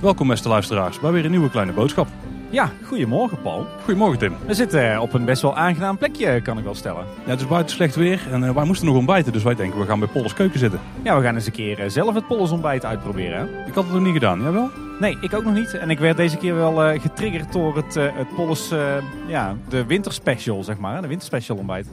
Welkom beste luisteraars bij weer een nieuwe kleine boodschap. Ja, goedemorgen Paul. Goedemorgen Tim. We zitten op een best wel aangenaam plekje, kan ik wel stellen. Ja, het is buiten slecht weer en eh, wij moesten nog ontbijten, dus wij denken we gaan bij Polles Keuken zitten. Ja, we gaan eens een keer eh, zelf het Polles ontbijt uitproberen. Hè? Ik had het nog niet gedaan, jij wel? Nee, ik ook nog niet. En ik werd deze keer wel eh, getriggerd door het, eh, het Polles, eh, ja, de winterspecial, zeg maar. De winterspecial ontbijt.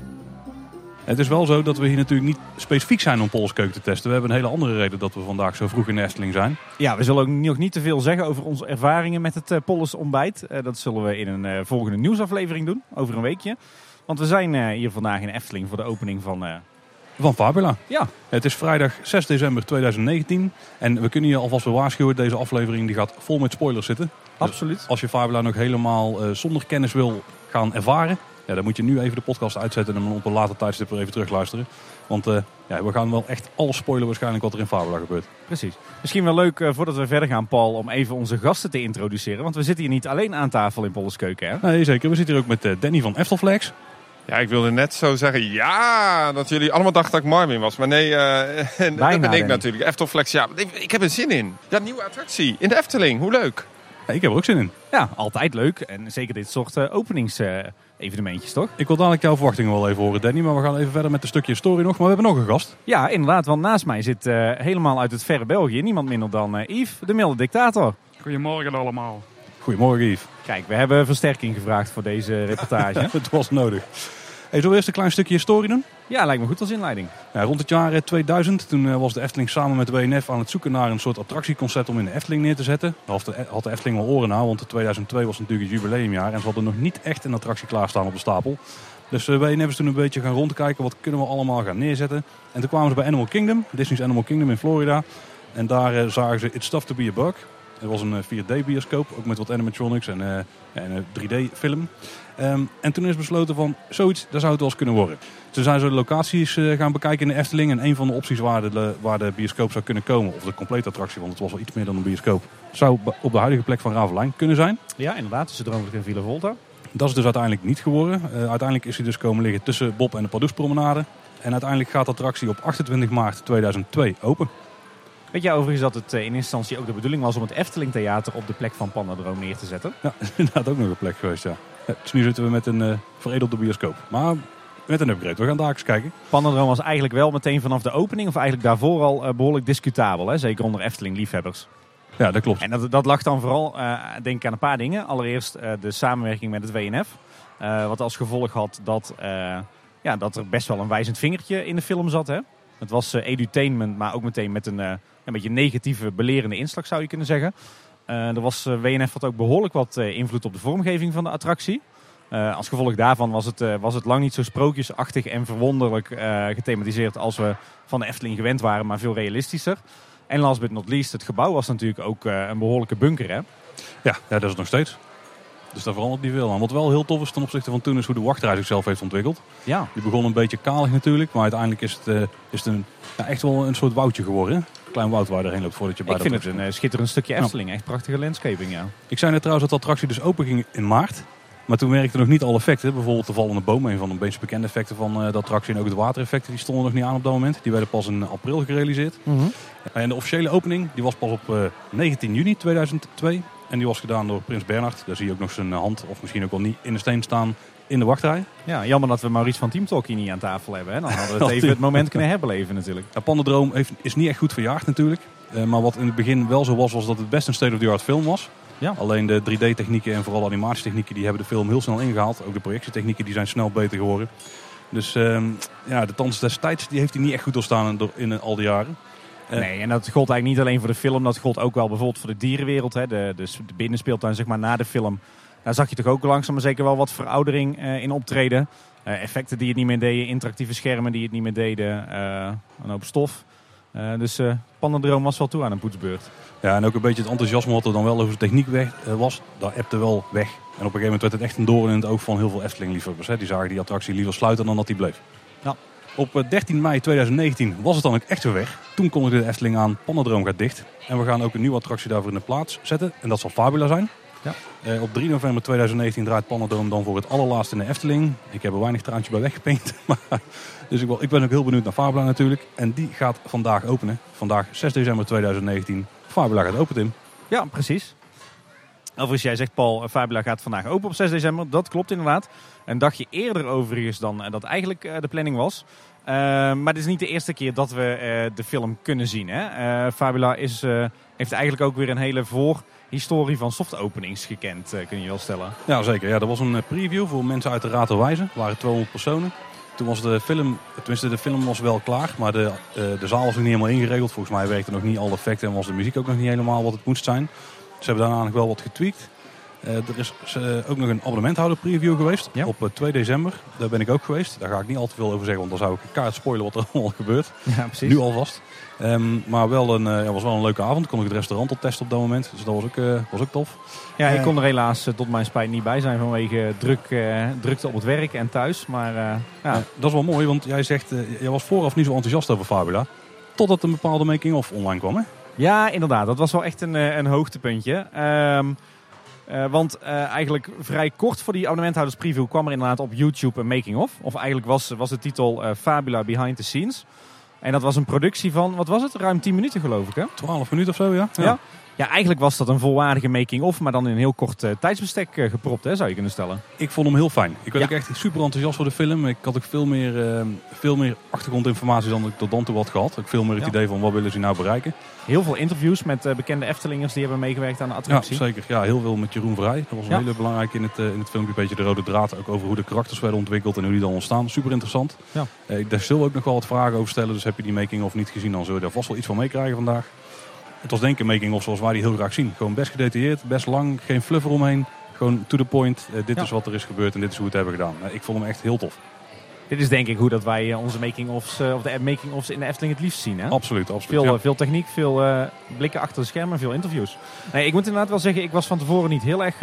Het is wel zo dat we hier natuurlijk niet specifiek zijn om Polles Keuken te testen. We hebben een hele andere reden dat we vandaag zo vroeg in de Efteling zijn. Ja, we zullen ook nog niet te veel zeggen over onze ervaringen met het Polles ontbijt. Eh, dat zullen we in een eh, volgende nieuwsaflevering doen, over een weekje. Want we zijn hier vandaag in Efteling voor de opening van... Van Fabula. ja, Het is vrijdag 6 december 2019 en we kunnen je alvast waarschuwen, deze aflevering die gaat vol met spoilers zitten. absoluut. Als je Fabula nog helemaal zonder kennis wil gaan ervaren, ja, dan moet je nu even de podcast uitzetten en dan op een later tijdstip weer even terugluisteren. Want eh, ja, we gaan wel echt alles spoilen waarschijnlijk wat er in Fabula gebeurt. Precies. Misschien wel leuk eh, voordat we verder gaan, Paul, om even onze gasten te introduceren. Want we zitten hier niet alleen aan tafel in Polles Keuken, hè? Nee, zeker. We zitten hier ook met eh, Danny van Eftelflex. Ja, ik wilde net zo zeggen, ja, dat jullie allemaal dachten dat ik Marvin was. Maar nee, eh, dat ben ik Danny. natuurlijk. Eftelflex, ja. Ik, ik heb er zin in. Ja, nieuwe attractie in de Efteling. Hoe leuk. Ja, ik heb er ook zin in. Ja, altijd leuk. En zeker dit soort eh, openingsevenementjes, toch? Ik wil dadelijk jouw verwachtingen wel even horen, Danny. Maar we gaan even verder met een stukje story nog. Maar we hebben nog een gast. Ja, inderdaad. Want naast mij zit eh, helemaal uit het verre België niemand minder dan eh, Yves, de milde dictator. Goedemorgen allemaal. Goedemorgen, Yves. Kijk, we hebben versterking gevraagd voor deze reportage. Het was nodig. Hey, zullen we eerst een klein stukje historie doen? ja, lijkt me goed als inleiding. Ja, rond het jaar eh, 2000 toen eh, was de Efteling samen met de WNF aan het zoeken naar een soort attractieconcept om in de Efteling neer te zetten. Daar had de, de Efteling wel oren naar, want de 2002 was natuurlijk het jubileumjaar en ze hadden nog niet echt een attractie klaarstaan op de stapel. Dus de WNF is toen een beetje gaan rondkijken wat kunnen we allemaal gaan neerzetten. En toen kwamen ze bij Animal Kingdom, Disney's Animal Kingdom in Florida. En daar eh, zagen ze It's Tough to be a Bug. Het was een eh, 4D bioscoop, ook met wat animatronics en, eh, en een 3D film. Ehm, en toen is besloten van zoiets, daar zou het wel eens kunnen worden. Toen zijn ze de locaties eh, gaan bekijken in de Efteling. En een van de opties waar de, waar de bioscoop zou kunnen komen, of de complete attractie, want het was wel iets meer dan een bioscoop, zou op de huidige plek van Ravelijn kunnen zijn. Ja, inderdaad. Tussen Droomvlucht en Villa Volta. Dat is dus uiteindelijk niet geworden. Eh, uiteindelijk is hij dus komen liggen tussen Bob en de Pardoespromenade. En uiteindelijk gaat de attractie op 28 maart 2002 open. Weet jij overigens dat het eh, in eerste instantie ook de bedoeling was om het Efteling Theater op de plek van Pandadroom neer te zetten? Ja, inderdaad ook nog een plek geweest, ja. Ja, Dus nu zitten we met een eh, veredelde bioscoop. Maar met een upgrade. We gaan daar eens kijken. Pandadroom was eigenlijk wel meteen vanaf de opening, of eigenlijk daarvoor al eh, behoorlijk discutabel. Hè? Zeker onder Efteling-liefhebbers. Ja, dat klopt. En dat, dat lag dan vooral, eh, denk ik, aan een paar dingen. Allereerst eh, de samenwerking met het WNF. eh, wat als gevolg had dat, eh, ja, dat er best wel een wijzend vingertje in de film zat. Hè? Het was eh, edutainment, maar ook meteen met een, eh, een beetje negatieve, belerende inslag zou je kunnen zeggen. Eh, er was, eh, WNF had ook behoorlijk wat eh, invloed op de vormgeving van de attractie. Als gevolg daarvan was het, was het lang niet zo sprookjesachtig en verwonderlijk gethematiseerd als we van de Efteling gewend waren, maar veel realistischer. En last but not least, het gebouw was natuurlijk ook een behoorlijke bunker. Hè? Ja, ja, dat is het nog steeds. Dus daar verandert niet veel aan. Wat wel heel tof is ten opzichte van toen is hoe de wachtrij zichzelf heeft ontwikkeld. Ja, Die begon een beetje kalig natuurlijk, maar uiteindelijk is het, is het een, ja, echt wel een soort woudje geworden. hè? Klein woud waar je erheen loopt voordat je bij ik vind het een schitterend stukje Efteling. Echt prachtige landscaping, ja. Ik zei net trouwens dat de attractie dus open ging in maart. Maar toen werkten nog niet alle effecten. Bijvoorbeeld de vallende boom, een van de meest bekende effecten van eh, de attractie. En ook de watereffecten, die stonden nog niet aan op dat moment. Die werden pas in april gerealiseerd. En de officiële opening die was pas op eh, 19 juni 2002. En die was gedaan door Prins Bernhard. Daar zie je ook nog zijn hand, of misschien ook wel niet, in de steen staan in de wachtrij. Ja, jammer dat we Maurice van Team Talk hier niet aan tafel hebben. Hè? Dan hadden we het even het moment kunnen herbeleven natuurlijk. Ja, Pandadroom heeft, is niet echt goed verjaagd natuurlijk. Eh, maar wat in het begin wel zo was, was dat het best een state-of-the-art film was. Ja. Alleen de 3D-technieken en vooral animatietechnieken, die hebben de film heel snel ingehaald. Ook de projectietechnieken die zijn snel beter geworden. Dus ehm, ja, de tand des tijds die heeft hij niet echt goed doorstaan in, in al die jaren. Eh. Nee, en dat gold eigenlijk niet alleen voor de film. Dat gold ook wel bijvoorbeeld voor de dierenwereld. Hè? De, de, de binnenspeeltuin zeg maar na de film. Daar zag je toch ook langzaam maar zeker wel wat veroudering eh, in optreden. Eh, effecten die het niet meer deden. Interactieve schermen die het niet meer deden. een hoop stof. Dus eh Pandadroom was wel toe aan een poetsbeurt. Ja, en ook een beetje het enthousiasme wat er dan wel over de techniek weg, was, daar ebte wel weg. En op een gegeven moment werd het echt een doorn in het oog van heel veel Efteling-liefhebbers. Die zagen die attractie liever sluiten dan dat die bleef. Ja. Op eh, 13 mei 2019 was het dan ook echt weer weg. Toen kondigde de Efteling aan, Pandadroom gaat dicht. En we gaan ook een nieuwe attractie daarvoor in de plaats zetten. En dat zal Fabula zijn. Ja. Eh, op 3 november 2019 draait Panadroom dan voor het allerlaatste in de Efteling. Ik heb er weinig traantje bij. Maar, dus ik, wel- ik ben ook heel benieuwd naar Fabula natuurlijk. En die gaat vandaag openen. Vandaag 6 december 2019. Fabula gaat open, Tim. Ja, precies. Overigens, jij zegt Paul, eh, Fabula gaat vandaag open op 6 december. Dat klopt inderdaad. Een dagje eerder overigens dan eh, dat eigenlijk eh, de planning was. Maar het is niet de eerste keer dat we de film kunnen zien. Hè? Fabula is, heeft eigenlijk ook weer een hele voorhistorie van softopenings gekend, kun je wel stellen. Ja, zeker. Ja, dat was een preview voor mensen uit de Raad der Wijzen. Er waren 200 personen. Toen was de film, tenminste de film was wel klaar, maar de, de zaal was nog niet helemaal ingeregeld. Volgens mij werkte nog niet alle effecten en was de muziek ook nog niet helemaal wat het moest zijn. Ze hebben daarna nog wel wat getweakt. Eh, er is eh, ook nog een abonnementhouder preview geweest Ja. op eh, 2 december. Daar ben ik ook geweest. Daar ga ik niet al te veel over zeggen, want dan zou ik kaart spoilen wat er allemaal gebeurt. Ja, precies. Nu alvast. Ehm, maar wel een, eh, ja, was wel een leuke avond. Kon ik het restaurant al testen op dat moment. Dus dat was ook, eh, was ook tof. Ja, ik Eh, kon er helaas eh, tot mijn spijt niet bij zijn vanwege druk, eh, drukte op het werk en thuis. Maar eh, ja, dat is wel mooi, want jij zegt, eh, jij was vooraf niet zo enthousiast over Fabula. Totdat een bepaalde making-of online kwam, hè? Ja, inderdaad. Dat was wel echt een, eh, een hoogtepuntje. Ehm, eh, want eh, eigenlijk vrij kort voor die abonnementhouders preview kwam er inderdaad op YouTube een making-of. Of eigenlijk was, was de titel Fabula Behind the Scenes. En dat was een productie van, wat was het? Ruim 10 minuten geloof ik hè? 12 minuten of zo, ja? Ja. Ja, eigenlijk was dat een volwaardige making-of, maar dan in een heel kort eh, tijdsbestek eh, gepropt, hè, zou je kunnen stellen. Ik vond hem heel fijn. Ik werd Ja. ook echt super enthousiast voor de film. Ik had ook veel meer, eh, veel meer achtergrondinformatie dan ik tot dan toe had gehad. Ook veel meer het Ja. idee van wat willen ze nou bereiken. Heel veel interviews met bekende Eftelingers die hebben meegewerkt aan de Ja, attractie. zeker. Ja, heel veel met Jeroen Vrij. Dat was een Ja. hele belangrijke in het, in het filmpje. Een beetje de rode draad. Ook over hoe de karakters werden ontwikkeld en hoe die dan ontstaan. Super interessant. Ja. Daar zullen we ook nog wel wat vragen over stellen. Dus heb je die making-of niet gezien, dan zul je daar vast wel iets van meekrijgen vandaag. Het was denk ik een making-of zoals wij die heel graag zien. Gewoon best gedetailleerd, best lang, geen fluffer omheen. Gewoon to the point. Eh, dit Ja. is wat er is gebeurd en dit is hoe we het hebben gedaan. Eh, ik vond hem echt heel tof. Dit is denk ik hoe dat wij eh, onze making-ofs, of de making-ofs in de Efteling het liefst zien. Hè? Absoluut, absoluut. Veel, Ja. veel techniek, veel blikken achter de schermen, veel interviews. Nee, ik moet inderdaad wel zeggen, ik was van tevoren niet heel erg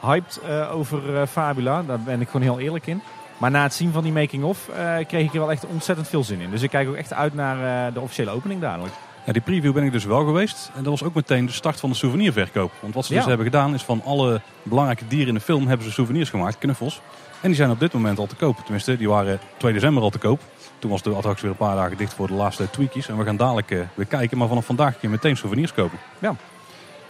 hyped over Fabula. Daar ben ik gewoon heel eerlijk in. Maar na het zien van die making-of kreeg ik er wel echt ontzettend veel zin in. Dus ik kijk ook echt uit naar de officiële opening dadelijk. Ja, die preview ben ik dus wel geweest. En dat was ook meteen de start van de souvenirverkoop. Want wat ze Ja. dus hebben gedaan is van alle belangrijke dieren in de film hebben ze souvenirs gemaakt, knuffels. En die zijn op dit moment al te koop. Tenminste, die waren 2 december al te koop. Toen was de attractie weer een paar dagen dicht voor de laatste tweakies. En we gaan dadelijk eh, weer kijken. Maar vanaf vandaag kun je meteen souvenirs kopen. Ja.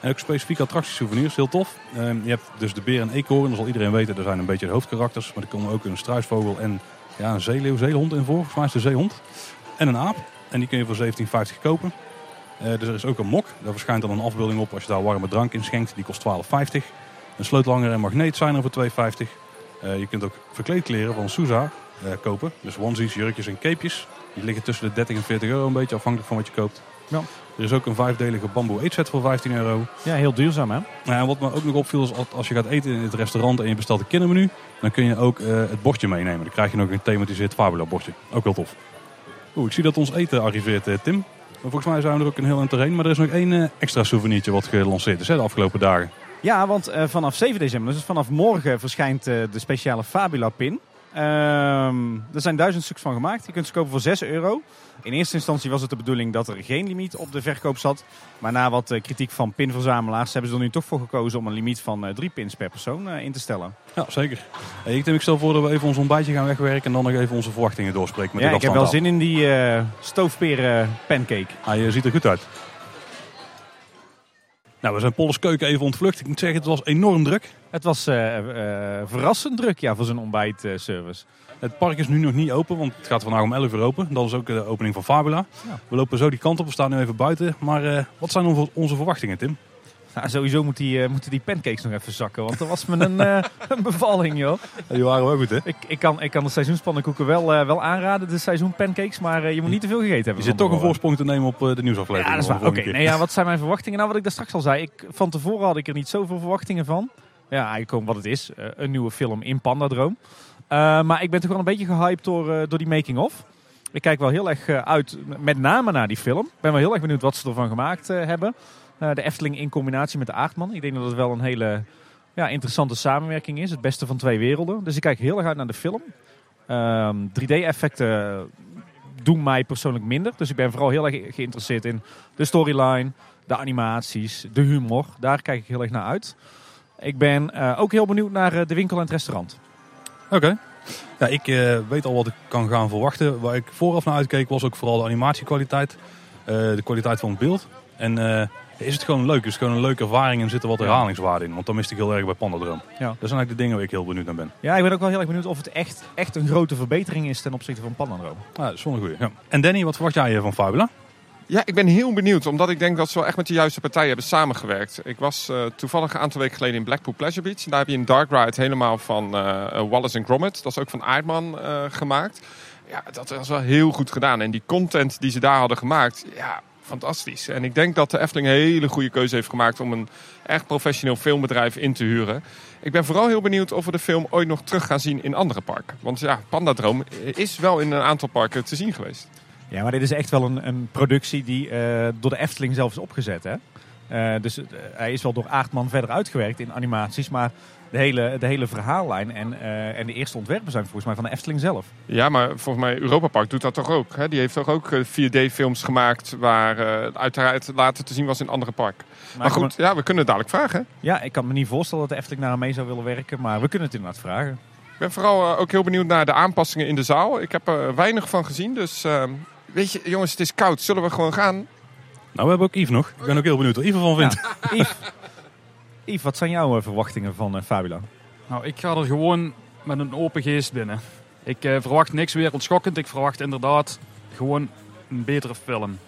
En ook specifieke attractiesouvenirs, heel tof. Ehm, je hebt dus de beer en eekhoorn, dat zal iedereen weten. Dat zijn een beetje de hoofdkarakters. Maar er komen ook een struisvogel en ja, een zeeleeuw, zeehond in voor. Volgens mij is het een zeehond. En een aap. En die kun je voor 17,50 kopen. Eh, dus er is ook een mok. Daar verschijnt dan een afbeelding op als je daar warme drank in schenkt. Die kost 12,50. Een sleutelhanger en magneet zijn er voor 2,50. Eh, je kunt ook verkleedkleren van Sousa eh, kopen. Dus onesies, jurkjes en capejes. Die liggen tussen de 30 en 40 euro een beetje afhankelijk van wat je koopt. Ja. Er is ook een vijfdelige bamboe eetset voor 15 euro. Ja, heel duurzaam hè? En wat me ook nog opviel is als- je gaat eten in het restaurant en je bestelt een kindermenu. Dan kun je ook het bordje meenemen. Dan krijg je nog een thematiseerd Fabula bordje. Ook wel tof. Oeh, ik zie dat ons eten arriveert, Tim. Volgens mij zijn we er ook een heel doorheen. Maar er is nog één eh, extra souvenirtje wat gelanceerd is hè, de afgelopen dagen. Ja, want eh, vanaf 7 december, dus vanaf morgen, verschijnt eh, de speciale Fabula Ehm, er zijn duizend stuks van gemaakt. Je kunt ze kopen voor 6 euro. In eerste instantie was het de bedoeling dat er geen limiet op de verkoop zat. Maar na wat eh, kritiek van pinverzamelaars hebben ze er nu toch voor gekozen om een limiet van eh, drie pins per persoon eh, in te stellen. Ja, zeker. Hey, ik, Tim, ik stel voor dat we even ons ontbijtje gaan wegwerken. En dan nog even onze verwachtingen doorspreken met ja, de ik heb wel zin in die eh stoofperen pancake. Hij eh, ziet er goed uit. Nou, we zijn Polles Keuken even ontvlucht. Ik moet zeggen, het was enorm druk. Het was eh, eh, verrassend druk ja, voor zo'n ontbijtservice. Het park is nu nog niet open, want het gaat vandaag om 11 uur open. Dat is ook de opening van Fabula. Ja. We lopen zo die kant op, we staan nu even buiten. Maar eh, wat zijn onze verwachtingen, Tim? Nou, sowieso moet die, eh, moeten die pancakes nog even zakken, want dat was me een, eh, een bevalling joh. die waren wel goed, hè? Ik, ik, kan, ik kan de seizoenspannenkoeken wel, eh, wel aanraden, de seizoenpancakes, maar je moet niet te veel gegeten hebben. Je zit toch een voorsprong te nemen op de nieuwsaflevering. Ja, dat is waar. Oké, nee, ja, wat zijn mijn verwachtingen? Nou, wat ik daar straks al zei, ik, van tevoren had ik er niet zoveel verwachtingen van. Ja, eigenlijk gewoon wat het is, een nieuwe film in Pandadroom. Maar ik ben toch wel een beetje gehyped door, door die making-of. Ik kijk wel heel erg uit, met name naar die film. Ik ben wel heel erg benieuwd wat ze ervan gemaakt hebben. Eh, de Efteling in combinatie met de Aardman. Ik denk dat het wel een hele ja, interessante samenwerking is. Het beste van twee werelden. Dus ik kijk heel erg uit naar de film. Ehm, 3D-effecten doen mij persoonlijk minder. Dus ik ben vooral heel erg geïnteresseerd in de storyline, de animaties, de humor. Daar kijk ik heel erg naar uit. Ik ben eh, ook heel benieuwd naar eh, de winkel en het restaurant. Oké. Ja, ik weet al wat ik kan gaan verwachten. Waar ik vooraf naar uitkeek was ook vooral de animatiekwaliteit. de kwaliteit van het beeld. En is het gewoon leuk? Is het gewoon een leuke ervaring en zit er wat herhalingswaarde in? Want dan miste ik heel erg bij Pandadroom. Ja. Dat zijn eigenlijk de dingen waar ik heel benieuwd naar ben. Ja, ik ben ook wel heel erg benieuwd of het echt, echt een grote verbetering is ten opzichte van Pandadroom. Ja, dat is wel een goeie. Ja. En Danny, wat verwacht jij eh, van Fabula? Ja, ik ben heel benieuwd, omdat ik denk dat ze wel echt met de juiste partijen hebben samengewerkt. Ik was eh, toevallig een aantal weken geleden in Blackpool Pleasure Beach. Daar heb je een dark ride helemaal van eh, eh, Wallace Gromit. Dat is ook van Aardman eh, gemaakt. Ja, dat was wel heel goed gedaan. En die content die ze daar hadden gemaakt, ja, fantastisch. En ik denk dat de Efteling een hele goede keuze heeft gemaakt om een echt professioneel filmbedrijf in te huren. Ik ben vooral heel benieuwd of we de film ooit nog terug gaan zien in andere parken. Want ja, Pandadroom is wel in een aantal parken te zien geweest. Ja, maar dit is echt wel een, een productie die eh, door de Efteling zelf is opgezet. Hè? Eh, dus eh, hij is wel door Aardman verder uitgewerkt in animaties. Maar de hele, de hele verhaallijn en, eh, en de eerste ontwerpen zijn volgens mij van de Efteling zelf. Ja, maar volgens mij Europa Park doet dat toch ook. Hè? Die heeft toch ook eh, 4D-films gemaakt waar eh, uiteraard later te zien was in andere parken. Maar, goed, ja, we kunnen het dadelijk vragen. Ja, ik kan me niet voorstellen dat de Efteling daar aan mee zou willen werken. Maar we kunnen het inderdaad vragen. Ik ben vooral eh, ook heel benieuwd naar de aanpassingen in de zaal. Ik heb er weinig van gezien, dus eh, weet je, jongens, het is koud. Zullen we gewoon gaan? Nou, we hebben ook Yves nog. Ik ben ook heel benieuwd wat Yves ervan vindt. Yves, Yves, wat zijn jouw eh, verwachtingen van eh, Fabula? Nou, ik ga er gewoon met een open geest binnen. Ik eh, verwacht niks wereldschokkend. Ik verwacht inderdaad gewoon een betere film.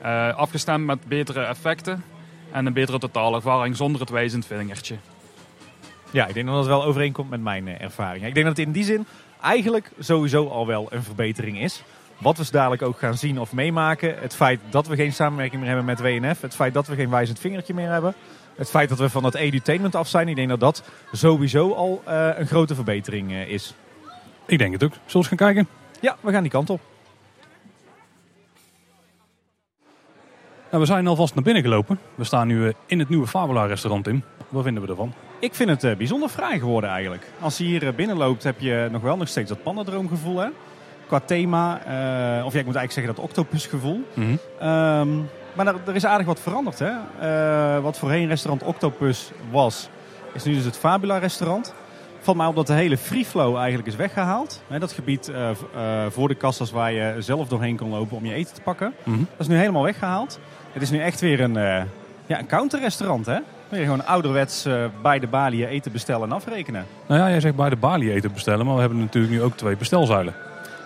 Eh, afgestemd met betere effecten en een betere totaalervaring zonder het wijzend vingertje. Ja, ik denk dat dat wel overeenkomt met mijn ervaring. Ik denk dat het in die zin eigenlijk sowieso al wel een verbetering is. Wat we dadelijk ook gaan zien of meemaken. Het feit dat we geen samenwerking meer hebben met WNF. Het feit dat we geen wijzend vingertje meer hebben. Het feit dat we van het edutainment af zijn. Ik denk dat dat sowieso al eh, een grote verbetering eh, is. Ik denk het ook. Zullen we eens gaan kijken? Ja, we gaan die kant op. Nou, we zijn alvast naar binnen gelopen. We staan nu eh, in het nieuwe Fabula restaurant in. Wat vinden we ervan? Ik vind het bijzonder fraai geworden eigenlijk. Als je hier binnenloopt heb je nog wel nog steeds dat pandadroomgevoel hè. Qua thema. of ja, ik moet eigenlijk zeggen dat octopusgevoel. Mhm. Ehm, maar er, er is aardig wat veranderd. Hè? Eh, wat voorheen restaurant Octopus was, is nu dus het Fabula restaurant. Valt mij op dat de hele free flow eigenlijk is weggehaald. Hè, dat gebied eh, eh, voor de kassas waar je zelf doorheen kon lopen om je eten te pakken. Mhm. Dat is nu helemaal weggehaald. Het is nu echt weer een, ja, een counterrestaurant. Hè? Weer gewoon ouderwets bij de balie je eten bestellen en afrekenen. Nou ja, jij zegt bij de balie eten bestellen. Maar we hebben natuurlijk nu ook twee bestelzuilen.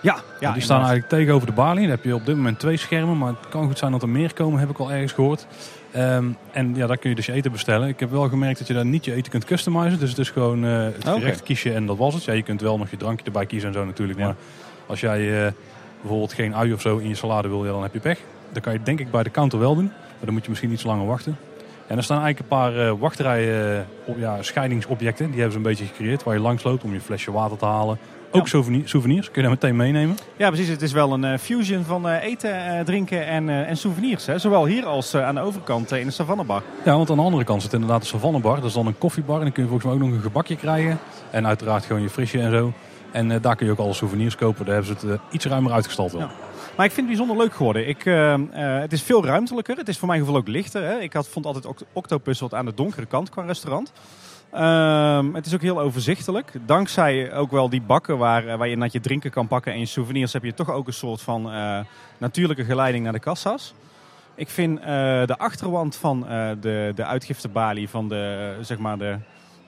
Ja, ja die staan inderdaad. eigenlijk tegenover de balie. Daar heb je op dit moment twee schermen. Maar het kan goed zijn dat er meer komen, heb ik al ergens gehoord. Ehm, en ja, daar kun je dus je eten bestellen. Ik heb wel gemerkt dat je daar niet je eten kunt customizen. Dus het is gewoon eh, het gerecht kiesje en dat was het. Ja, je kunt wel nog je drankje erbij kiezen en zo natuurlijk. Ja. Maar als jij eh, bijvoorbeeld geen ui of zo in je salade wil, ja, dan heb je pech. Dat kan je denk ik bij de counter wel doen. Maar dan moet je misschien iets langer wachten. En er staan eigenlijk een paar eh, wachtrijen, eh, op, ja, scheidingsobjecten. Die hebben ze een beetje gecreëerd. Waar je langs loopt om je flesje water te halen. Ook souvenir- souvenirs. Kun je daar meteen meenemen. Ja, precies. Het is wel een eh, fusion van eh, eten, eh, drinken en, en souvenirs. Hè? Zowel hier als aan de overkant in de Savannebar. Ja, want aan de andere kant zit inderdaad de savannebar. Dat is dan een koffiebar. En dan kun je volgens mij ook nog een gebakje krijgen. En uiteraard gewoon je frisje en zo. En daar kun je ook alle souvenirs kopen. Daar hebben ze het iets ruimer uitgestald wel. Ja. Maar ik vind het bijzonder leuk geworden. Ik, het is veel ruimtelijker. Het is voor mijn gevoel ook lichter. Hè? Ik had, vond altijd Oct- Octopus wat aan de donkere kant qua restaurant. Ehm, het is ook heel overzichtelijk. Dankzij ook wel die bakken waar, eh, waar je net je drinken kan pakken en je souvenirs... heb je toch ook een soort van eh, natuurlijke geleiding naar de kassa's. Ik vind eh, de achterwand van eh, de, de uitgiftebalie van de, zeg maar de,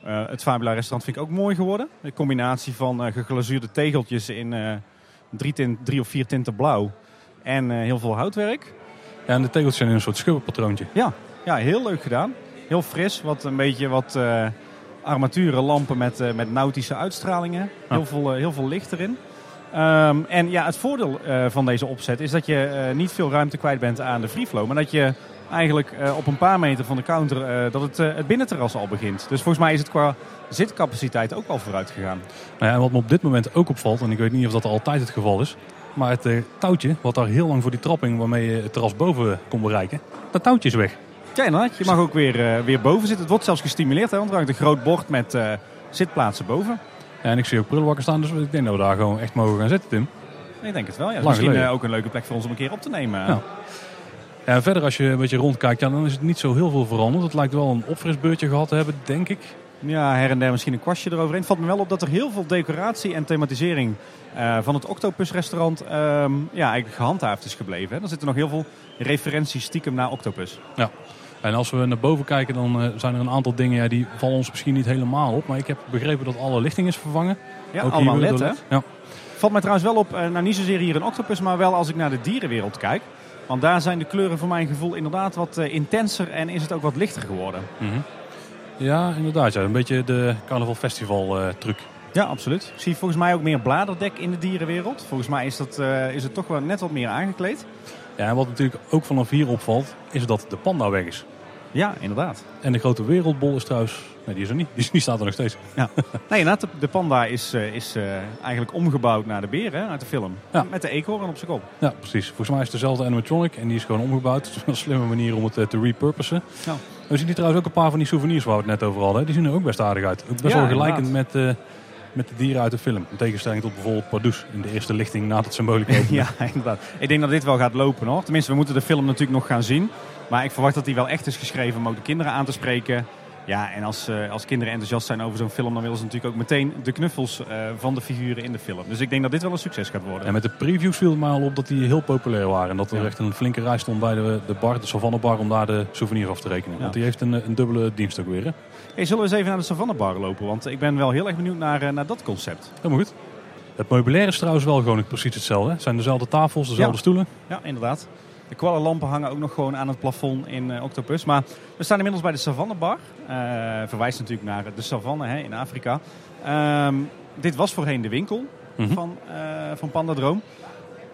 het Fabula restaurant vind ik ook mooi geworden. De combinatie van geglazuurde tegeltjes in drie, tint, drie of vier tinten blauw en heel veel houtwerk. Ja, en de tegeltjes zijn in een soort schubbenpatroontje. Ja, ja, heel leuk gedaan. Heel fris, wat een beetje wat armaturen, lampen met, eh, met nautische uitstralingen. Heel, veel, eh, heel veel licht erin. Ehm, en ja, het voordeel eh, van deze opzet is dat je niet veel ruimte kwijt bent aan de free flow. Maar dat je eigenlijk op een paar meter van de counter dat het, het binnenterras al begint. Dus volgens mij is het qua zitcapaciteit ook al vooruit gegaan. Nou ja, en wat me op dit moment ook opvalt. En ik weet niet of dat altijd het geval is. Maar het touwtje, wat daar heel lang voor die trapping waarmee je het terras boven kon bereiken. Dat touwtje is weg. Ja, inderdaad. Je mag ook weer, eh, weer boven zitten. Het wordt zelfs gestimuleerd, hè, want er hangt een groot bord met eh, zitplaatsen boven. Ja, en ik zie ook prullenbakken staan. Dus ik denk dat we daar gewoon echt mogen gaan zitten, Tim. Ik denk het wel. Ja. Lang Misschien eh, ook een leuke plek voor ons om een keer op te nemen. Ja. Ja, en verder als je een beetje rondkijkt, ja, dan is het niet zo heel veel veranderd. Het lijkt wel een opfrisbeurtje gehad te hebben, denk ik. Ja, her en der misschien een kwastje eroverheen. Valt me wel op dat er heel veel decoratie en thematisering van het Octopus restaurant ehm, ja, eigenlijk gehandhaafd is gebleven. Hè. Er zitten nog heel veel referenties stiekem naar Octopus. En als we naar boven kijken, dan eh, zijn er een aantal dingen ja, die vallen ons misschien niet helemaal op. Maar ik heb begrepen dat alle lichting is vervangen. Ja, Ook allemaal led, hè? Ja. Valt mij trouwens wel op, eh, nou niet zozeer hier een octopus, maar wel als ik naar de dierenwereld kijk. Want daar zijn de kleuren voor mijn gevoel inderdaad wat eh, intenser en is het ook wat lichter geworden. Mhm. Ja, inderdaad. Ja. Een beetje de Carnaval Festival eh, truc. Ja, absoluut. Ik zie volgens mij ook meer bladerdek in de dierenwereld. Volgens mij is, dat, is het toch wel net wat meer aangekleed. Ja, en wat natuurlijk ook vanaf hier opvalt, is dat de panda weg is. Ja, inderdaad. En de grote wereldbol is trouwens... Nee, die is er niet. Die, die staat er nog steeds. Nee, inderdaad, de, panda is, eh, is eh, eigenlijk omgebouwd naar de beer hè, uit de film. Ja. Met de eekhoorn op zijn kop. Ja, precies. Volgens mij is het dezelfde animatronic en die is gewoon omgebouwd. Het is een slimme manier om het eh, te repurposen. Ja. We zien hier trouwens ook een paar van die souvenirs waar we het net over hadden. hè. Die zien er ook best aardig uit. Ook best Ja, wel gelijkend met, met de dieren uit de film. In tegenstelling tot bijvoorbeeld Pardoes in de eerste lichting na het symbolica openen. Ja, inderdaad. Ik denk dat dit wel gaat lopen hoor. Tenminste, we moeten de film natuurlijk nog gaan zien. Maar ik verwacht dat die wel echt is geschreven om ook de kinderen aan te spreken. Ja, en als, eh, als kinderen enthousiast zijn over zo'n film, dan willen ze natuurlijk ook meteen de knuffels eh, van de figuren in de film. Dus ik denk dat dit wel een succes gaat worden. En met de previews viel het mij al op dat die heel populair waren. En dat er Ja. echt een flinke rij stond bij de, de bar, de Savannah Bar, om daar de souvenirs af te rekenen. Ja. Want die heeft een, een dubbele dienst ook weer. Hè? Hey, zullen we eens even naar de Savannah Bar lopen? Want ik ben wel heel erg benieuwd naar, eh, naar dat concept. Helemaal goed. Het meubilair is trouwens wel gewoon precies hetzelfde. Het zijn dezelfde tafels, dezelfde Ja. stoelen. Ja, inderdaad. De kwallenlampen hangen ook nog gewoon aan het plafond in eh, Octopus. Maar we staan inmiddels bij de Savannah Bar. Eh, verwijst natuurlijk naar de savanne hè, in Afrika. Ehm, dit was voorheen de winkel Mhm. van, van Pandadroom.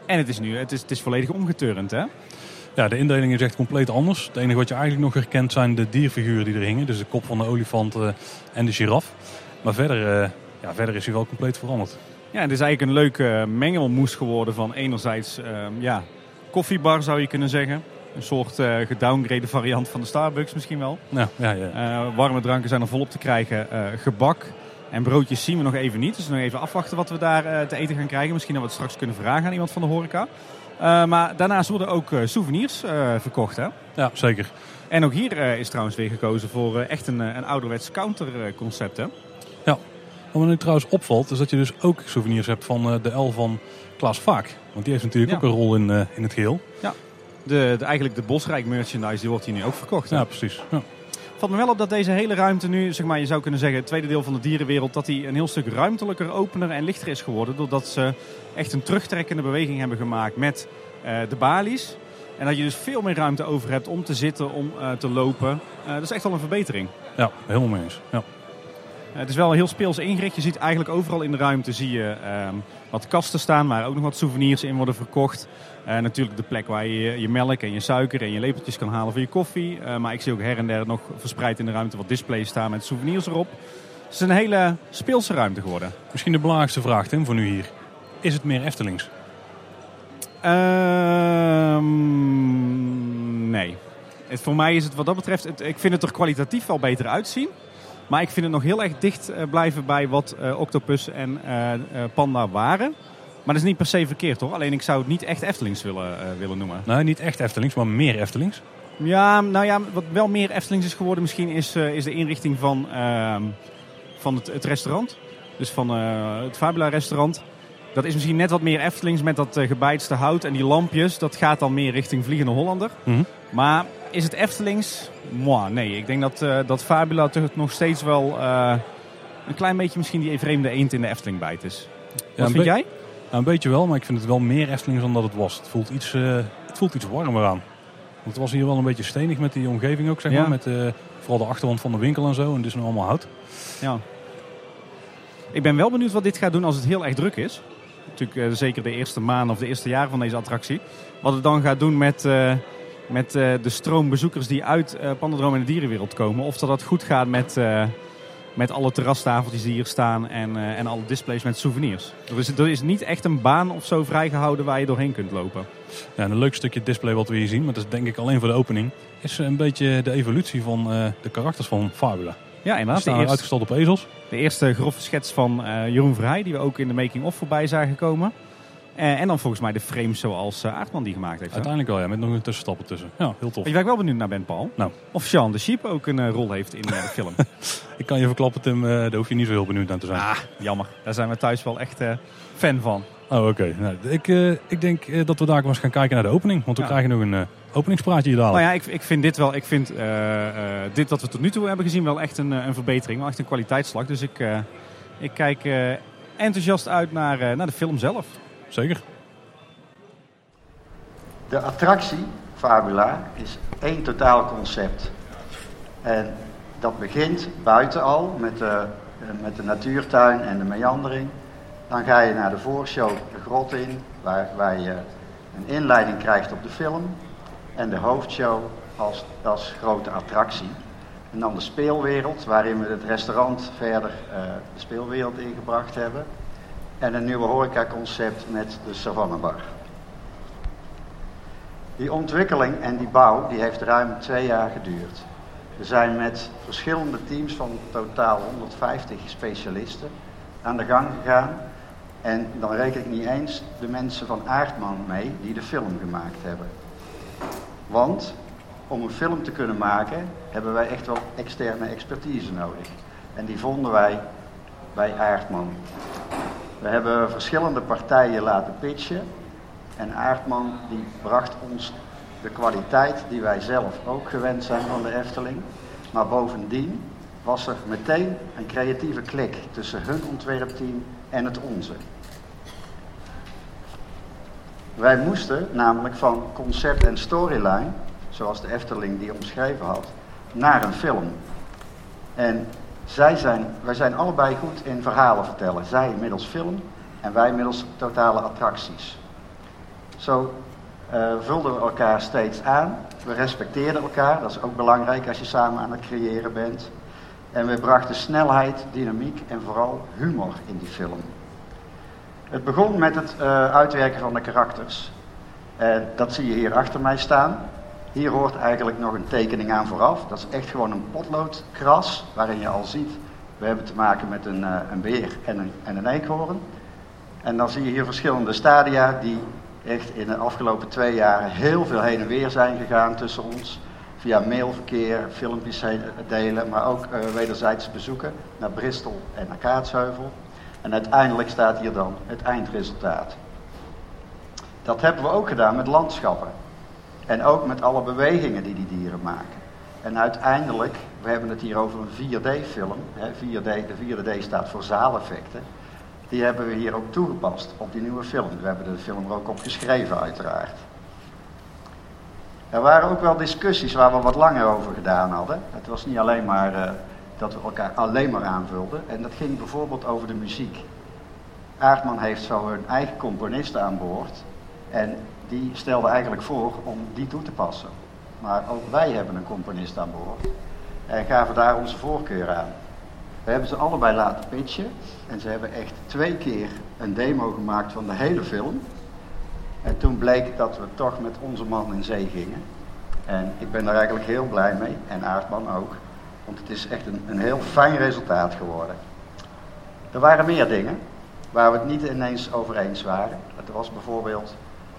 En het is nu het is, het is volledig omgeturnd. Hè? Ja, de indeling is echt compleet anders. Het enige wat je eigenlijk nog herkent zijn de dierfiguren die er hingen. Dus de kop van de olifant eh, en de giraf. Maar verder, eh, ja, verder is hij wel compleet veranderd. Ja, het is eigenlijk een leuke mengelmoes geworden van enerzijds ehm, ja, koffiebar zou je kunnen zeggen. Een soort eh gedowngrade variant van de Starbucks misschien wel. Ja, ja, ja. Eh, warme dranken zijn er volop te krijgen. Eh, gebak en broodjes zien we nog even niet. Dus nog even afwachten wat we daar eh, te eten gaan krijgen. Misschien dat we het straks kunnen vragen aan iemand van de horeca. Eh, maar daarnaast worden ook eh, souvenirs eh, verkocht. Hè? ja, zeker. En ook hier is trouwens weer gekozen voor echt een, een ouderwets counterconcept. hè? Wat me nu trouwens opvalt, is dat je dus ook souvenirs hebt van de L van Klaas Vaak. Want die heeft natuurlijk Ja. ook een rol in, in het geheel. De, de, eigenlijk de Bosrijk merchandise die wordt hier nu ook verkocht. hè? Ja, precies. Ja. Valt me wel op dat deze hele ruimte nu, zeg maar, je zou kunnen zeggen, het tweede deel van de dierenwereld, dat die een heel stuk ruimtelijker, opener en lichter is geworden. Doordat ze echt een terugtrekkende beweging hebben gemaakt met eh, de balies. En dat je dus veel meer ruimte over hebt om te zitten, om eh, te lopen. Eh, dat is echt wel een verbetering. ja, helemaal mee eens. Ja. Het is wel heel speels ingericht. Je ziet eigenlijk overal in de ruimte zie je ehm, wat kasten staan waar ook nog wat souvenirs in worden verkocht. Eh, natuurlijk de plek waar je je melk en je suiker en je lepeltjes kan halen voor je koffie. Eh, maar ik zie ook her en der nog verspreid in de ruimte wat displays staan met souvenirs erop. Het is een hele speelse ruimte geworden. Misschien de belangrijkste vraag, Tim, voor nu hier. Is het meer Eftelings? Ehm, nee. Het, voor mij is het wat dat betreft, het- ik vind het er kwalitatief wel beter uitzien. Maar ik vind het nog heel erg dicht eh, blijven bij wat Octopus en Panda waren. Maar dat is niet per se verkeerd hoor. Alleen ik zou het niet echt Eftelings willen, eh, willen noemen. Nee, niet echt Eftelings, maar meer Eftelings. Ja, nou ja, wat wel meer Eftelings is geworden misschien is, eh, is de inrichting van, ehm, van het, het restaurant. Dus van eh, het Fabula restaurant. Dat is misschien net wat meer Eftelings met dat gebeitste hout en die lampjes. Dat gaat dan meer richting Vliegende Hollander. Mhm. Maar is het Eftelings? Mwah, nee, ik denk dat, dat Fabula toch nog steeds wel een klein beetje misschien die vreemde eend in de Efteling bijt is. Wat vind jij? Nou, een beetje wel, maar ik vind het wel meer Eftelings dan dat het was. Het voelt iets, eh, het voelt iets warmer aan. Want het was hier wel een beetje stenig met die omgeving ook, zeg Ja. maar. Met eh, vooral de achterwand van de winkel en zo. En dit is nu allemaal hout. Ja. Ik ben wel benieuwd wat dit gaat doen als het heel erg druk is. Natuurlijk eh, zeker de eerste maanden of de eerste jaren van deze attractie. Wat het dan gaat doen met, met de stroom bezoekers die uit Pandadroom en de dierenwereld komen. Of dat dat goed gaat met, met alle terrastafeltjes die hier staan en, eh, en alle displays met souvenirs. Er is, er is niet echt een baan of zo vrijgehouden waar je doorheen kunt lopen. Ja, en een leuk stukje display wat we hier zien, maar dat is denk ik alleen voor de opening, is een beetje de evolutie van eh, de karakters van Fabula. Ja, inderdaad. De staan eerste, uitgestald op ezels. de eerste grove schets van eh, Jeroen Vrij, die we ook in de making-of voorbij zagen komen. En, en dan volgens mij de frames zoals uh, Aardman die gemaakt heeft. Uiteindelijk wel, ja, met nog een tussenstap ertussen. Ja, heel tof. Je waar ik wel benieuwd naar ben, Paul? Nou. Of Sean de Sheep ook een eh, rol heeft in eh, de film. Ik kan je verklappen, Tim, eh, daar hoef je niet zo heel benieuwd aan te zijn. ah, jammer. Daar zijn we thuis wel echt eh, fan van. Oh, oké. Nou, ik, eh, ik denk eh, dat we daar eens gaan kijken naar de opening. Want we Ja. krijgen nog een eh, openingspraatje hier dadelijk. Nou ja, ik, ik vind dit wel. Ik vind eh, eh, dit wat we tot nu toe hebben gezien wel echt een, eh, een verbetering. Wel echt een kwaliteitsslag. Dus ik, eh, ik kijk eh, enthousiast uit naar, eh, naar de film zelf. Zeker. De attractie Fabula is één totaal concept. En dat begint buiten al met de, met de natuurtuin en de meandering. Dan ga je naar de voorshow de grot in, waar, waar je een inleiding krijgt op de film. En de hoofdshow als, als grote attractie. En dan de speelwereld, waarin we het restaurant verder eh, de speelwereld ingebracht hebben. En een nieuwe horecaconcept met de Savannah Bar. Die ontwikkeling en die bouw die heeft ruim twee jaar geduurd. We zijn met verschillende teams van totaal 150 specialisten aan de gang gegaan. En dan reken ik niet eens de mensen van Aardman mee die de film gemaakt hebben. Want om een film te kunnen maken hebben wij echt wel externe expertise nodig. En die vonden wij bij Aardman. We hebben verschillende partijen laten pitchen. En Aardman die bracht ons de kwaliteit die wij zelf ook gewend zijn van de Efteling. Maar bovendien was er meteen een creatieve klik tussen hun ontwerpteam en het onze. Wij moesten namelijk van concept en storyline, zoals de Efteling die omschreven had, naar een film. En zij zijn, wij zijn allebei goed in verhalen vertellen. Zij middels film en wij middels totale attracties. Zo eh, vulden we elkaar steeds aan. We respecteerden elkaar, dat is ook belangrijk als je samen aan het creëren bent. En we brachten snelheid, dynamiek en vooral humor in die film. Het begon met het eh, uitwerken van de karakters. En dat zie je hier achter mij staan. Hier hoort eigenlijk nog een tekening aan vooraf. Dat is echt gewoon een potloodkras, waarin je al ziet, we hebben te maken met een, eh, een beer en een, en een eekhoorn. En dan zie je hier verschillende stadia die echt in de afgelopen twee jaar heel veel heen en weer zijn gegaan tussen ons. Via mailverkeer, filmpjes delen, maar ook eh, wederzijdse bezoeken naar Bristol en naar Kaatsheuvel. En uiteindelijk staat hier dan het eindresultaat. Dat hebben we ook gedaan met landschappen. En ook met alle bewegingen die die dieren maken. En uiteindelijk, we hebben het hier over een 4D-film. 4D, de 4D staat voor zaaleffecten. Die hebben we hier ook toegepast op die nieuwe film. We hebben de film er ook op geschreven, uiteraard. Er waren ook wel discussies waar we wat langer over gedaan hadden. Het was niet alleen maar eh, dat we elkaar alleen maar aanvulden. En dat ging bijvoorbeeld over de muziek. Aardman heeft zo een eigen componist aan boord. En die stelde eigenlijk voor om die toe te passen. Maar ook wij hebben een componist aan boord. En gaven daar onze voorkeur aan. We hebben ze allebei laten pitchen. En ze hebben echt twee keer een demo gemaakt van de hele film. En toen bleek dat we toch met onze man in zee gingen. En ik ben daar eigenlijk heel blij mee. En Aardman ook. Want het is echt een, een heel fijn resultaat geworden. Er waren meer dingen waar we het niet ineens over eens waren. Het was bijvoorbeeld,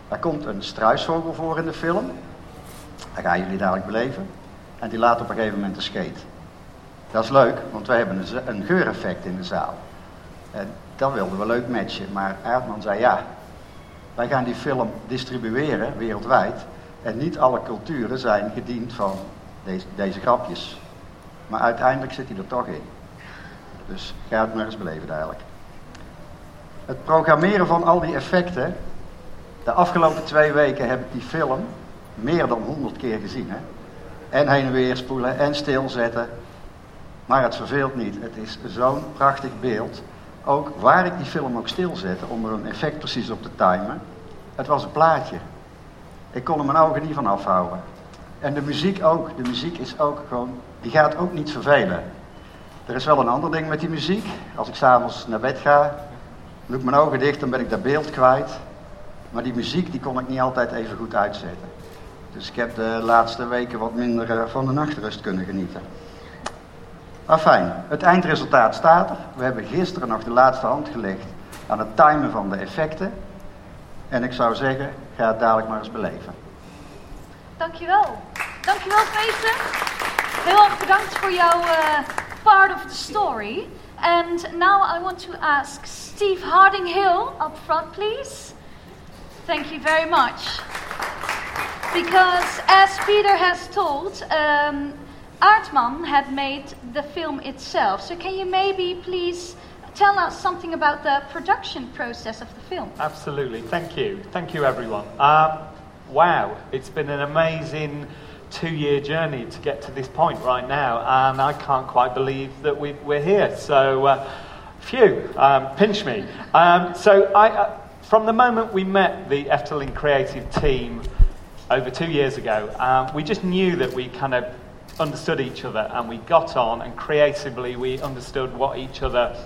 er komt een struisvogel voor in de film. Dat gaan jullie dadelijk beleven. En die laat op een gegeven moment een skate. Dat is leuk, want wij hebben een, een geureffect in de zaal. En dat wilden we leuk matchen. Maar Aardman zei ja, wij gaan die film distribueren wereldwijd. En niet alle culturen zijn gediend van deze, deze grapjes. Maar uiteindelijk zit hij er toch in. Dus ga het maar eens beleven dadelijk. Het programmeren van al die effecten. De afgelopen twee weken heb ik die film meer dan honderd keer gezien. Hè? En heen en weer spoelen en stilzetten. Maar het verveelt niet. Het is zo'n prachtig beeld. Ook waar ik die film ook stilzette om er een effect precies op te timen. Het was een plaatje. Ik kon er mijn ogen niet van afhouden. En de muziek ook. De muziek is ook gewoon, die gaat ook niet vervelen. Er is wel een ander ding met die muziek. Als ik s'avonds naar bed ga, doe ik mijn ogen dicht, dan ben ik dat beeld kwijt. Maar die muziek die kon ik niet altijd even goed uitzetten. Dus ik heb de laatste weken wat minder eh, van de nachtrust kunnen genieten. Maar fijn, het eindresultaat staat er. We hebben gisteren nog de laatste hand gelegd aan het timen van de effecten. En ik zou zeggen, ga het dadelijk maar eens beleven. Dankjewel. Dankjewel, Peter. Heel erg bedankt voor jouw uh, part of the story. And now I want to ask Steve Harding Hill up front, please. Thank you very much. Because as Peter has told, um, Aardman had made the film itself. So can you maybe please tell us something about the production process of the film? Absolutely. Thank you. Thank you, everyone. Um, wow, it's been an amazing two year journey to get to this point right now, and I can't quite believe that we, are here. So, uh, phew, um, pinch me. Um, so, I, uh, from the moment we met the Efteling creative team over two years ago, um, we just knew that we kind of understood each other and we got on, and creatively we understood what each other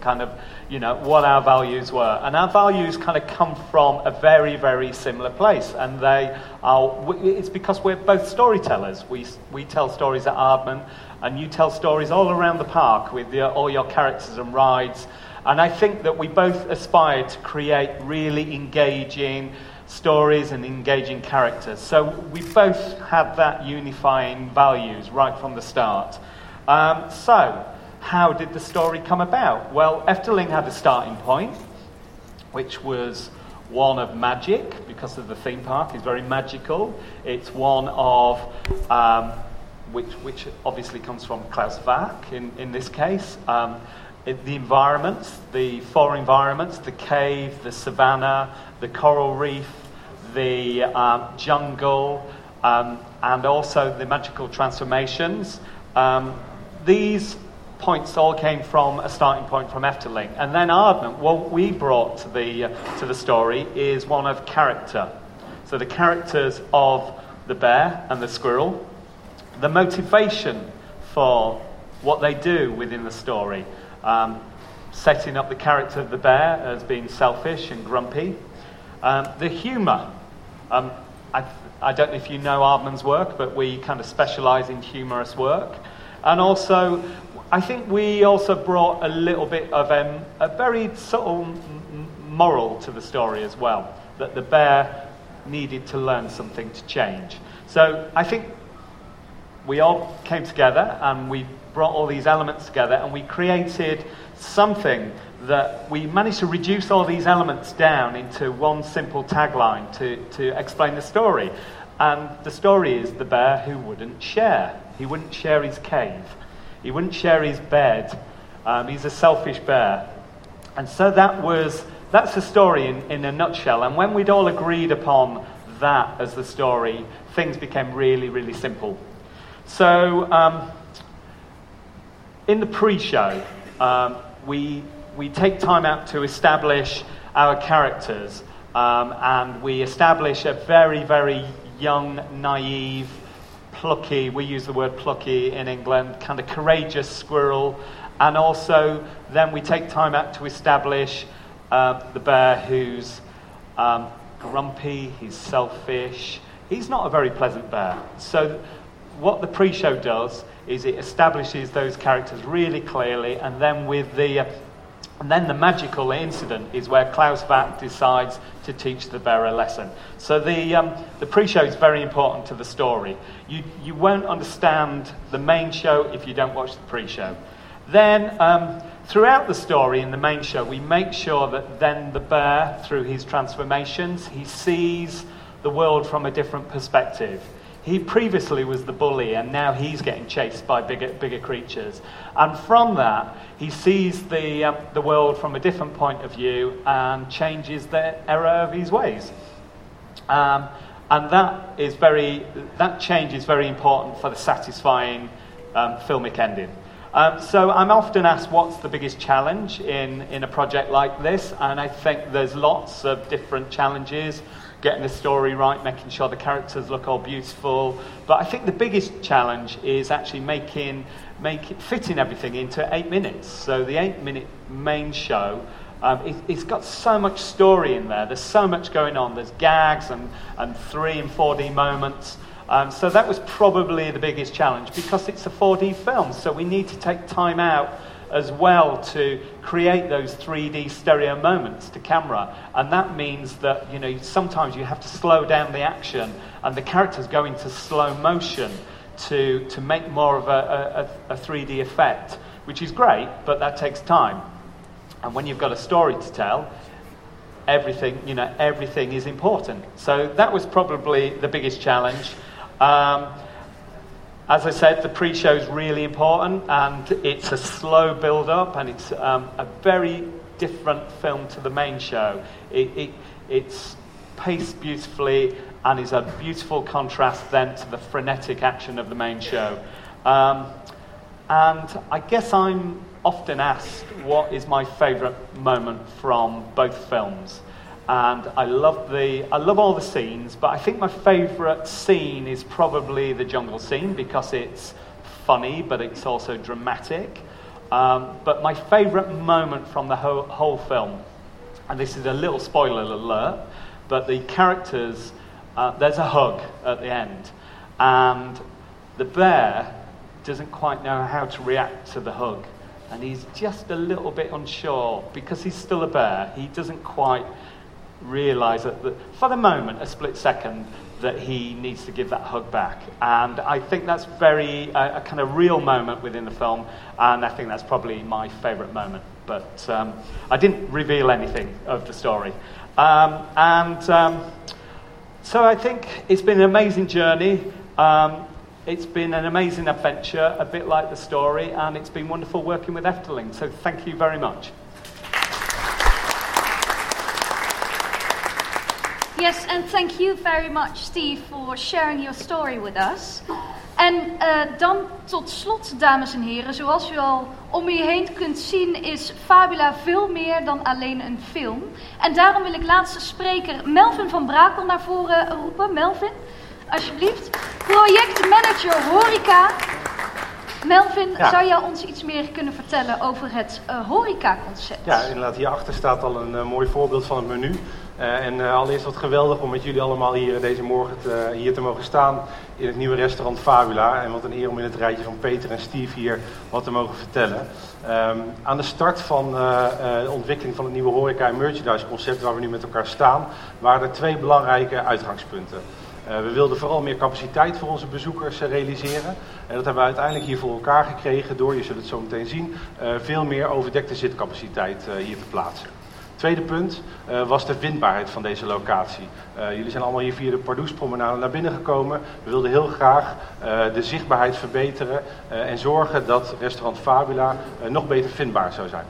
kind of, you know, what our values were. And our values kind of come from a very, very similar place. And they are, it's because we're both storytellers. We, we tell stories at Aardman, and you tell stories all around the park with your, all your characters and rides. And I think that we both aspire to create really engaging stories and engaging characters. So we both had that unifying values right from the start. Um, so, how did the story come about? Well, Efteling had a starting point, which was one of magic, because of the theme park is very magical. It's one of, um, which, which obviously comes from Klaus Vack in, in this case. Um, it, the environments, the four environments, the cave, the savannah, the coral reef, the um, jungle, um, and also the magical transformations. Um, these points all came from a starting point from Efteling. And then Ardent, what we brought to the, uh, to the story is one of character. So the characters of the bear and the squirrel, the motivation for what they do within the story, um, setting up the character of the bear as being selfish and grumpy, um, the humour. Um, I, I don't know if you know Ardman's work, but we kind of specialise in humorous work. And also, I think we also brought a little bit of um, a very subtle moral to the story as well, that the bear needed to learn something to change. So I think we all came together and we brought all these elements together and we created something that we managed to reduce all these elements down into one simple tagline to, to explain the story. And the story is the bear who wouldn't share. He wouldn't share his cave. He wouldn't share his bed. Um, he's a selfish bear. And so that was, that's the story in, in a nutshell. And when we'd all agreed upon that as the story, things became really, really simple. So um, in the pre show, um, we, we take time out to establish our characters. Um, and we establish a very, very young, naive, plucky, we use the word plucky in England, kind of courageous squirrel. And also, then we take time out to establish uh, the bear who's um, grumpy, he's selfish. He's not a very pleasant bear. So, what the pre show does is it establishes those characters really clearly, and then with the uh, and then the magical incident is where Klaus Vatt decides to teach the bear a lesson. So the, um, the pre show is very important to the story. You, you won't understand the main show if you don't watch the pre show. Then, um, throughout the story in the main show, we make sure that then the bear, through his transformations, he sees the world from a different perspective. He previously was the bully, and now he's getting chased by bigger, bigger creatures. And from that, he sees the, um, the world from a different point of view and changes the error of his ways. Um, and that is very, that change is very important for the satisfying um, filmic ending. Um, so I'm often asked what's the biggest challenge in, in a project like this, and I think there's lots of different challenges getting the story right, making sure the characters look all beautiful. But I think the biggest challenge is actually making, make it, fitting everything into eight minutes. So the eight minute main show. Um, it, has got so much story in there. There's so much going on. There's gags and, and 3 and 4D moments. Um, so that was probably the biggest challenge because it's a 4D film. So we need to take time out as well to create those 3D stereo moments to camera. And that means that, you know, sometimes you have to slow down the action and the characters go into slow motion to, to make more of a, a, a 3D effect, which is great, but that takes time. And when you've got a story to tell, everything, you know, everything is important. So that was probably the biggest challenge. Um, as I said, the pre-show is really important, and it's a slow build-up, and it's um, a very different film to the main show. It, it, it's paced beautifully, and is a beautiful contrast then to the frenetic action of the main show. Um, and I guess I'm often asked what is my favourite moment from both films. And I love the I love all the scenes, but I think my favourite scene is probably the jungle scene because it's funny, but it's also dramatic. Um, but my favourite moment from the whole, whole film, and this is a little spoiler alert, but the characters, uh, there's a hug at the end, and the bear doesn't quite know how to react to the hug and he's just a little bit unsure because he's still a bear. He doesn't quite realize that, for the moment, a split second, that he needs to give that hug back. And I think that's very uh, a kind of real moment within the film, and I think that's probably my favorite moment. But um, I didn't reveal anything of the story. Um, and um, so I think it's been an amazing journey. Um, it's been an amazing adventure, a bit like the story, and it's been wonderful working with Efteling. So thank you very much. Yes, and thank you very much, Steve, for sharing your story with us. En uh, dan tot slot, dames en heren, zoals u al om u heen kunt zien, is Fabula veel meer dan alleen een film. En daarom wil ik laatste spreker Melvin van Brakel naar voren roepen. Melvin, alsjeblieft. Projectmanager Horeca. Melvin, zou jij ons iets meer kunnen vertellen over het uh, horeca-concept? Ja, inderdaad. Hierachter staat al een uh, mooi voorbeeld van het menu. Uh, en uh, allereerst wat geweldig om met jullie allemaal hier deze morgen te, hier te mogen staan in het nieuwe restaurant Fabula. En wat een eer om in het rijtje van Peter en Steve hier wat te mogen vertellen. Um, aan de start van de ontwikkeling van het nieuwe horeca- en merchandise concept waar we nu met elkaar staan, waren er twee belangrijke uitgangspunten. We wilden vooral meer capaciteit voor onze bezoekers realiseren. En dat hebben we uiteindelijk hier voor elkaar gekregen door, je zult het zo meteen zien, veel meer overdekte zitcapaciteit hier te plaatsen. Tweede punt was de vindbaarheid van deze locatie. jullie zijn allemaal hier via de Pardoespromenade naar binnen gekomen. We wilden heel graag de zichtbaarheid verbeteren en zorgen dat restaurant Fabula nog beter vindbaar zou zijn.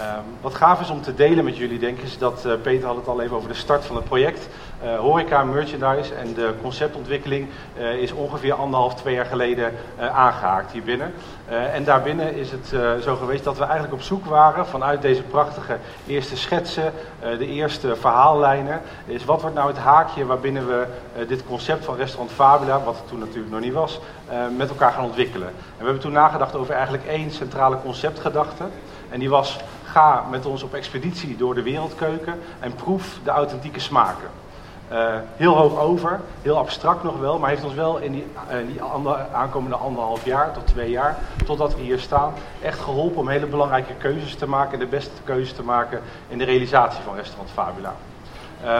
Um, wat gaaf is om te delen met jullie, denk ik, is dat uh, Peter had het al even over de start van het project. Uh, horeca merchandise en de conceptontwikkeling uh, is ongeveer anderhalf, twee jaar geleden aangehaakt hier binnen. en daarbinnen is het zo geweest dat we eigenlijk op zoek waren vanuit deze prachtige eerste schetsen, de eerste verhaallijnen. Is wat wordt nou het haakje waarbinnen we dit concept van restaurant Fabula, wat het toen natuurlijk nog niet was, met elkaar gaan ontwikkelen. En we hebben toen nagedacht over eigenlijk één centrale conceptgedachte. En die was ga met ons op expeditie door de wereldkeuken en proef de authentieke smaken. Uh, heel hoog over, heel abstract nog wel, maar heeft ons wel in die, uh, die aankomende anderhalf jaar tot twee jaar, totdat we hier staan, echt geholpen om hele belangrijke keuzes te maken en de beste keuzes te maken in de realisatie van restaurant Fabula.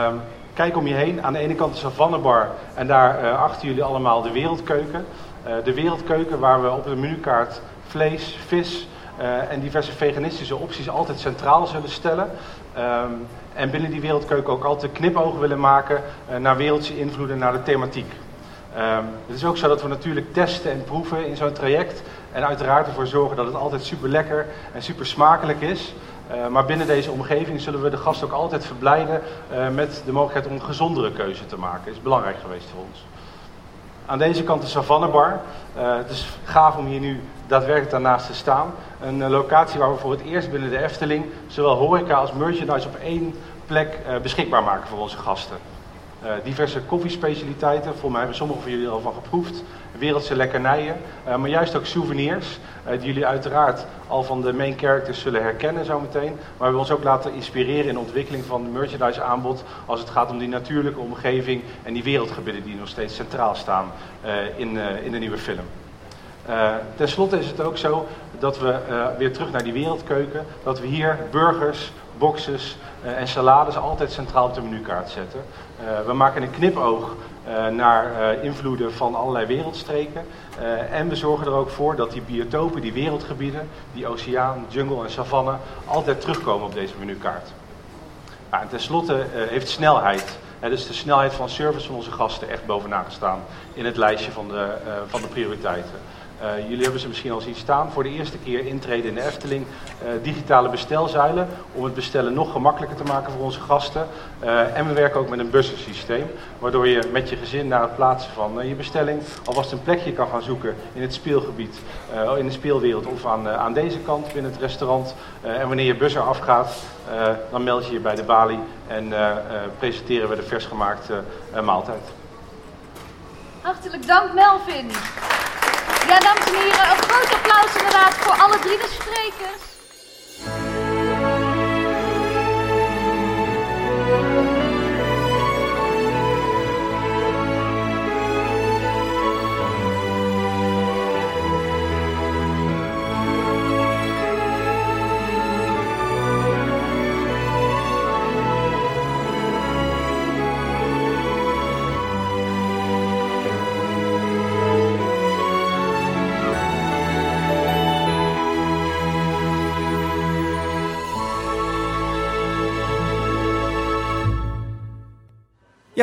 Um, kijk om je heen, aan de ene kant de Savannebar en daar uh, achter jullie allemaal de wereldkeuken. de wereldkeuken waar we op de menukaart vlees, vis, uh, en diverse veganistische opties altijd centraal zullen stellen. Um, en binnen die wereldkeuken ook altijd knipogen willen maken uh, naar wereldse invloeden, naar de thematiek. Um, het is ook zo dat we natuurlijk testen en proeven in zo'n traject. En uiteraard ervoor zorgen dat het altijd super lekker en super smakelijk is. Uh, maar binnen deze omgeving zullen we de gast ook altijd verblijden met de mogelijkheid om een gezondere keuze te maken. Dat is belangrijk geweest voor ons. Aan deze kant de Savannebar. Het is gaaf om hier nu daadwerkelijk daarnaast te staan. Een uh, locatie waar we voor het eerst binnen de Efteling zowel horeca als merchandise op één plek uh, beschikbaar maken voor onze gasten. Uh, diverse koffiespecialiteiten, volgens mij hebben sommigen van jullie al van geproefd. Wereldse lekkernijen, maar juist ook souvenirs. Die jullie uiteraard al van de main characters zullen herkennen zometeen. Maar we ons ook laten inspireren in de ontwikkeling van het merchandise aanbod. Als het gaat om die natuurlijke omgeving en die wereldgebieden die nog steeds centraal staan in, in de nieuwe film. Uh, ten slotte is het ook zo dat we uh, weer terug naar die wereldkeuken, dat we hier burgers, boxes uh, en salades altijd centraal op de menukaart zetten. we maken een knipoog naar invloeden van allerlei wereldstreken. en we zorgen er ook voor dat die biotopen, die wereldgebieden, die oceaan, jungle en savanne, altijd terugkomen op deze menukaart. Nou, en ten slotte heeft snelheid dus de snelheid van service van onze gasten echt bovenaan gestaan in het lijstje van de, van de prioriteiten. Uh, jullie hebben ze misschien al zien staan. Voor de eerste keer intreden in de Efteling. Uh, digitale bestelzuilen. Om het bestellen nog gemakkelijker te maken voor onze gasten. Uh, en we werken ook met een bussensysteem. Waardoor je met je gezin na het plaatsen van je bestelling. alvast een plekje kan gaan zoeken in het speelgebied. in de speelwereld of aan, aan deze kant binnen het restaurant. en wanneer je bus eraf gaat. dan meld je je bij de balie. En presenteren we de versgemaakte maaltijd. Hartelijk dank Melvin. Ja, dames en heren, een groot applaus inderdaad voor alle drie de sprekers.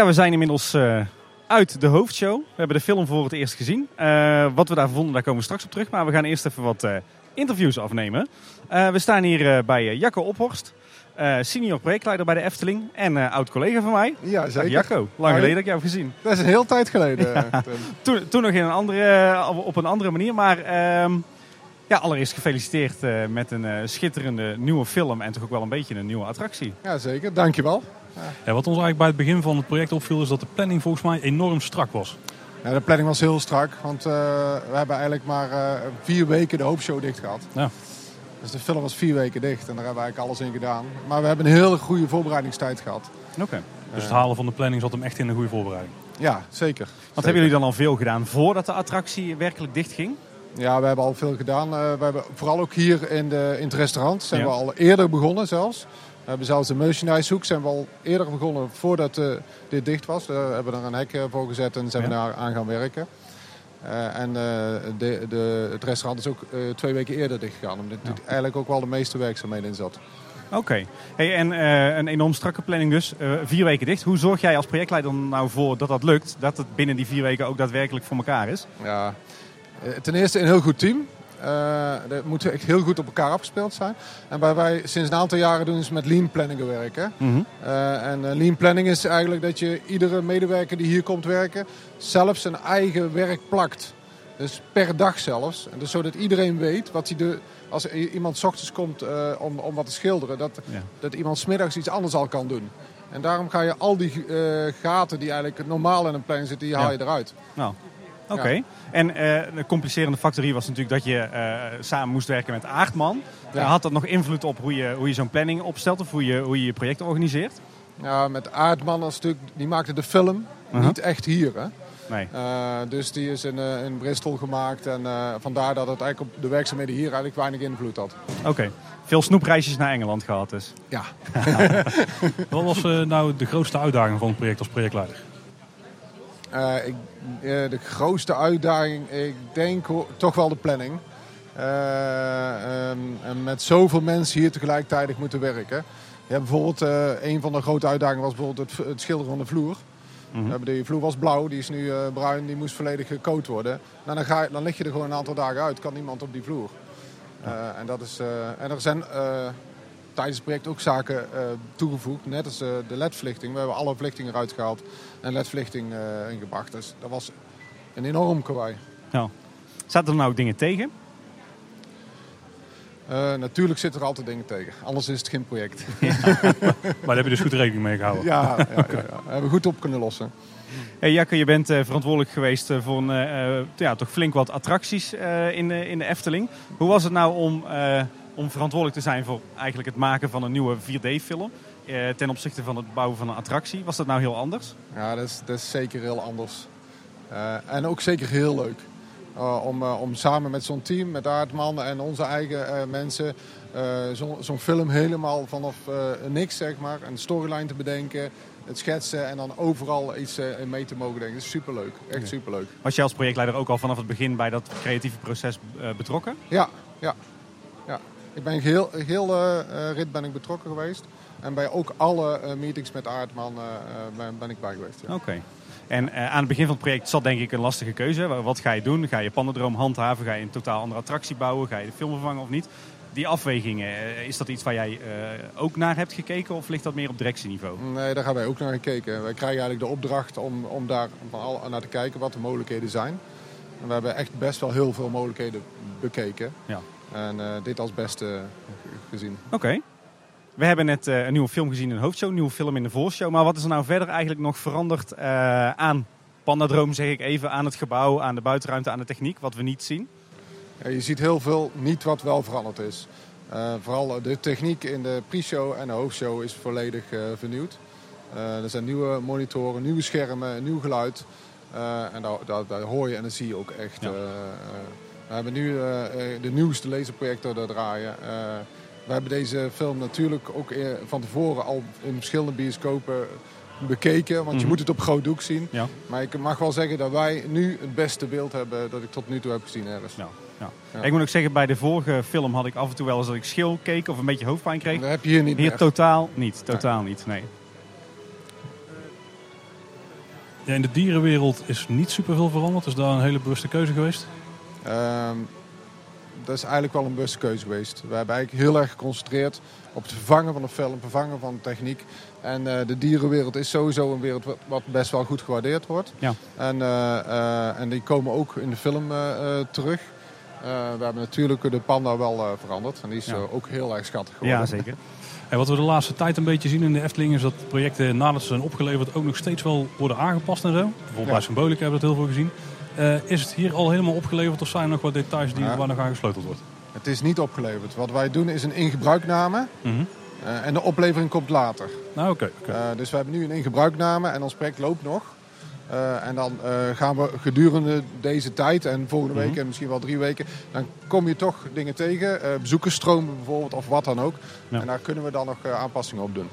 Ja, we zijn inmiddels uh, uit de hoofdshow. We hebben de film voor het eerst gezien. Uh, wat we daar vonden, daar komen we straks op terug. Maar we gaan eerst even wat uh, interviews afnemen. we staan hier bij Jacco Ophorst. senior projectleider bij de Efteling en oud collega van mij. Ja, zeker. Jacco, lang geleden dat ik jou heb gezien. Dat is een heel tijd geleden. Ja. toen, toen, nog in een andere, op een andere manier, maar... Uh, ja, allereerst gefeliciteerd met een schitterende nieuwe film en toch ook wel een beetje een nieuwe attractie. Ja, zeker. Dankjewel. Ja, wat ons eigenlijk bij het begin van het project opviel is dat de planning volgens mij enorm strak was. Ja, de planning was heel strak, want uh, we hebben eigenlijk maar uh, vier weken de hoopshow dicht gehad. Ja. Dus de film was vier weken dicht en daar hebben we eigenlijk alles in gedaan. Maar we hebben een hele goede voorbereidingstijd gehad. Oké. Okay. Dus het halen van de planning zat hem echt in een goede voorbereiding? Ja, zeker. Wat zeker. hebben jullie dan al veel gedaan voordat de attractie werkelijk dicht ging? Ja, we hebben al veel gedaan. Uh, we hebben vooral ook hier in, de, in het restaurant zijn ja. we al eerder begonnen zelfs. We hebben zelfs de merchandise hoek zijn we al eerder begonnen voordat uh, dit dicht was. We hebben er een hek eh, voor gezet en zijn we daar aan gaan werken. Uh, en de, de, het restaurant is ook twee weken eerder dicht gegaan. Omdat ja. eigenlijk ook wel de meeste werkzaamheden in zat. Oké. Okay. Hey, en een enorm strakke planning dus. vier weken dicht. Hoe zorg jij als projectleider nou voor dat dat lukt? Dat het binnen die vier weken ook daadwerkelijk voor elkaar is? Ja, ten eerste een heel goed team. Dat moet echt heel goed op elkaar afgespeeld zijn. En waar wij sinds een aantal jaren doen is met lean planning werken. Mm -hmm. uh, en uh, lean planning is eigenlijk dat je iedere medewerker die hier komt werken zelf zijn eigen werk plakt. Dus per dag zelfs. En dus zodat iedereen weet wat hij de, als iemand s ochtends komt om, om wat te schilderen, dat, ja. dat iemand smiddags iets anders al kan doen. En daarom ga je al die gaten die eigenlijk normaal in een planning zitten, die haal je eruit. Nou. Oké. Okay. Ja. En uh, de complicerende factor hier was natuurlijk dat je uh, samen moest werken met Aardman. Ja. Had dat nog invloed op hoe je, hoe je zo'n planning opstelt of hoe je, hoe je je project organiseert? Ja, met Aardman als stuk, die maakte de film uh -huh. niet echt hier. Hè? Nee. Uh, dus die is in, in Bristol gemaakt en vandaar dat het eigenlijk op de werkzaamheden hier eigenlijk weinig invloed had. Oké. Okay. Veel snoepreisjes naar Engeland gehad dus. Ja. Wat was nou de grootste uitdaging van het project als projectleider? Uh, ik, uh, de grootste uitdaging, ik denk toch wel de planning. Uh, um, en met zoveel mensen hier tegelijkertijd moeten werken. Ja, bijvoorbeeld, een van de grote uitdagingen was bijvoorbeeld het, het schilderen van de vloer. Mm -hmm. De vloer was blauw, die is nu bruin, die moest volledig gecoat worden. Nou, dan, ga je, dan lig je er gewoon een aantal dagen uit, kan niemand op die vloer. en, dat is, en er zijn tijdens het project ook zaken uh, toegevoegd. Net als uh, de ledverlichting. We hebben alle verlichtingen eruit gehaald en ledverlichting uh, ingebracht. Dus dat was een enorm kawaii. Ja. Zaten er nou ook dingen tegen? natuurlijk zitten er altijd dingen tegen. Anders is het geen project. Ja. maar daar heb je dus goed rekening mee gehouden? Ja, ja, ja, ja. hebben we goed op kunnen lossen. Hey Jacke, je bent uh, verantwoordelijk geweest voor uh, ja, toch flink wat attracties in, de, in de Efteling. Hoe was het nou om om verantwoordelijk te zijn voor eigenlijk het maken van een nieuwe 4D-film. Eh, ten opzichte van het bouwen van een attractie. Was dat nou heel anders? Ja, dat is, dat is zeker heel anders. Uh, en ook zeker heel leuk. Uh, om, uh, om samen met zo'n team, met Aardman en onze eigen mensen, zo'n zo film helemaal vanaf niks, zeg maar, een storyline te bedenken, het schetsen en dan overal iets in mee te mogen denken. Dat is superleuk, echt superleuk. Was jij als projectleider ook al vanaf het begin bij dat creatieve proces betrokken? Ja, ja. Ik ben heel, heel rit ben ik betrokken geweest. En bij ook alle meetings met Aardman ben, ben, ik bij geweest. Ja. Oké. Okay. En aan het begin van het project zat denk ik een lastige keuze. Wat ga je doen? Ga je Pandadroom handhaven? Ga je een totaal andere attractie bouwen? Ga je de film vervangen of niet? Die afwegingen, is dat iets waar jij uh, ook naar hebt gekeken of ligt dat meer op directieniveau? Nee, daar hebben wij ook naar gekeken. Wij krijgen eigenlijk de opdracht om, om daar van al naar te kijken wat de mogelijkheden zijn. En we hebben echt best wel heel veel mogelijkheden bekeken. Ja. En dit als beste gezien. Oké. Okay. We hebben net uh, een nieuwe film gezien in de hoofdshow, een nieuwe film in de voorshow. Maar wat is er nou verder eigenlijk nog veranderd uh, aan Pandadroom, zeg ik even, aan het gebouw, aan de buitenruimte, aan de techniek, wat we niet zien? Ja, je ziet heel veel niet wat wel veranderd is. Uh, vooral de techniek in de pre-show en de hoofdshow is volledig vernieuwd. er zijn nieuwe monitoren, nieuwe schermen, nieuw geluid. en daar, daar, daar, hoor je en dat zie je ook echt. Ja. We hebben nu de nieuwste laserprojector daar draaien. We hebben deze film natuurlijk ook van tevoren al in verschillende bioscopen bekeken. Want mm -hmm. je moet het op groot doek zien. Ja. Maar ik mag wel zeggen dat wij nu het beste beeld hebben dat ik tot nu toe heb gezien ergens. Ja. Ja. Ja. Ik moet ook zeggen, bij de vorige film had ik af en toe wel eens dat ik schil keek of een beetje hoofdpijn kreeg. Dat heb je hier niet Hier meer. totaal niet, totaal nee. niet, nee. Ja, in de dierenwereld is niet superveel veranderd. Is daar een hele bewuste keuze geweest? Um, dat is eigenlijk wel een bewuste keuze geweest. We hebben eigenlijk heel erg geconcentreerd op het vervangen van de film, het vervangen van de techniek. En uh, de dierenwereld is sowieso een wereld wat best wel goed gewaardeerd wordt. Ja. En, uh, uh, en die komen ook in de film terug. we hebben natuurlijk de panda wel veranderd. En die is ja. ook heel erg schattig geworden. Ja, zeker. En wat we de laatste tijd een beetje zien in de Efteling is dat projecten nadat ze zijn opgeleverd ook nog steeds wel worden aangepast en zo. Bijvoorbeeld ja. bij Symbolica hebben we dat heel veel gezien. Uh, is het hier al helemaal opgeleverd of zijn er nog wat details die, ja. waar nog aan gesleuteld wordt? Het is niet opgeleverd. Wat wij doen is een ingebruikname. Mm -hmm. uh, en de oplevering komt later. Nou, oké. Okay, okay. uh, dus we hebben nu een ingebruikname en ons project loopt nog. en dan gaan we gedurende deze tijd en volgende week mm -hmm. en misschien wel drie weken... dan kom je toch dingen tegen. bezoekersstromen bijvoorbeeld of wat dan ook. Ja. En daar kunnen we dan nog aanpassingen op doen.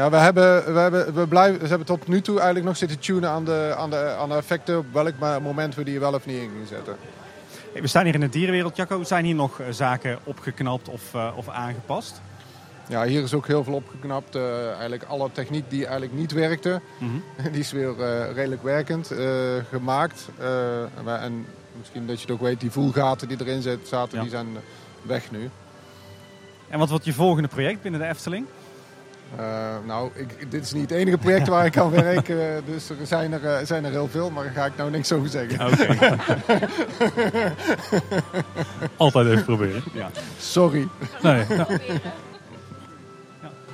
Ja, we hebben, we, hebben, we, blijven, we hebben tot nu toe eigenlijk nog zitten tunen aan de, aan de, aan de effecten. Op welk moment we die wel of niet in gaan zetten. We staan hier in de dierenwereld, Jacco. Zijn hier nog zaken opgeknapt of, uh, of aangepast? Ja, hier is ook heel veel opgeknapt. Uh, eigenlijk alle techniek die eigenlijk niet werkte, mm -hmm. die is weer uh, redelijk werkend gemaakt. en misschien dat je het ook weet, die voelgaten die erin zaten, ja. die zijn weg nu. En wat wordt je volgende project binnen de Efteling? Uh, nou, ik, dit is niet het enige project waar ik aan werk. Uh, dus er zijn er, uh, zijn er heel veel, maar daar ga ik nou niks over zeggen. Okay. Altijd even proberen. Ja. Sorry. Nee. Ja.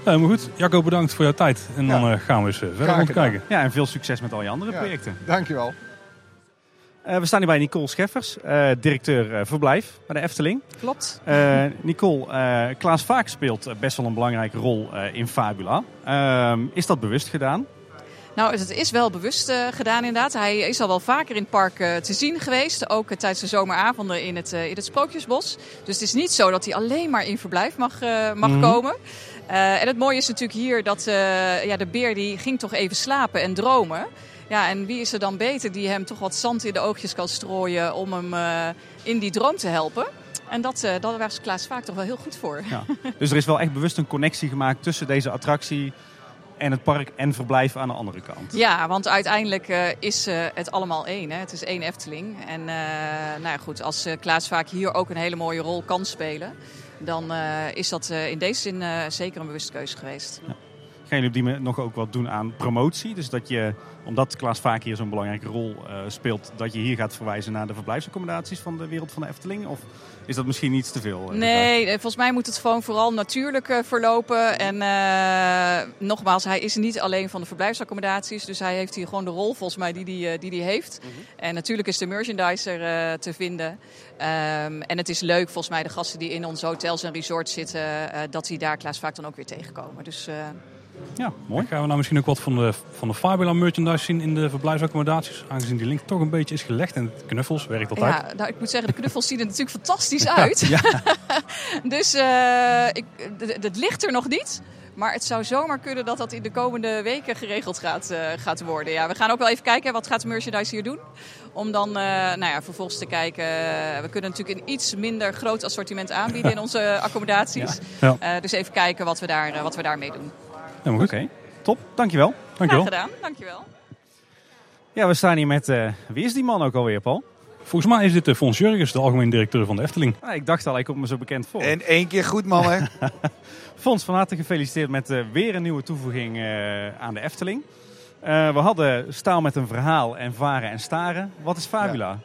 Ja, maar goed, Jacco, bedankt voor jouw tijd. En dan ja. gaan we eens verder rond kijken. Ja, en veel succes met al je andere projecten. Dankjewel. Uh, we staan hier bij Nicole Scheffers, uh, directeur uh, verblijf bij de Efteling. Klopt. Nicole, Klaas Vaak speelt best wel een belangrijke rol in Fabula. Ehm, is dat bewust gedaan? Nou, het is wel bewust gedaan inderdaad. Hij is al wel vaker in het park te zien geweest. Ook tijdens de zomeravonden in het, in het Sprookjesbos. Dus het is niet zo dat hij alleen maar in verblijf mag, mag mm -hmm. komen. en het mooie is natuurlijk hier dat ja, de beer die ging toch even slapen en dromen. Ja, en wie is er dan beter die hem toch wat zand in de oogjes kan strooien om hem uh, in die droom te helpen? En dat, uh, dat was Klaas vaak toch wel heel goed voor. Ja. Dus er is wel echt bewust een connectie gemaakt tussen deze attractie en het park en verblijf aan de andere kant. Ja, want uiteindelijk uh, is uh, het allemaal één. Hè? Het is één Efteling. En uh, nou ja, goed, als Klaas vaak hier ook een hele mooie rol kan spelen... dan is dat in deze zin zeker een bewuste keuze geweest. Ja. Gaan jullie op die manier nog ook wat doen aan promotie? Dus dat je, omdat Klaas vaak hier zo'n belangrijke rol uh, speelt, dat je hier gaat verwijzen naar de verblijfsaccommodaties van de wereld van de Efteling? Of is dat misschien iets te veel? Uh, nee, volgens mij moet het gewoon vooral natuurlijk uh, verlopen. En nogmaals, hij is niet alleen van de verblijfsaccommodaties. Dus hij heeft hier gewoon de rol volgens mij die hij die, die heeft. Mm -hmm. En natuurlijk is de merchandiser te vinden. Um, en het is leuk volgens mij de gasten die in onze hotels en resorts zitten, dat die daar Klaas vaak dan ook weer tegenkomen. Dus... Ja, mooi. Gaan we nou misschien ook wat van de, van de Fabula merchandise zien in de verblijfsaccommodaties? Aangezien die link toch een beetje is gelegd en knuffels werkt altijd. Ja, nou, ik moet zeggen, de knuffels zien er natuurlijk fantastisch uit. Ja. dus eh, ik, d- het ligt er nog niet. Maar het zou zomaar kunnen dat dat in de komende weken geregeld gaat, eh, gaat worden. Ja, we gaan ook wel even kijken, wat gaat de merchandise hier doen? Om dan eh, nou ja, vervolgens te kijken. we kunnen natuurlijk een iets minder groot assortiment aanbieden in onze accommodaties. Ja. Eh, dus even kijken wat we, daar, wat we daarmee doen. Helemaal goed. Oké, top. Dankjewel. Graag Dankjewel. gedaan, dankjewel. Ja, we staan hier met... eh, wie is die man ook alweer, Paul? Volgens mij is dit de Fons Jurgens, de algemeen directeur van de Efteling. Ah, ik dacht al, ik kom me zo bekend voor. In één keer goed, mannen. Fons, van harte gefeliciteerd met eh, weer een nieuwe toevoeging eh, aan de Efteling. Eh, we hadden staal met een verhaal en varen en staren. Wat is Fabula?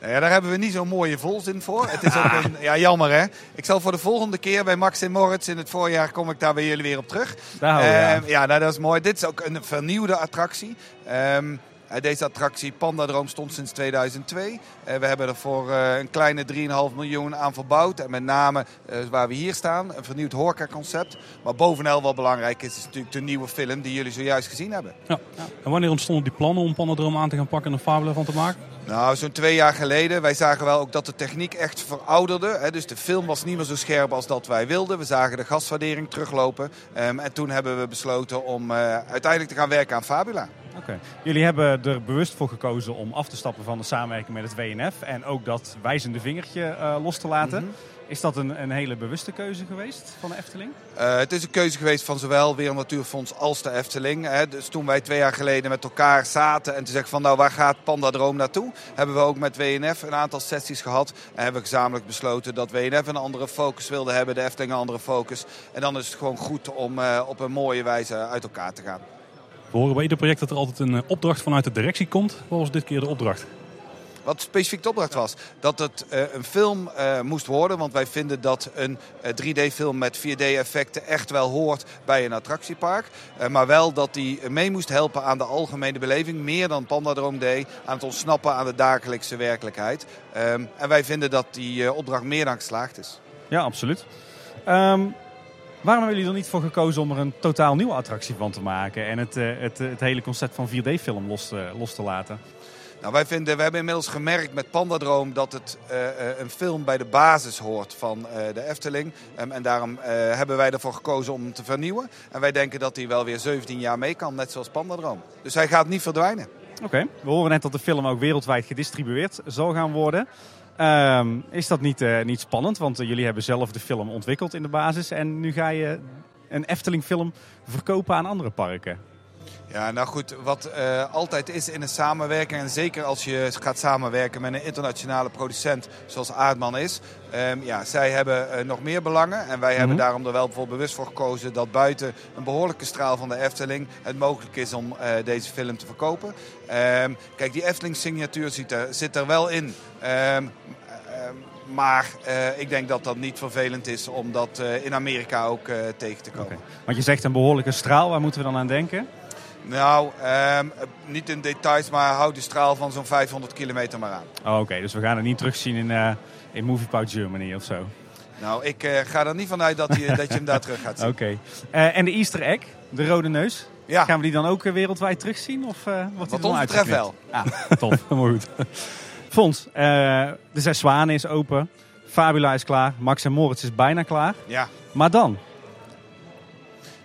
Nou ja, daar hebben we niet zo'n mooie volzin voor. Het is ook een, ja, jammer hè. Ik zal voor de volgende keer bij Max en Moritz in het voorjaar kom ik daar bij jullie weer op terug. Daar houden we aan. Ehm, ja, nou, dat is mooi. Dit is ook een vernieuwde attractie. Ehm, eh, deze attractie Pandadroom stond sinds 2002. Eh, we hebben er voor eh, een kleine 3,5 miljoen aan verbouwd. En met name eh, waar we hier staan, een vernieuwd horeca-concept. Maar bovenal wat belangrijk is, is natuurlijk de nieuwe film die jullie zojuist gezien hebben. Ja. En wanneer ontstonden die plannen om Panodroom aan te gaan pakken en een Fabula van te maken? Nou, zo'n twee jaar geleden. Wij zagen wel ook dat de techniek echt verouderde. Hè. Dus de film was niet meer zo scherp als dat wij wilden. We zagen de gaswaardering teruglopen. Ehm, en toen hebben we besloten om eh, uiteindelijk te gaan werken aan Fabula. Jullie hebben er bewust voor gekozen om af te stappen van de samenwerking met het WNF. En ook dat wijzende vingertje eh, los te laten. Mhm. Is dat een, een hele bewuste keuze geweest van de Efteling? Eh, het is een keuze geweest van zowel Wereld Natuurfonds als de Efteling. Hè. Dus toen wij twee jaar geleden met elkaar zaten en te zeggen van nou waar gaat Pandadroom naartoe, hebben we ook met WNF een aantal sessies gehad. En hebben we gezamenlijk besloten dat WNF een andere focus wilde hebben, de Efteling een andere focus. En dan is het gewoon goed om eh, op een mooie wijze uit elkaar te gaan. We horen bij ieder project dat er altijd een eh, opdracht vanuit de directie komt. Wat was dit keer de opdracht? Wat specifiek de opdracht was, dat het eh, een film eh, moest worden. Want wij vinden dat een eh, 3D-film met 4D-effecten echt wel hoort bij een attractiepark. Eh, maar wel dat die mee moest helpen aan de algemene beleving. Meer dan Pandadroom deed, aan het ontsnappen aan de dagelijkse werkelijkheid. Ehm, en wij vinden dat die eh, opdracht meer dan geslaagd is. Ja, absoluut. Ehm, waarom hebben jullie er niet voor gekozen om er een totaal nieuwe attractie van te maken? En het, eh, het, het hele concept van 4D-film los, te- los te laten? Nou, wij vinden, we hebben inmiddels gemerkt met Pandadroom dat het eh, eh, een film bij de basis hoort van eh, de Efteling. Ehm, en daarom eh, hebben wij ervoor gekozen om hem te vernieuwen. En wij denken dat hij wel weer 17 jaar mee kan, net zoals Pandadroom. Dus hij gaat niet verdwijnen. Oké, we horen net dat de film ook wereldwijd gedistribueerd zal gaan worden. Ehm, is dat niet, eh, niet spannend? Want eh, jullie hebben zelf de film ontwikkeld in de basis. En nu ga je een Efteling-film verkopen aan andere parken. Ja, nou goed, wat eh, altijd is in een samenwerking, en zeker als je gaat samenwerken met een internationale producent zoals Aardman is, ehm, ja, zij hebben eh, nog meer belangen. En wij hebben Mhm. daarom er wel voor bewust voor gekozen dat buiten een behoorlijke straal van de Efteling het mogelijk is om eh, deze film te verkopen. Ehm, kijk, die Efteling-signatuur zit er, zit er wel in. Ehm, maar ik denk dat dat niet vervelend is om dat in Amerika ook tegen te komen. Want je zegt een behoorlijke straal, waar moeten we dan aan denken? Nou, ehm, niet in details, maar houd de straal van zo'n 500 kilometer maar aan. Oh, Oké, dus we gaan het niet terugzien in, eh in Germany of zo. Nou, ik eh, ga er niet vanuit dat, je, dat je hem daar terug gaat zien. Oké. Eh, en de Easter egg, de rode neus. Ja. Gaan we die dan ook wereldwijd terugzien? Of eh wordt Wat ons betreft uitgeknipt? Ah, tof. Helemaal goed. Fons, de Zes Zwanen is open. Fabula is klaar. Max en Moritz is bijna klaar. Ja. Maar dan?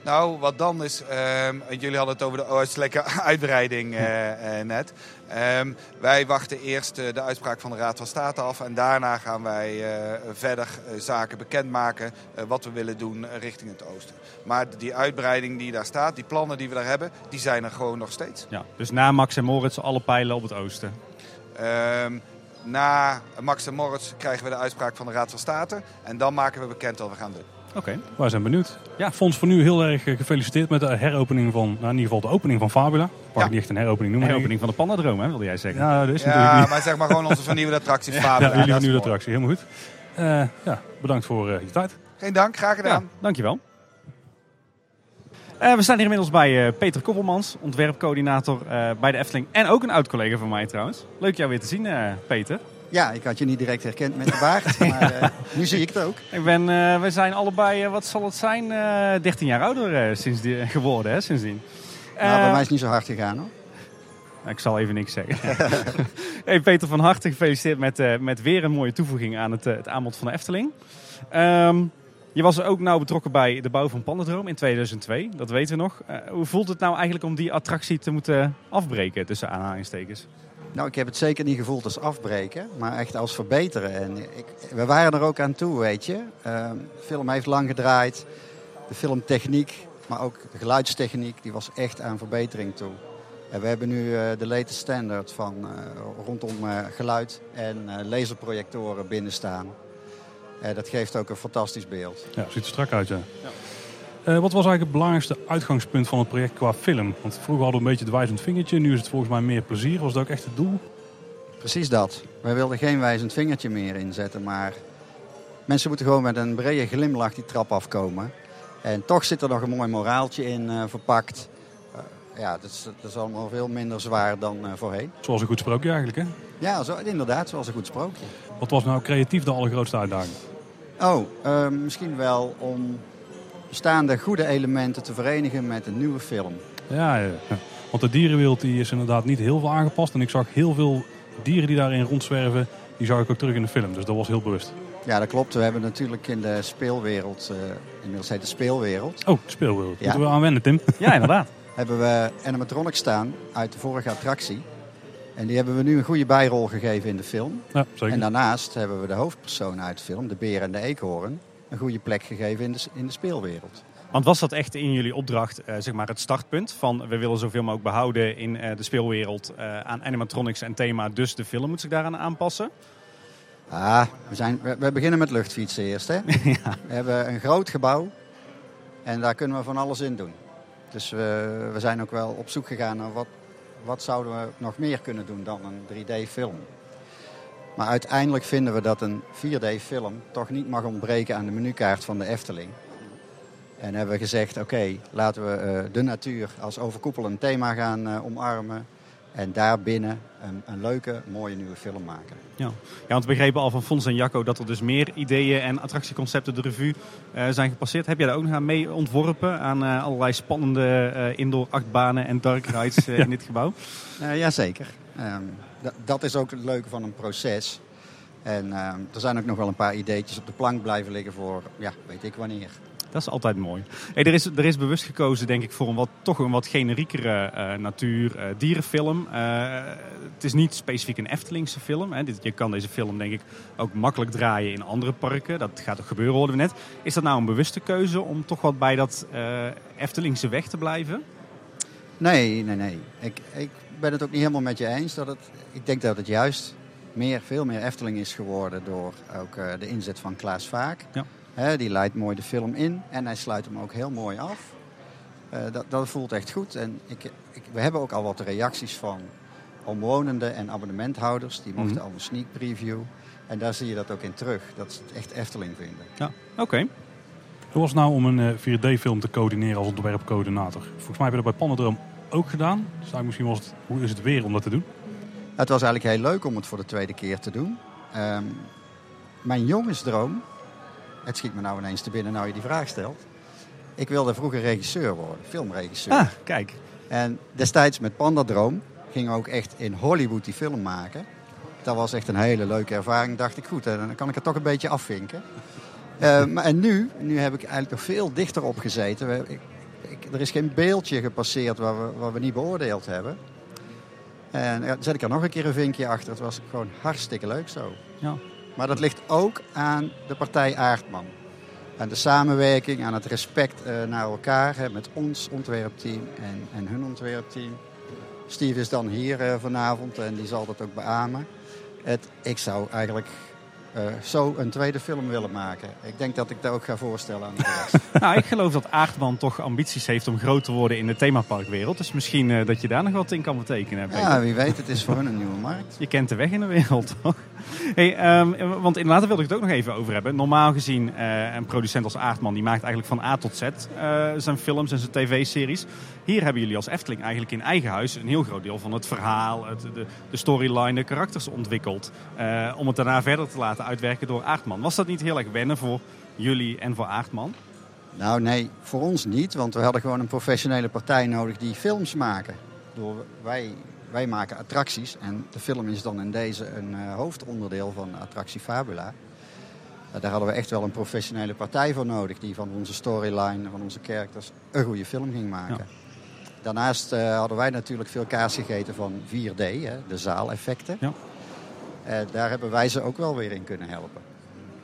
Nou, wat dan is, ehm, jullie hadden het over de oostelijke uitbreiding eh, eh, net. Ehm, wij wachten eerst eh, de uitspraak van de Raad van State af en daarna gaan wij verder zaken bekendmaken wat we willen doen richting het oosten. Maar die uitbreiding die daar staat, die plannen die we daar hebben, die zijn er gewoon nog steeds. Ja, dus na Max en Moritz alle pijlen op het oosten. Ehm, na Max en Moritz krijgen we de uitspraak van de Raad van State en dan maken we bekend wat we gaan doen. Oké. Wij zijn benieuwd. Ja, Fons, voor nu heel erg eh, gefeliciteerd met de heropening van, nou, in ieder geval de opening van Fabula. Mag Ja. ik niet echt een heropening noemen. Heropening van de Pandadroom, hè, wilde jij zeggen. Ja, dat is natuurlijk Ja, niet. maar zeg maar gewoon onze vernieuwde attractie Ja, Fabula. jullie is nieuwe mooi. attractie, helemaal goed. Eh, ja, bedankt voor eh, je tijd. Geen dank, graag gedaan. Ja, dankjewel. Eh, we staan hier inmiddels bij eh, Peter Koppelmans, ontwerpcoördinator eh, bij de Efteling. En ook een oud collega van mij trouwens. Leuk jou weer te zien, eh, Peter. Ja, ik had je niet direct herkend met de baard, maar eh, nu zie ik het ook. Ik ben, eh, we zijn allebei, eh, wat zal het zijn, eh 13 jaar ouder sinds die, geworden, hè, sindsdien. Nou, bij mij is het niet zo hard gegaan hoor. Ik zal even niks zeggen. hey Peter van harte gefeliciteerd met, met weer een mooie toevoeging aan het, het aanbod van de Efteling. Ehm, je was ook nauw betrokken bij de bouw van Pandadroom in 2002, dat weten we nog. Hoe voelt het nou eigenlijk om die attractie te moeten afbreken, tussen aanhalingstekens? Nou, ik heb het zeker niet gevoeld als afbreken, maar echt als verbeteren. En ik, we waren er ook aan toe, weet je. Ehm, de film heeft lang gedraaid. De filmtechniek, maar ook de geluidstechniek, die was echt aan verbetering toe. En we hebben nu eh, de latest standard van eh, rondom eh, geluid en eh, laserprojectoren binnen staan. Eh, dat geeft ook een fantastisch beeld. Ja, ziet er strak uit, ja. Eh, wat was eigenlijk het belangrijkste uitgangspunt van het project qua film? Want vroeger hadden we een beetje het wijzend vingertje, nu is het volgens mij meer plezier. Was dat ook echt het doel? Precies dat. Wij wilden geen wijzend vingertje meer inzetten, maar mensen moeten gewoon met een brede glimlach die trap afkomen. En toch zit er nog een mooi moraaltje in eh, verpakt. Eh, ja, dat is, dat is allemaal veel minder zwaar dan eh, voorheen. Zoals een goed sprookje eigenlijk, hè? Ja, zo, inderdaad, zoals een goed sprookje. Wat was nou creatief de allergrootste uitdaging? Oh, eh, misschien wel om bestaande goede elementen te verenigen met een nieuwe film. Ja, ja, want de dierenwereld die is inderdaad niet heel veel aangepast. En ik zag heel veel dieren die daarin rondzwerven, die zag ik ook terug in de film. Dus dat was heel bewust. Ja, dat klopt. We hebben natuurlijk in de speelwereld, eh, inmiddels heet het speelwereld, Oh, de speelwereld. Ja. Moeten we aan wennen, Tim? Ja, inderdaad. hebben we animatronics staan uit de vorige attractie. En die hebben we nu een goede bijrol gegeven in de film. Ja, zeker. En daarnaast hebben we de hoofdpersoon uit de film, de beer en de eekhoorn, een goede plek gegeven in de, in de speelwereld. Want was dat echt in jullie opdracht eh, zeg maar het startpunt van we willen zoveel mogelijk behouden in eh, de speelwereld eh, aan animatronics en thema, dus de film moet zich daaraan aanpassen? Ah, we, zijn, we, we beginnen met luchtfietsen eerst. Hè? We hebben een groot gebouw en daar kunnen we van alles in doen. Dus we, we zijn ook wel op zoek gegaan naar wat, wat zouden we nog meer kunnen doen dan een 3D-film. Maar uiteindelijk vinden we dat een 4D-film toch niet mag ontbreken aan de menukaart van de Efteling. En hebben we gezegd, oké, laten we eh, de natuur als overkoepelend thema gaan eh, omarmen. En daarbinnen een, een leuke, mooie nieuwe film maken. Ja. ja, want we begrepen al van Fons en Jacco dat er dus meer ideeën en attractieconcepten de revue eh, zijn gepasseerd. Heb jij daar ook nog aan mee ontworpen aan allerlei spannende indoor achtbanen en dark rides in dit gebouw? Jazeker. D- dat is ook het leuke van een proces. En ehm, er zijn ook nog wel een paar ideetjes op de plank blijven liggen voor, ja, weet ik wanneer. Dat is altijd mooi. Hey, er, is, er is bewust gekozen, denk ik, voor een wat, toch een wat generiekere eh, natuur, eh, dierenfilm. Het is niet specifiek een Eftelingse film. Hè. Je kan deze film, denk ik, ook makkelijk draaien in andere parken. Dat gaat ook gebeuren, hoorden we net. Is dat nou een bewuste keuze om toch wat bij dat Eftelingse weg te blijven? Nee, nee, nee. Ik, ik ben het ook niet helemaal met je eens. Dat het, ik denk dat het juist meer, veel meer Efteling is geworden door ook eh, de inzet van Klaas Vaak. Ja. Die leidt mooi de film in en hij sluit hem ook heel mooi af. Eh, dat, dat voelt echt goed. En ik, ik, we hebben ook al wat reacties van omwonenden en abonnementhouders. Die mochten Mhm. al een sneak preview. En daar zie je dat ook in terug. Dat ze het echt Efteling vinden. Ja, oké. Hoe was het nou om een eh, 4D-film te coördineren als ontwerpcoördinator? Volgens mij heb je dat bij Pandadroom ook gedaan. Dus misschien was het, hoe is het weer om dat te doen? Het was eigenlijk heel leuk om het voor de tweede keer te doen. Ehm, mijn jongensdroom, het schiet me nou ineens te binnen nou je die vraag stelt. Ik wilde vroeger regisseur worden, filmregisseur. Ah, kijk. En destijds met Pandadroom ging ook echt in Hollywood die film maken. Dat was echt een hele leuke ervaring. Dacht ik, goed, dan kan ik het toch een beetje afvinken. Maar en nu, nu heb ik eigenlijk nog veel dichter op gezeten. Ik- er is geen beeldje gepasseerd waar we, waar we niet beoordeeld hebben. En ja, zet ik er nog een keer een vinkje achter. Het was gewoon hartstikke leuk zo. Ja. Maar dat ligt ook aan de partij Aardman. Aan de samenwerking, aan het respect eh, naar elkaar. Hè, met ons ontwerpteam en, en hun ontwerpteam. Steve is dan hier eh, vanavond en die zal dat ook beamen. Het, ik zou eigenlijk eh, zo een tweede film willen maken. Ik denk dat ik dat ook ga voorstellen aan de rest. nou, ik geloof dat Aardman toch ambities heeft om groot te worden in de themaparkwereld. Dus misschien eh, dat je daar nog wat in kan betekenen. Peter. ja, wie weet, het is voor hun een nieuwe markt. Je kent de weg in de wereld, toch? Hey, ehm, want inderdaad wilde ik het ook nog even over hebben. Normaal gezien, eh, een producent als Aardman, die maakt eigenlijk van A tot Z zijn films en zijn tv-series. Hier hebben jullie als Efteling eigenlijk in eigen huis een heel groot deel van het verhaal, het, de, de storyline, de karakters ontwikkeld. eh, om het daarna verder te laten uitwerken door Aardman. Was dat niet heel erg wennen voor jullie en voor Aardman? Nou nee, voor ons niet, want we hadden gewoon een professionele partij nodig die films maken. Door, wij, wij maken attracties en de film is dan in deze een eh, hoofdonderdeel van attractie Fabula. Eh, daar hadden we echt wel een professionele partij voor nodig die van onze storyline, van onze characters, een goede film ging maken. Daarnaast eh, hadden wij natuurlijk veel kaas gegeten van 4D, hè, de zaaleffecten. Ja. Eh, daar hebben wij ze ook wel weer in kunnen helpen.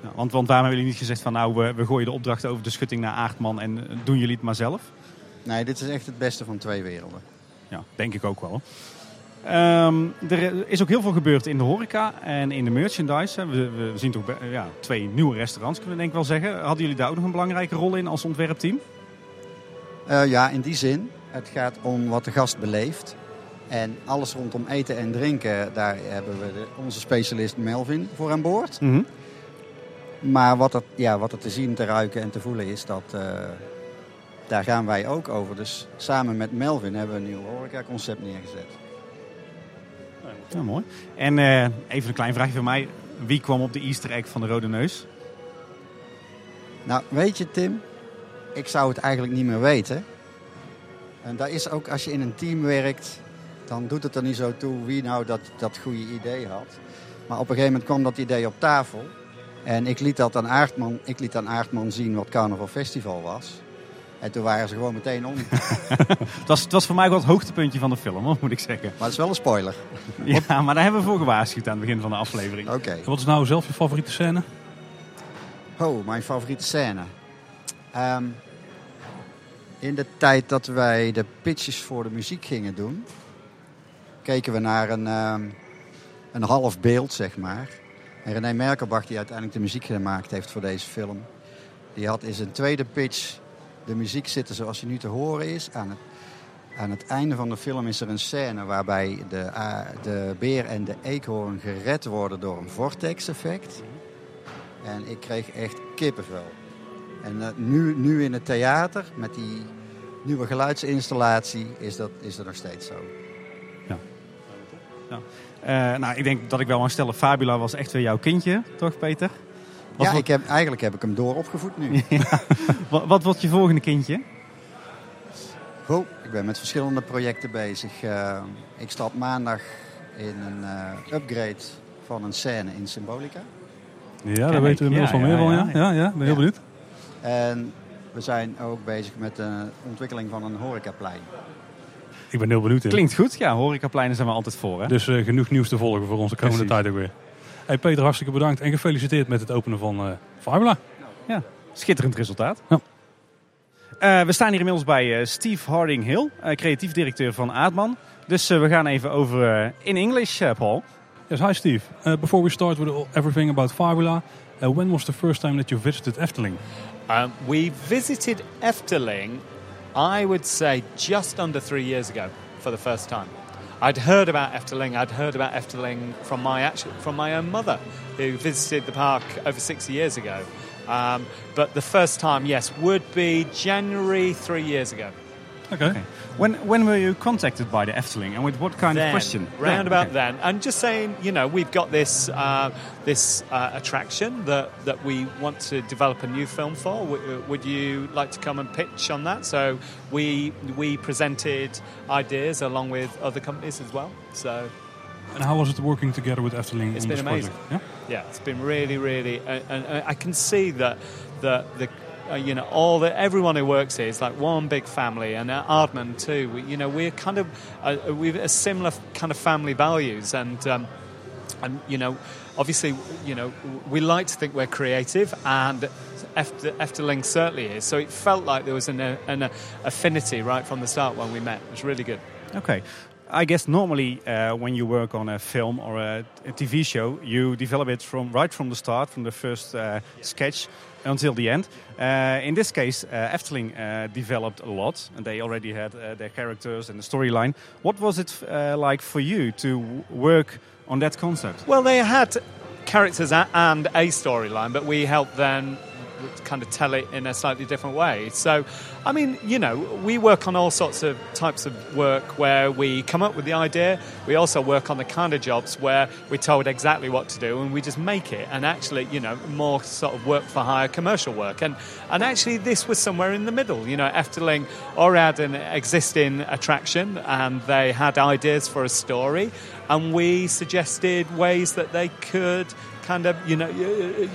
Ja, want, want waarom hebben jullie niet gezegd van nou, we, we gooien de opdracht over de schutting naar Aardman en eh, doen jullie het maar zelf? Nee, dit is echt het beste van twee werelden. Ja, denk ik ook wel. Ehm, er is ook heel veel gebeurd in de horeca en in de merchandise. We, we zien toch ja, twee nieuwe restaurants, kunnen we denk ik wel zeggen. Hadden jullie daar ook nog een belangrijke rol in als ontwerpteam? Ja, in die zin. Het gaat om wat de gast beleeft. En alles rondom eten en drinken, daar hebben we de- onze specialist Melvin voor aan boord. Mhm. Maar wat er, ja, wat er te zien, te ruiken en te voelen is, dat, eh, daar gaan wij ook over. Dus samen met Melvin hebben we een nieuw horeca-concept neergezet. Ja, mooi. En eh, even een klein vraagje van mij. Wie kwam op de easter egg van de Rode Neus? Nou, weet je Tim, ik zou het eigenlijk niet meer weten. En dat is ook als je in een team werkt, dan doet het er niet zo toe wie nou dat, dat goede idee had. Maar op een gegeven moment kwam dat idee op tafel. En ik liet dat aan Aardman, ik liet aan Aardman zien wat Carnaval Festival was. En toen waren ze gewoon meteen om. Het was, het was voor mij wel het hoogtepuntje van de film, hoor, moet ik zeggen. Maar het is wel een spoiler. Ja, maar daar hebben we voor gewaarschuwd aan het begin van de aflevering. Oké. Wat is nou zelf je favoriete scène? Oh, mijn favoriete scène. Ehm, in de tijd dat wij de pitches voor de muziek gingen doen, keken we naar een, ehm, een half beeld, zeg maar. En René Merkelbach, die uiteindelijk de muziek gemaakt heeft voor deze film, die had in zijn tweede pitch de muziek zitten zoals die nu te horen is. Aan het, aan het einde van de film is er een scène waarbij de, de beer en de eekhoorn gered worden door een vortex-effect. En ik kreeg echt kippenvel. En eh, nu, nu in het theater, met die nieuwe geluidsinstallatie, is dat, is dat nog steeds zo. Eh, nou, ik denk dat ik wel mag stellen, Fabula was echt weer jouw kindje, toch Peter? Wat, ja, ik heb, eigenlijk heb ik hem dooropgevoed nu. wat, wat wordt je volgende kindje? Goed, ik ben met verschillende projecten bezig. Eh, ik stap maandag in een eh, upgrade van een scène in Symbolica. Ja, daar weten we inmiddels ja, wel meer ja, van. ja, Ja, ja, ja, ben heel benieuwd. En we zijn ook bezig met de ontwikkeling van een horecaplein. Ik ben heel benieuwd. Tim. Klinkt goed. Ja, horecapleinen zijn we altijd voor. Hè? Dus eh, genoeg nieuws te volgen voor onze komende Precies. tijd ook weer. Hey Peter, hartstikke bedankt en gefeliciteerd met het openen van eh Fabula. Ja, schitterend resultaat. Ja. Eh, we staan hier inmiddels bij eh, Steve Harding Hill, eh, creatief directeur van Aardman. Dus eh, we gaan even over eh, in English, eh, Paul. Yes, hi Steve. Uh, before we start with everything about Fabula, uh, when was the first time that you visited Efteling? Um, we visited Efteling, I would say, just under three years ago for the first time. I'd heard about Efteling. I'd heard about Efteling from my actual, from my own mother, who visited the park over 60 years ago. Um, but the first time, yes, would be January three years ago. Okay. When when were you contacted by the Efteling and with what kind then, of question? Round Then, about okay. then, and just saying, you know, we've got this uh, this uh, attraction that that we want to develop a new film for. W- would you like to come and pitch on that? So we we presented ideas along with other companies as well. So And how was it working together with Efteling it's on been this amazing. project? Yeah? Yeah, it's been really, really, uh, and uh, I can see that the the. Uh, you know, all the everyone who works here is like one big family, and uh, Ardman too. We, you know, we're kind of uh, we've a similar kind of family values, and um, and you know, obviously, you know, we like to think we're creative, and Efteling certainly is. So it felt like there was an, uh, an uh, affinity right from the start when we met. It was really good. Okay. I guess normally uh, when you work on a film or a, a, TV show, you develop it from right from the start, from the first uh, sketch until the end. Uh, in this case, uh, Efteling uh, developed a lot, and they already had uh, their characters and the storyline. What was it like for you to work on that concept? Well, they had characters and a storyline, but we helped them kind of tell it in a slightly different way. So, I mean, you know, we work on all sorts of types of work where we come up with the idea. We also work on the kind of jobs where we're told exactly what to do and we just make it. And actually, you know, more sort of work for hire commercial work. And and actually, this was somewhere in the middle. You know, Efteling already had an existing attraction and they had ideas for a story, and we suggested ways that they could kind of you know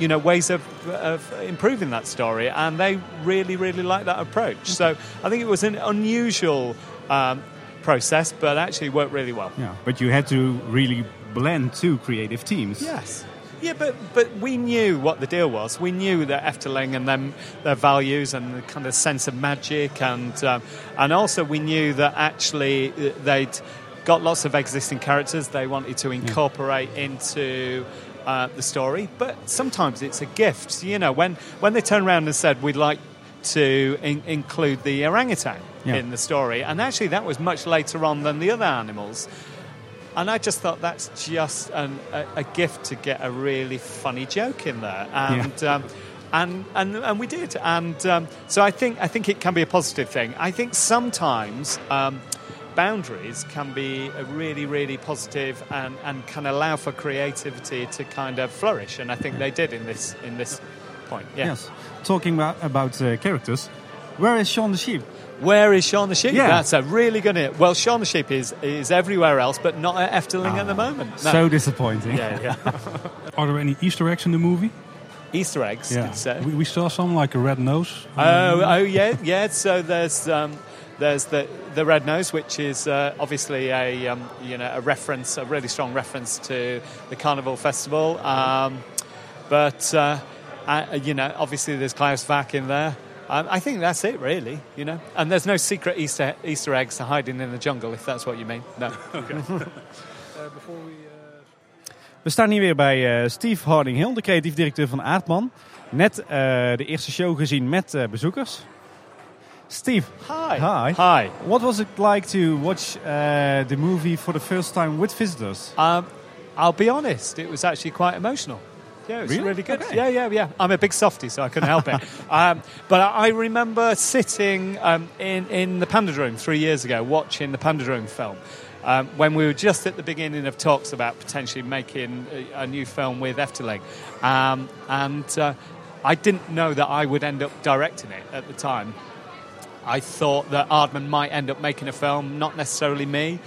you know ways of, of improving that story, and they really really like that approach. So I think it was an unusual um, process, but actually worked really well. Yeah, but you had to really blend two creative teams. Yes. Yeah, but but we knew what the deal was. We knew that Efteling and them their values and the kind of sense of magic, and um, and also we knew that actually uh, they'd got lots of existing characters they wanted to incorporate yeah. into uh, the story, but sometimes it's a gift. You know, when, when they turn around and said, we'd like to in- include the orangutan yeah. in the story, and actually that was much later on than the other animals. And I just thought that's just an, a, a, gift to get a really funny joke in there. And, yeah. um, and, and, and we did. And um, so I think, I think it can be a positive thing. I think sometimes. Um, boundaries can be really, really positive and, and can allow for creativity to kind of flourish. And I think they did in this in this point. Yeah. Yes. Talking about, about uh, characters, where is Shaun the Sheep? Where is Shaun the Sheep? Yeah. That's a really good. Hit. Well, Shaun the Sheep is is everywhere else, but not at Efteling at the ah, moment. No. So disappointing. Yeah, yeah. Are there any Easter eggs in the movie? Easter eggs. Yeah. We, we, saw some like a red nose. Oh, oh yeah, yeah. So there's um, there's the the red nose, which is uh, obviously a um, you know a reference, a really strong reference to the Carnival Festival. Um, but uh, uh, you know, obviously there's Klaus Vack in there. Um, I think that's it, really. You know, and there's no secret Easter Easter eggs hiding in the jungle, if that's what you mean. No. okay. Uh, before we, uh, we staan hier weer bij uh, Steve Harding Hill, de creatief directeur van Aardman. Net de eerste show gezien met bezoekers. Steve. Hi. Hi. Hi. What was it like to watch uh, the movie for the first time with visitors? Um, I'll be honest, it was actually quite emotional. Yeah, it was really, really good. Okay. Yeah, yeah, yeah. I'm a big softie, so I couldn't help it. Um, but I remember sitting um, in, in the Panda Room three years ago watching the Panda Room film. Um, when we were just at the beginning of talks about potentially making a, a new film with Efteling. Um, and uh, I didn't know that I would end up directing it at the time. I thought that Aardman might end up making a film, not necessarily me.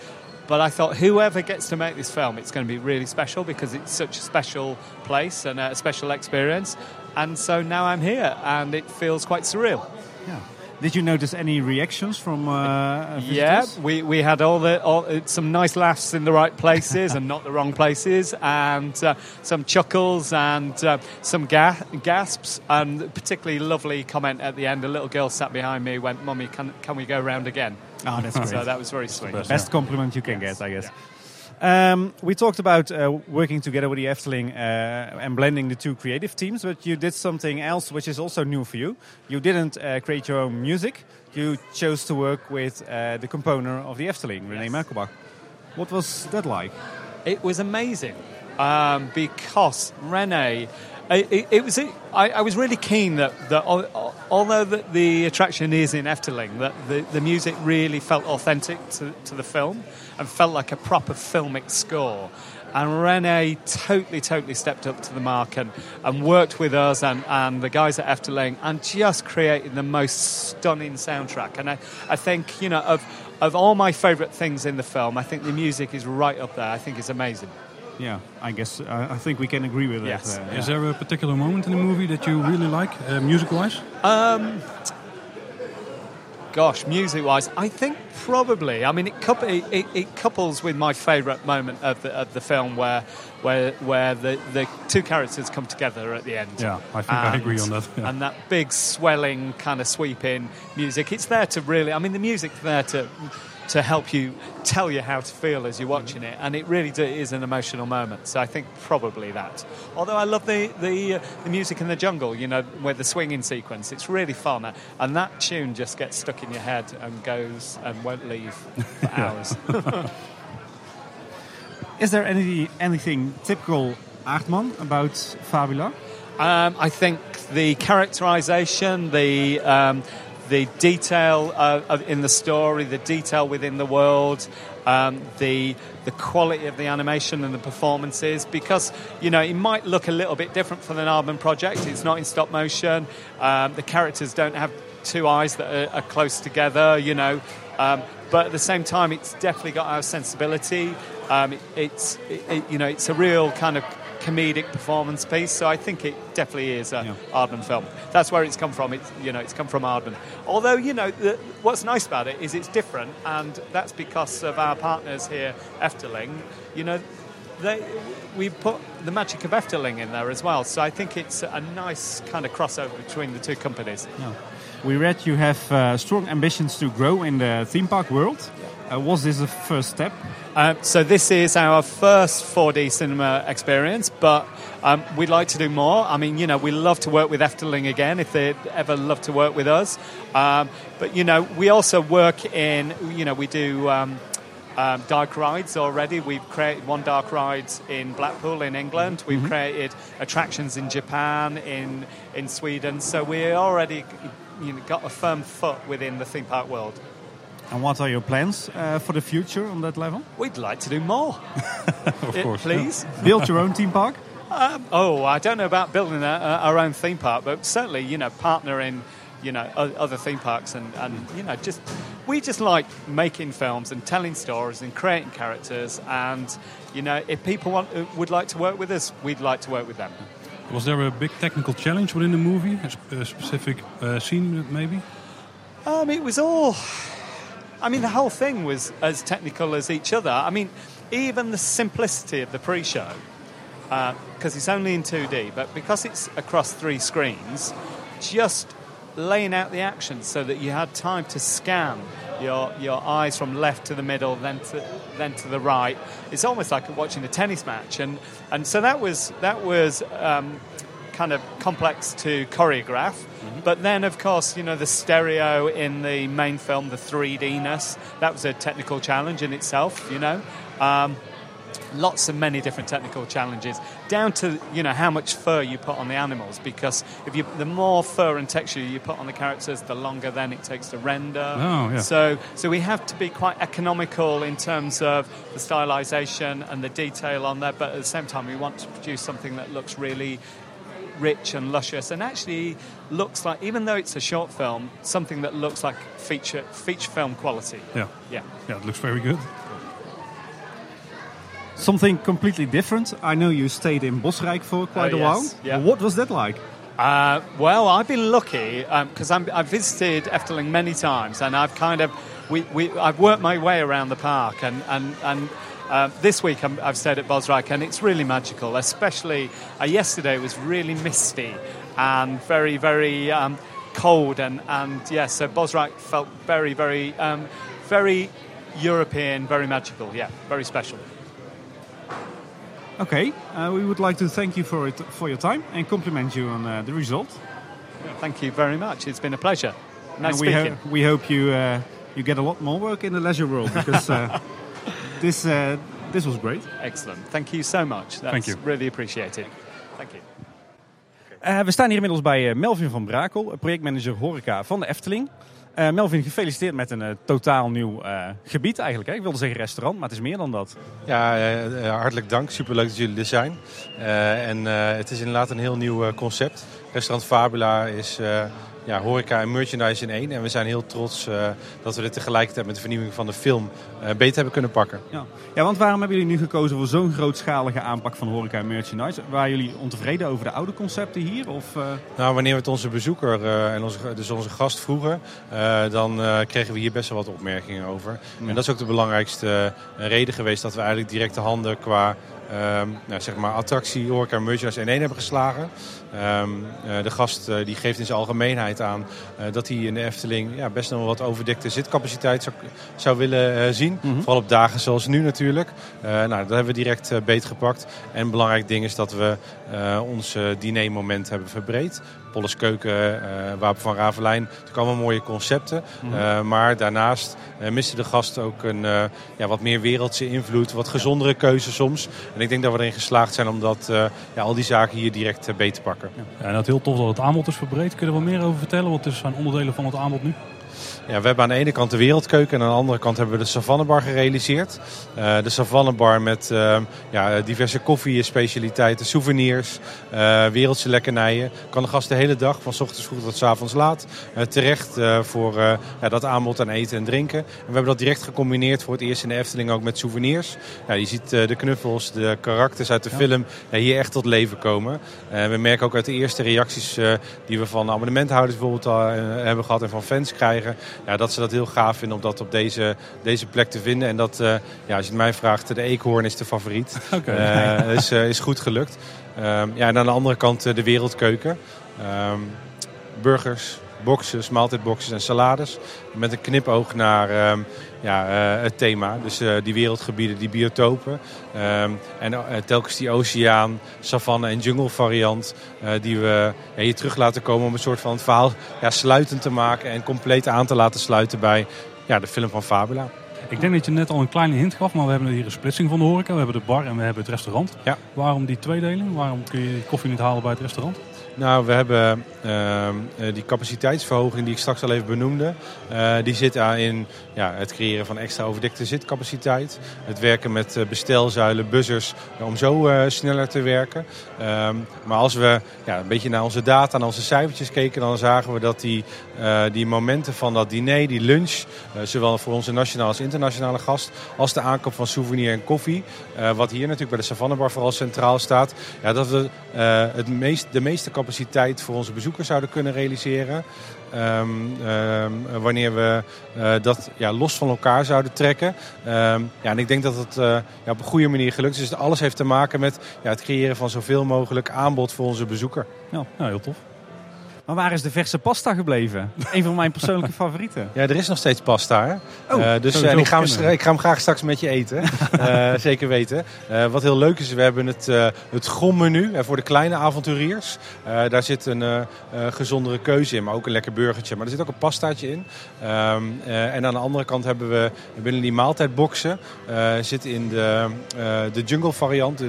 But I thought whoever gets to make this film, it's going to be really special because it's such a special place and a special experience. And so now I'm here, and it feels quite surreal. Yeah. Did you notice any reactions from uh, Yeah, we, we had all the all, uh, some nice laughs in the right places and not the wrong places, and uh, some chuckles and uh, some ga- gasps, and particularly lovely comment at the end. A little girl sat behind me, went, "Mummy, can can we go round again?" Oh, that's great. So that was very sweet. Best, best compliment you can yes. get, I guess. Yeah. Um, we talked about uh, working together with the Efteling uh, and blending the two creative teams, but you did something else which is also new for you. You didn't uh, create your own music. You chose to work with uh, the composer of the Efteling, René yes. Merkelbach. What was that like? It was amazing um, because René it, it, was. I, I, was really keen that, that although the, the, attraction is in Efteling, that the, the music really felt authentic to, to the film and felt like a proper filmic score. And René totally, totally stepped up to the mark and, and worked with us and, and the guys at Efteling and just created the most stunning soundtrack. And I, I think, you know, of, of all my favourite things in the film, I think the music is right up there. I think it's amazing yeah, I guess uh, I think we can agree with yes. that. Uh, yeah. Is there a particular moment in the movie that you really like, uh, music-wise? Um, gosh, music-wise, I think probably. I mean, it, it, it couples with my favourite moment of the, of the film, where where where the, the two characters come together at the end. Yeah, I think and, I agree on that. Yeah. And that big swelling kind of sweeping music. It's there to really. I mean, the music's there to to help you tell you how to feel as you're watching it, and it really do, is an emotional moment. So I think probably that. Although I love the the, uh, the music in the jungle, you know, with the swinging sequence, it's really fun, and that tune just gets stuck in your head and goes and won't leave for hours. Is there any anything typical Aardman about Fabula? Um, I think the characterization, the um, the detail uh, in the story, the detail within the world, um, the the quality of the animation and the performances. Because you know it might look a little bit different from the Aardman project. It's not in stop motion. Um, the characters don't have two eyes that are, are close together. You know. Um, but at the same time, it's definitely got our sensibility. Um, it, it's, it, you know, it's a real kind of comedic performance piece. So I think it definitely is a Yeah. Aardman film. That's where it's come from. It's you know, it's come from Aardman. Although you know, the, what's nice about it is it's different, and that's because of our partners here, Efteling. You know. They, we put the magic of Efteling in there as well, so I think it's a nice kind of crossover between the two companies. We read you have uh, strong ambitions to grow in the theme park world. Uh, was this the first step? Uh, so this is our first 4D cinema experience, but um, we'd like to do more. I mean, you know, we love to work with Efteling again if they'd ever love to work with us. Um, but you know, we also work in, you know, we do. Um, um, dark rides already. We've created one dark ride in Blackpool in England. We've created attractions in Japan, in in Sweden. So we already you know, got a firm foot within the theme park world. And what are your plans uh, for the future on that level? We'd like to do more. of course. Please. Build your own theme park? Um, oh, I don't know about building a, a, our own theme park, but certainly, you know, partnering, you know, o- other theme parks and, and, you know, just we just like making films and telling stories and creating characters. And, you know, if people want uh, would like to work with us, we'd like to work with them. Was there a big technical challenge within the movie? A, sp- a specific uh, scene, maybe? Um, it was all. I mean, the whole thing was as technical as each other. I mean, even the simplicity of the pre-show, because it's only in 2D, but because it's across three screens, just laying out the action so that you had time to scan your your eyes from left to the middle, then to then to the right. It's almost like watching a tennis match, and and so that was that was. Um, kind of complex to choreograph. But then, of course, you know, the stereo in the main film, the 3D-ness, that was a technical challenge in itself, you know. Um, lots of many different technical challenges, down to, you know, how much fur you put on the animals, because if you, the more fur and texture you put on the characters, the longer then it takes to render. Oh, yeah. So, so we have to be quite economical in terms of the stylization and the detail on there, but at the same time, we want to produce something that looks really rich and luscious and actually looks like even though it's a short film something that looks like feature feature film quality Yeah. yeah Yeah, it looks very good. Something completely different. I know you stayed in Bosrijk for quite Oh, a yes, while. yeah. What was that like? Uh, well, I've been lucky because I'm I've visited Efteling many times, and I've kind of we, we I've worked my way around the park, and and and. Uh, this week I'm, I've stayed at Bosrijk and it's really magical. Especially uh, yesterday it was really misty and very very um, cold and and yes, so Bosrijk felt very very um, very European, very magical. Yeah, very special. Okay, uh, we would like to thank you for it, for your time and compliment you on uh, the result. Thank you very much. It's been a pleasure. Nice and we, speaking. ho- we hope you uh, you get a lot more work in the leisure world because uh, this uh, this was great. Excellent. Thank you so much. That's Thank you. really appreciated. Thank you. Eh, we staan hier inmiddels bij eh, Melvin van Brakel, projectmanager horeca van de Efteling. Eh, Melvin, gefeliciteerd met een eh, totaal nieuw eh, gebied eigenlijk. Hè? Ik wilde zeggen restaurant, maar het is meer dan dat. Ja, eh, eh, hartelijk dank. Superleuk dat jullie er zijn. Eh, en eh, het is inderdaad een heel nieuw eh, concept. Restaurant Fabula is eh, ja, horeca en merchandise in één. En we zijn heel trots eh, dat we dit tegelijkertijd met de vernieuwing van de film eh, beter hebben kunnen pakken. Ja. ja, want waarom hebben jullie nu gekozen voor zo'n grootschalige aanpak van horeca en merchandise? Waren jullie ontevreden over de oude concepten hier? Of, eh, Nou, wanneer we het onze bezoeker en onze, dus onze gast vroegen, dan kregen we hier best wel wat opmerkingen over. En dat is ook de belangrijkste reden geweest dat we eigenlijk direct de handen qua ehm, nou, zeg maar attractie, horeca en merchandise in één hebben geslagen. Ehm, eh, de gast eh, die geeft in zijn algemeenheid aan eh, dat hij in de Efteling ja, best nog wel wat overdekte zitcapaciteit zou, zou willen zien. Vooral op dagen zoals nu natuurlijk. Nou, dat hebben we direct beetgepakt. En een belangrijk ding is dat we ons dinermoment hebben verbreed. Polles Keuken, Wapen van Ravelijn. Het allemaal mooie concepten. Eh, maar daarnaast miste de gast ook een ja, wat meer wereldse invloed. Wat gezondere keuze soms. En ik denk dat we erin geslaagd zijn om dat, ja, al die zaken hier direct beet te pakken. Ja, en dat heel tof dat het aanbod is verbreed. Kun je er wat meer over vertellen? Wat zijn onderdelen van het aanbod nu? Ja, we hebben aan de ene kant de wereldkeuken en aan de andere kant hebben we de Savannebar gerealiseerd. Eh, de Savannebar met eh, ja, diverse koffiespecialiteiten, souvenirs, eh, wereldse lekkernijen. Kan de gast de hele dag, van 's ochtends vroeg tot 's avonds laat, eh, terecht eh, voor eh, ja, dat aanbod aan eten en drinken. En we hebben dat direct gecombineerd voor het eerst in de Efteling ook met souvenirs. Ja, je ziet eh, de knuffels, de karakters uit de film ja, hier echt tot leven komen. Eh, we merken ook uit de eerste reacties eh, die we van abonnementhouders bijvoorbeeld eh, hebben gehad en van fans krijgen, ja, dat ze dat heel gaaf vinden om dat op deze, deze plek te vinden. En dat, eh, ja, als je het mij vraagt, de eekhoorn is de favoriet. Oké. Eh, is, eh, is goed gelukt. Ehm, ja, en aan de andere kant de wereldkeuken. Ehm, burgers, boxes, maaltijdboxes en salades. Met een knipoog naar ehm, ja, eh, het thema. Dus eh, die wereldgebieden, die biotopen. Ehm, en eh, telkens die oceaan, savanne en jungle variant. die we ja, hier terug laten komen om een soort van het verhaal ja, sluitend te maken. En compleet aan te laten sluiten bij ja, de film van Fabula. Ik denk dat je net al een kleine hint gaf, maar we hebben hier een splitsing van de horeca. We hebben de bar en we hebben het restaurant. Ja. Waarom die tweedeling? Waarom kun je koffie niet halen bij het restaurant? Nou, we hebben ehm, eh, die capaciteitsverhoging die ik straks al even benoemde. eh, die zit aan in ja, het creëren van extra overdekte zitcapaciteit. Het werken met eh, bestelzuilen, buzzers, om zo sneller te werken. Ehm, maar als we ja, een beetje naar onze data, naar onze cijfertjes keken... dan zagen we dat die, die momenten van dat diner, die lunch... zowel voor onze nationale als internationale gast... als de aankoop van souvenir en koffie... wat hier natuurlijk bij de Savannebar vooral centraal staat... Ja, dat we het meest, de meeste capaciteit voor onze bezoekers zouden kunnen realiseren. Ehm, ehm, wanneer we eh, dat ja, los van elkaar zouden trekken. Ehm, ja, en ik denk dat het eh, ja, op een goede manier gelukt is. Dus alles heeft te maken met ja, het creëren van zoveel mogelijk aanbod voor onze bezoeker. Ja, nou, heel tof. Maar waar is de verse pasta gebleven? Een van mijn persoonlijke favorieten. Ja, er is nog steeds pasta. Hè? Oh, Eh, dus en ik, ga hem, ik ga hem graag straks met je eten. Eh, zeker weten. Wat heel leuk is, we hebben het, het gommenu voor de kleine avonturiers. Daar zit een gezondere keuze in, maar ook een lekker burgertje. Maar er zit ook een pastaatje in. Ehm, eh, en aan de andere kant hebben we binnen die maaltijdboxen... zit in de, de jungle variant.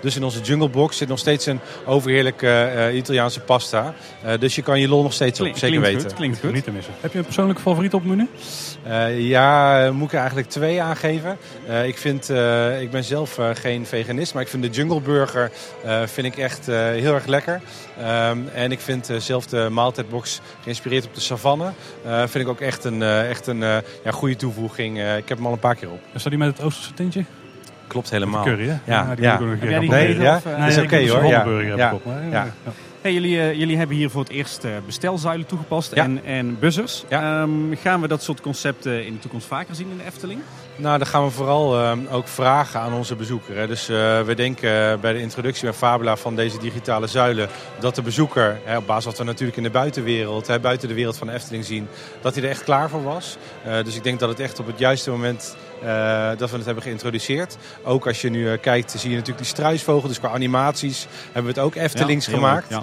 Dus in onze jungle box zit nog steeds een overheerlijke Italiaanse pasta. Dus je kan je lol nog steeds op, Klink- zeker klinkt weten. goed, klinkt goed. Niet te missen. Heb je een persoonlijke favoriet op het menu? Eh, ja, moet ik er eigenlijk twee aangeven. Eh, ik, vind, eh, ik ben zelf eh, geen veganist, maar ik vind de Jungle Burger eh, vind ik echt eh, heel erg lekker. Ehm, en ik vind eh, zelf de maaltijdbox geïnspireerd op de savanne. eh, vind ik ook echt een, eh, echt een ja, goede toevoeging. Eh, ik heb hem al een paar keer op. Is dat die met het Oosterse tintje? Klopt helemaal. Curry, hè? Ja, Ja, die ja. moet ik ook nog of, Nee, is ik oké, hoor. Ja. heb Ja. ik op. Ja. ja. Hey, jullie, eh, jullie hebben hier voor het eerst eh, bestelzuilen toegepast Ja. en, en buzzers. Ehm, gaan we dat soort concepten in de toekomst vaker zien in de Efteling? Nou, dan gaan we vooral eh, ook vragen aan onze bezoeker. Hè. Dus we denken bij de introductie bij Fabula van deze digitale zuilen... dat de bezoeker, hè, op basis wat we natuurlijk in de buitenwereld... Hè, buiten de wereld van de Efteling zien, dat hij er echt klaar voor was. Dus ik denk dat het echt op het juiste moment eh, dat we het hebben geïntroduceerd. Ook als je nu eh, kijkt, zie je natuurlijk die struisvogel. Dus qua animaties hebben we het ook Eftelings Ja, gemaakt. leuk,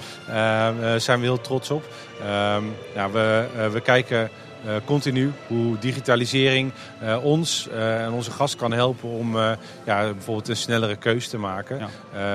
Daar zijn we heel trots op. Ehm, nou, we, eh, we kijken eh, continu hoe digitalisering eh, ons eh, en onze gast kan helpen om eh, ja, bijvoorbeeld een snellere keus te maken. Ja.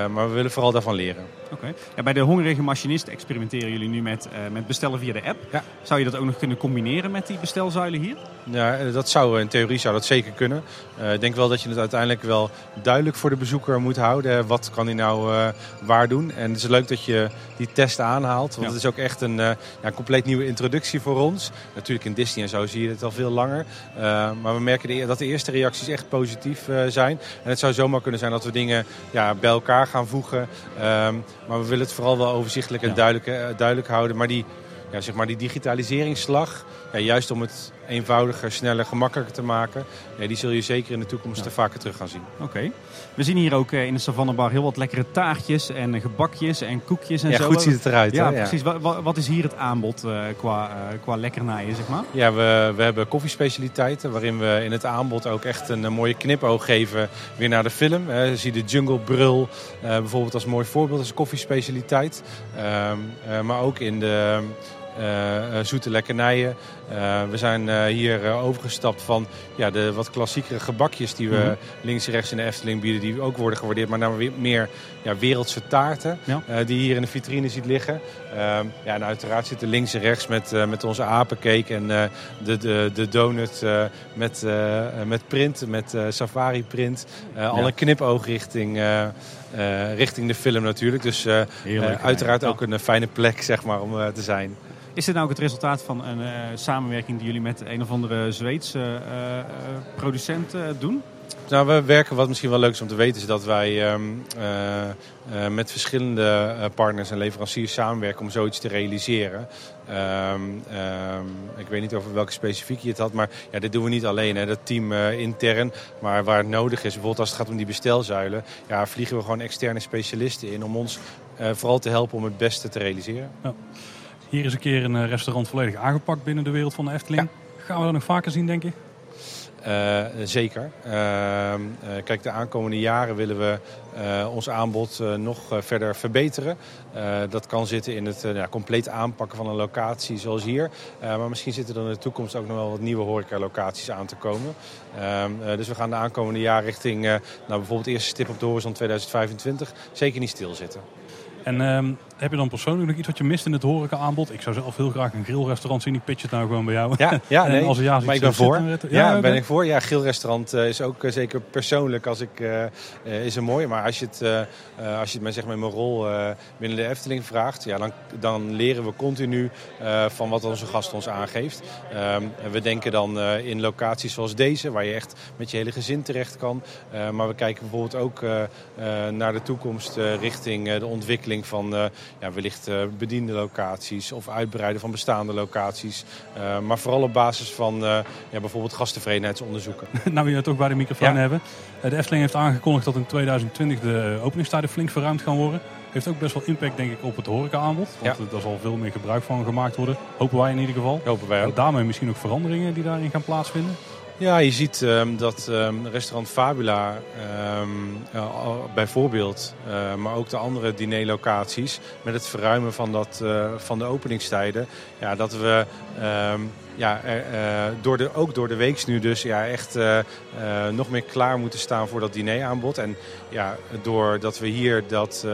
Eh, maar we willen vooral daarvan leren. Oké. Ja, bij de Hongerige Machinist experimenteren jullie nu met, eh, met bestellen via de app. Ja. Zou je dat ook nog kunnen combineren met die bestelzuilen hier? Ja, eh, dat zou in theorie zou dat zeker kunnen. Eh, ik denk wel dat je het uiteindelijk wel duidelijk voor de bezoeker moet houden. Hè. Wat kan hij nou eh, waar doen? En het is leuk dat je die test aanhaalt. Want Ja. het is ook echt een, eh, ja, een compleet nieuwe introductie voor ons. Natuurlijk in Disney en zo zie je het al veel langer. Eh, maar we merken de, dat de eerste reacties echt positief eh, zijn. En het zou zomaar kunnen zijn dat we dingen ja, bij elkaar gaan voegen. Ehm, maar we willen het vooral wel overzichtelijk en Ja. duidelijk, eh, duidelijk houden. Maar die, ja, zeg maar die digitaliseringsslag, ja, juist om het eenvoudiger, sneller, gemakkelijker te maken. Ja, die zul je zeker in de toekomst Ja. vaker terug gaan zien. Oké. We zien hier ook eh, in de Savannebar heel wat lekkere taartjes en gebakjes en koekjes en Ja, zo. goed ziet het eruit, Ja, hè? Ja. precies. Wa- wa- Wat, is hier het aanbod eh, qua, eh, qua lekkernijen, zeg maar? Ja, we, we hebben koffiespecialiteiten waarin we in het aanbod ook echt een, mooie knipoog geven weer naar de film. Zie de Jungle Brul bijvoorbeeld als mooi voorbeeld als koffiespecialiteit. Ehm, eh, maar ook in de zoete lekkernijen. Eh, we zijn eh, hier eh, overgestapt van ja, de wat klassiekere gebakjes die we Mhm. links en rechts in de Efteling bieden. Die ook worden gewaardeerd, maar naar weer meer ja, wereldse taarten Ja. eh, die je hier in de vitrine ziet liggen. Ehm, ja, en uiteraard zitten links en rechts met, eh, met onze apencake en eh, de, de, de donut eh, met, eh, met print, met eh, safari print. Eh, Al Ja. een knipoog richting, eh, eh, richting de film natuurlijk. Dus eh, eh, uiteraard ook een eh, fijne plek zeg maar, om eh, te zijn. Is dit nou ook het resultaat van een eh, samenwerking die jullie met een of andere Zweedse eh, eh, producent doen? Nou, we werken, wat misschien wel leuk is om te weten, is dat wij ehm, eh, eh, met verschillende partners en leveranciers samenwerken om zoiets te realiseren. Ehm, ehm, ik weet niet over welke specifiek je het had, maar ja, dit doen we niet alleen. Hè. Dat team intern, maar waar het nodig is, bijvoorbeeld als het gaat om die bestelzuilen, ja, vliegen we gewoon externe specialisten in om ons vooral te helpen om het beste te realiseren. Hier is een keer een eh, restaurant volledig aangepakt binnen de wereld van de Efteling. Gaan we dat nog vaker zien, denk je? Eh, zeker. Ehm, eh, kijk, de aankomende jaren willen we ons aanbod nog verder verbeteren. Dat kan zitten in het ja, compleet aanpakken van een locatie zoals hier. Maar misschien zitten er in de toekomst ook nog wel wat nieuwe horecalocaties aan te komen. Ehm, eh, dus we gaan de aankomende jaren richting nou, bijvoorbeeld eerste stip op de horizon 2025 zeker niet stilzitten. En ehm, heb je dan persoonlijk nog iets wat je mist in het horeca-aanbod? Ik zou zelf heel graag een grillrestaurant zien. Ik pitch het nou gewoon bij jou. Ja, ja nee, als maar ik ben voor. Ja, ben ik voor. Ja, grillrestaurant eh, is ook eh, zeker persoonlijk als ik, eh, is een mooi. Maar als je het, eh, als je het mij zeg maar in mijn rol binnen de Efteling vraagt, ja, dan, dan leren we continu van wat onze gast ons aangeeft. Ehm, en we denken dan in locaties zoals deze, waar je echt met je hele gezin terecht kan. Maar we kijken bijvoorbeeld ook naar de toekomst richting de ontwikkeling van ja, wellicht eh, bediende locaties of uitbreiden van bestaande locaties. Eh, maar vooral op basis van eh, ja, bijvoorbeeld gasttevredenheidsonderzoeken. nou, we het ook bij de microfoon Ja. hebben. De Efteling heeft aangekondigd dat in 2020 de openingstijden flink verruimd gaan worden. Heeft ook best wel impact, denk ik, op het horeca-aanbod. Want Ja. er zal veel meer gebruik van gemaakt worden. Hopen wij in ieder geval. Hopen wij ook. daarmee misschien ook veranderingen die daarin gaan plaatsvinden. Ja, je ziet ehm, dat ehm, restaurant Fabula ehm, al- bijvoorbeeld, eh, maar ook de andere dinerlocaties, met het verruimen van, dat, eh, van de openingstijden, ja, dat we ja, eh, door de, ook door de weeks nu dus ja, echt eh, eh, nog meer klaar moeten staan voor dat dineraanbod. En ja, doordat we hier dat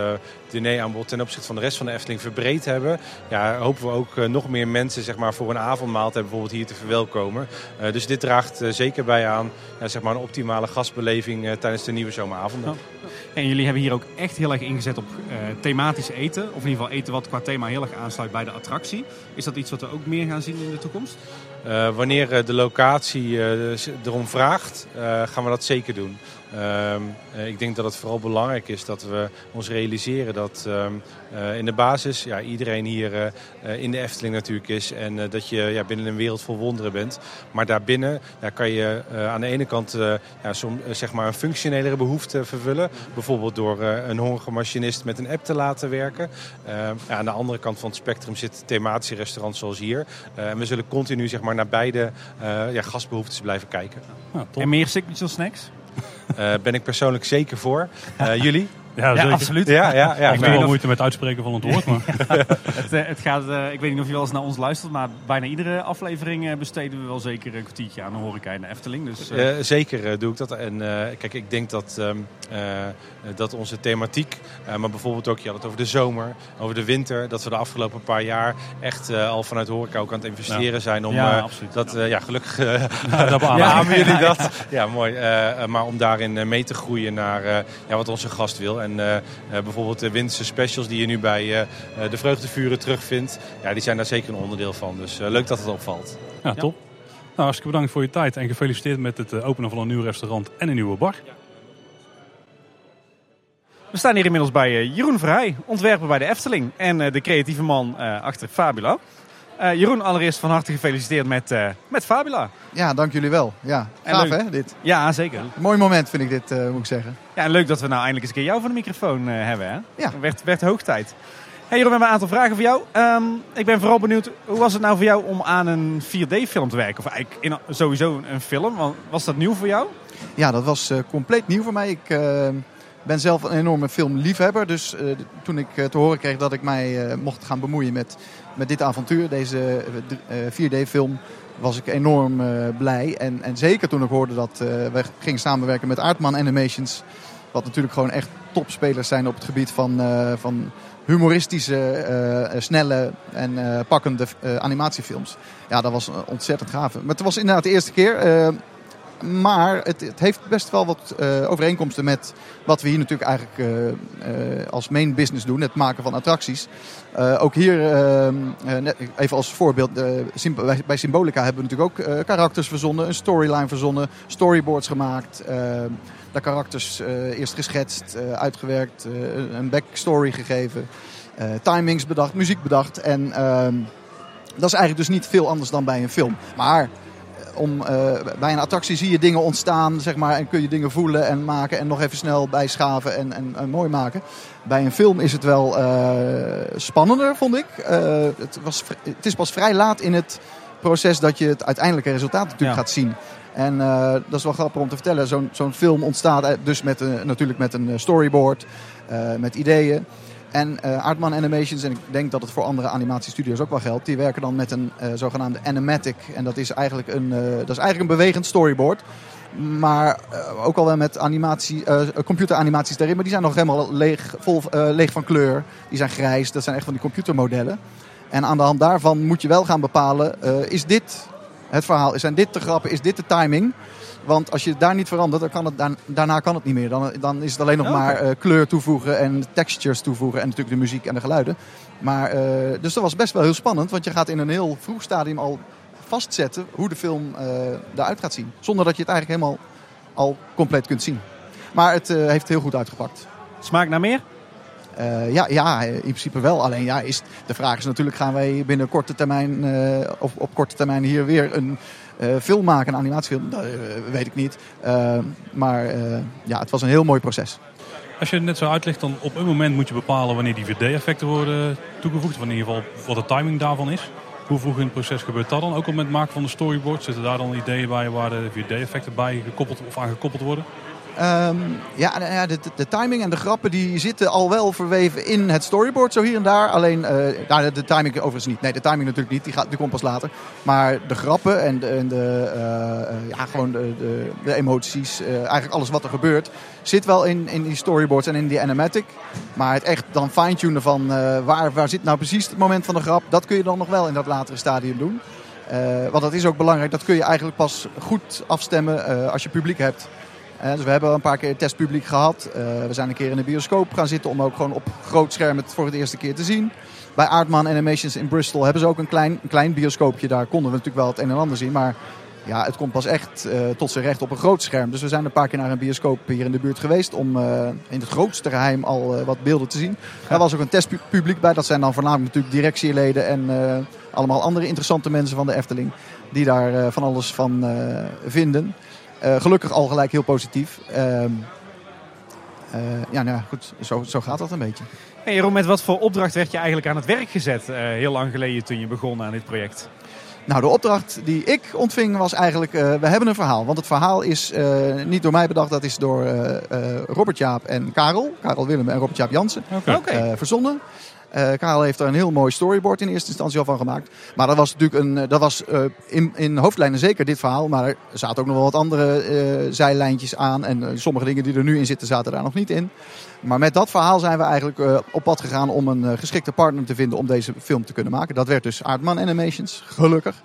dineraanbod ten opzichte van de rest van de Efteling verbreed hebben, ja, hopen we ook nog meer mensen zeg maar, voor een avondmaaltijd bijvoorbeeld hier te verwelkomen. Dus dit draagt zeker bij aan ja, zeg maar een optimale gastbeleving tijdens de nieuwe zomeravonden. En jullie hebben hier ook echt heel erg ingezet op eh, thematisch eten. Of in ieder geval eten wat qua thema heel erg aansluit bij de attractie. Is dat iets wat we ook meer gaan zien in de toekomst? Eh, wanneer eh, de locatie erom vraagt, gaan we dat zeker doen. Ehm, eh, ik denk dat het vooral belangrijk is dat we ons realiseren dat ehm, eh, in de basis ja, iedereen hier eh, eh, in de Efteling natuurlijk is. En eh, dat je ja, binnen een wereld vol wonderen bent. Maar daarbinnen ja, kan je eh, aan de ene kant eh, ja, som, zeg maar een functionelere behoefte vervullen. Bijvoorbeeld door eh, een hongerige machinist met een app te laten werken. Ehm, ja, aan de andere kant van het spectrum zitten thematische restaurants zoals hier. Eh, en we zullen continu zeg maar, naar beide eh, ja, gastbehoeftes blijven kijken. En meer signature snacks? Eh, ben ik persoonlijk zeker voor. Eh, jullie? Ja, absoluut. Ja, ja, ja. ik doe wel moeite met het uitspreken van het woord. Maar het, eh, het gaat, eh, ik weet niet of je wel eens naar ons luistert, maar bijna iedere aflevering eh, besteden we wel zeker een kwartiertje aan de horeca in de Efteling. Dus, zeker eh, doe ik dat. En eh, kijk, ik denk dat, ehm, eh, dat onze thematiek, eh, maar bijvoorbeeld ook, je had het over de zomer, over de winter, dat we de afgelopen paar jaar echt eh, al vanuit horeca ook aan het investeren Ja. zijn om Ja, eh, absoluut. dat, eh, ja, gelukkig eh, dat beamen. jullie Ja, dat. Ja, mooi. Maar om daarin mee te groeien naar eh, ja, wat onze gast wil. En eh, eh, bijvoorbeeld de winterse specials die je nu bij eh, eh, de vreugdevuren terugvindt, ja, die zijn daar zeker een onderdeel van. Dus eh, leuk dat het opvalt. ja, top. Nou, hartstikke bedankt voor je tijd en gefeliciteerd met het openen van een nieuw restaurant en een nieuwe bar. We staan hier inmiddels bij Jeroen Verheij, ontwerper bij de Efteling. En eh, de creatieve man eh, achter Fabula. Eh, Jeroen, allereerst van harte gefeliciteerd met, eh, met Fabula. Ja, dank jullie wel. Ja, En gaaf hè, dit. Ja, zeker. Mooi moment vind ik dit, eh, moet ik zeggen. Ja, en leuk dat we nou eindelijk eens een keer jou voor de microfoon hebben. Hè? Ja. Werd, werd hoog tijd. Hey Jeroen, we hebben een aantal vragen voor jou. Ehm, ik ben vooral benieuwd, hoe was het nou voor jou om aan een 4D-film te werken? Of eigenlijk in, sowieso een film. Was dat nieuw voor jou? Ja, dat was compleet nieuw voor mij. Ik eh, ben zelf een enorme filmliefhebber. Dus toen ik te horen kreeg dat ik mij mocht gaan bemoeien met, met dit avontuur, deze eh, 4D-film, was ik enorm eh, blij. En, en zeker toen ik hoorde dat eh, we gingen samenwerken met Aardman Animations. Wat natuurlijk gewoon echt topspelers zijn op het gebied van, eh, van humoristische, eh, snelle en eh, pakkende eh, animatiefilms. Ja, dat was eh, ontzettend gaaf. Maar het was inderdaad de eerste keer. Maar het, het heeft best wel wat eh, overeenkomsten met wat we hier natuurlijk eigenlijk eh, eh, als main business doen. Het maken van attracties. Ook hier, even als voorbeeld, bij, Symbolica hebben we natuurlijk ook karakters verzonnen. Een storyline verzonnen, storyboards gemaakt. de karakters eerst geschetst, uitgewerkt, een backstory gegeven. timings bedacht, muziek bedacht. En ehm, dat is eigenlijk dus niet veel anders dan bij een film. Maar om, eh, bij een attractie zie je dingen ontstaan, zeg maar, en kun je dingen voelen en maken en nog even snel bijschaven en, en, en mooi maken. Bij een film is het wel eh, spannender, vond ik. Eh, het, was, het is pas vrij laat in het proces dat je het uiteindelijke resultaat natuurlijk gaat zien. En dat is wel grappig om te vertellen. Zo'n zo'n film ontstaat dus met, een- natuurlijk met een storyboard, met ideeën. En eh Aardman Animations, en ik denk dat het voor andere animatiestudio's ook wel geldt, die werken dan met een eh, zogenaamde animatic. En dat is eigenlijk een, eh, dat is eigenlijk een bewegend storyboard. Maar ook al wel met animatie, computeranimaties daarin. Maar die zijn nog helemaal leeg, vol, leeg van kleur. Die zijn grijs. Dat zijn echt van die computermodellen. En aan de hand daarvan moet je wel gaan bepalen: is dit het verhaal? Zijn dit de grappen? Is dit de timing? Want als je het daar niet verandert, dan kan het, daar- daarna kan het niet meer. Dan, dan is het alleen nog maar eh, kleur toevoegen en textures toevoegen. En natuurlijk de muziek en de geluiden. Maar, eh, dus dat was best wel heel spannend. Want je gaat in een heel vroeg stadium al vastzetten hoe de film eh eruit gaat zien. Zonder dat je het eigenlijk helemaal al compleet kunt zien. Maar het heeft heel goed uitgepakt. Smaakt naar meer? Ja, ja, in principe wel. Alleen ja, is, de vraag is natuurlijk, gaan wij binnen korte termijn, of op korte termijn hier weer een film maken, een animatiefilm? Dat eh, weet ik niet. Eh, maar eh, ja, het was een heel mooi proces. Als je het net zo uitlegt, dan op een moment moet je bepalen wanneer die 4D-effecten worden toegevoegd. Of in ieder geval wat de timing daarvan is. Hoe vroeg in het proces gebeurt dat dan? Ook al met het maken van de storyboard. Zitten daar dan ideeën bij waar de 4D-effecten bij gekoppeld of aan gekoppeld worden? Ehm, ja, nou ja de, de- timing en de grappen die zitten al wel verweven in het storyboard, zo hier en daar. Alleen, eh, nou, de, timing overigens niet. Nee, de timing natuurlijk niet, die, gaat, die komt pas later. Maar de grappen en de, eh, ja, gewoon de, de, de emoties, eh, eigenlijk alles wat er gebeurt, zit wel in, in die storyboards en in die animatic. Maar het echt dan fine-tunen van waar, waar zit nou precies het moment van de grap, dat kun je dan nog wel in dat latere stadium doen. Want dat is ook belangrijk, dat kun je eigenlijk pas goed afstemmen als je publiek hebt. Eh, dus we hebben al een paar keer testpubliek gehad. Eh, we zijn een keer in de bioscoop gaan zitten om ook gewoon op groot scherm het voor het eerste keer te zien. Bij Aardman Animations in Bristol hebben ze ook een klein, klein bioscoopje. Daar konden we natuurlijk wel het een en ander zien. Maar ja, het komt pas echt eh, tot zijn recht op een groot scherm. Dus we zijn een paar keer naar een bioscoop hier in de buurt geweest om in het grootste geheim al wat beelden te zien. Daar was ook een testpubliek bij. Dat zijn dan voornamelijk natuurlijk directieleden en allemaal andere interessante mensen van de Efteling. Die daar van alles van vinden. Eh, gelukkig al gelijk heel positief. Ehm, eh, ja, nou goed, zo, zo gaat dat een beetje. Hey Jeroen, met wat voor opdracht werd je eigenlijk aan het werk gezet eh, heel lang geleden toen je begon aan dit project? Nou, de opdracht die ik ontving was eigenlijk, we hebben een verhaal. Want het verhaal is niet door mij bedacht, dat is door Robert Jaap en Karel. Karel Willem en Robert Jaap Jansen. Eh, verzonnen. Eh, Karel heeft er een heel mooi storyboard in eerste instantie al van gemaakt. Maar dat was natuurlijk een, eh, dat was eh, in, in hoofdlijnen zeker dit verhaal. Maar er zaten ook nog wel wat andere zijlijntjes aan. En sommige dingen die er nu in zitten zaten daar nog niet in. Maar met dat verhaal zijn we eigenlijk op pad gegaan om een geschikte partner te vinden om deze film te kunnen maken. Dat werd dus Aardman Animations, gelukkig.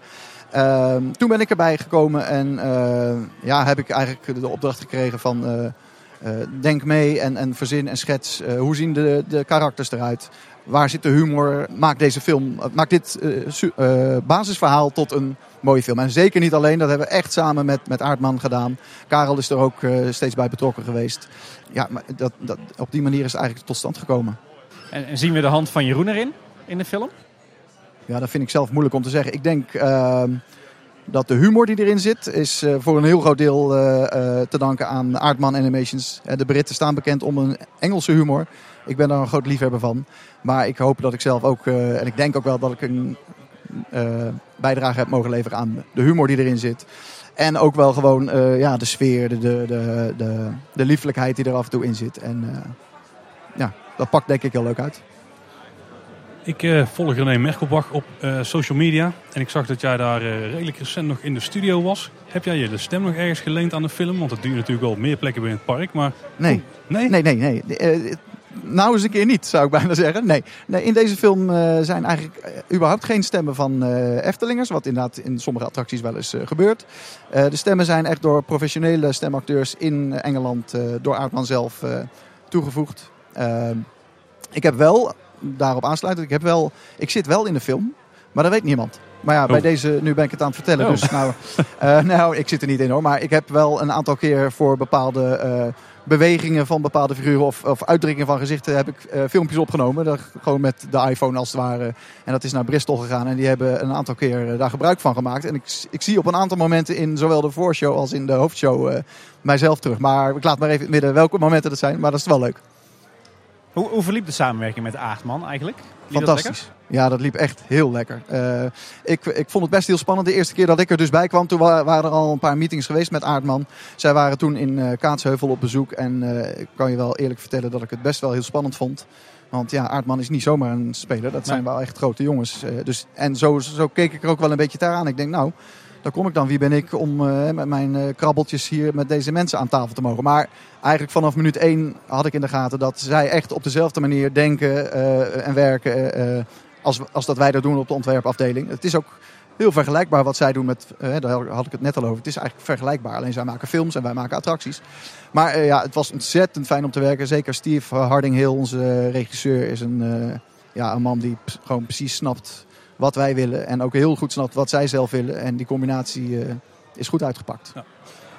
Ehm, toen ben ik erbij gekomen en ja, heb ik eigenlijk de opdracht gekregen van denk mee en, en verzin en schets. hoe zien de, de karakters eruit? Waar zit de humor? Maak deze film, eh, maak dit eh, eh, basisverhaal tot een mooie film. En zeker niet alleen, dat hebben we echt samen met, met Aardman gedaan. Karel is er ook eh, steeds bij betrokken geweest. Ja, maar dat, dat, op die manier is het eigenlijk tot stand gekomen. En, en zien we de hand van Jeroen erin, in de film? Ja, dat vind ik zelf moeilijk om te zeggen. Ik denk ehm, dat de humor die erin zit, is voor een heel groot deel te danken aan Aardman Animations. De Britten staan bekend om een Engelse humor. Ik ben daar een groot liefhebber van. Maar ik hoop dat ik zelf ook, eh, en ik denk ook wel dat ik een eh, bijdrage heb mogen leveren aan de humor die erin zit. En ook wel gewoon eh, ja, de sfeer, de, de, de, de, de liefelijkheid die er af en toe in zit. En ja, dat pakt denk ik heel leuk uit. Ik eh, volg René Merkelbach op social media. En ik zag dat jij daar redelijk recent nog in de studio was. Heb jij je de stem nog ergens geleend aan de film? Want het duurt natuurlijk wel op meer plekken binnen het park. Maar Nee. Nee? Nee, nee, nee. Nou eens een keer niet, zou ik bijna zeggen. Nee, nee in deze film eh, zijn eigenlijk eh, überhaupt geen stemmen van eh, Eftelingers. Wat inderdaad in sommige attracties wel eens gebeurt. De stemmen zijn echt door professionele stemacteurs in Engeland, door Aardman zelf, toegevoegd. Ik heb wel, daarop aansluitend, ik, heb wel, ik zit wel in de film. Maar dat weet niemand. Maar ja, bij Oh. deze, nu ben ik het aan het vertellen. Oh. Dus nou, nou, ik zit er niet in hoor. Maar ik heb wel een aantal keer voor bepaalde bewegingen van bepaalde figuren of, of uitdrukkingen van gezichten heb ik eh, filmpjes opgenomen. Gewoon met de iPhone als het ware. En dat is naar Bristol gegaan. En die hebben een aantal keer eh, daar gebruik van gemaakt. En ik, ik zie op een aantal momenten in zowel de voorshow als in de hoofdshow eh, mijzelf terug. Maar ik laat maar even in het midden welke momenten dat zijn. Maar dat is wel leuk. Hoe, hoe verliep de samenwerking met Aardman eigenlijk? Fantastisch. Ja, dat liep echt heel lekker. Eh, ik, ik vond het best heel spannend. De eerste keer dat ik er dus bij kwam, toen wa- waren er al een paar meetings geweest met Aardman. Zij waren toen in eh, Kaatsheuvel op bezoek. En eh, ik kan je wel eerlijk vertellen dat ik het best wel heel spannend vond. Want ja, Aardman is niet zomaar een speler. Dat zijn wel echt grote jongens. Dus, en zo, zo keek ik er ook wel een beetje aan. Ik denk, nou, daar kom ik dan. Wie ben ik om eh, met mijn eh, krabbeltjes hier met deze mensen aan tafel te mogen? Maar eigenlijk vanaf minuut één had ik in de gaten dat zij echt op dezelfde manier denken eh, en werken als, als dat wij dat doen op de ontwerpafdeling. Het is ook heel vergelijkbaar wat zij doen met, daar had ik het net al over. Het is eigenlijk vergelijkbaar, alleen zij maken films en wij maken attracties. Maar ja, het was ontzettend fijn om te werken. Zeker Steve Harding-Hill, onze eh, regisseur, is een, ja, een man die gewoon precies snapt wat wij willen. En ook heel goed snapt wat zij zelf willen. En die combinatie eh, is goed uitgepakt.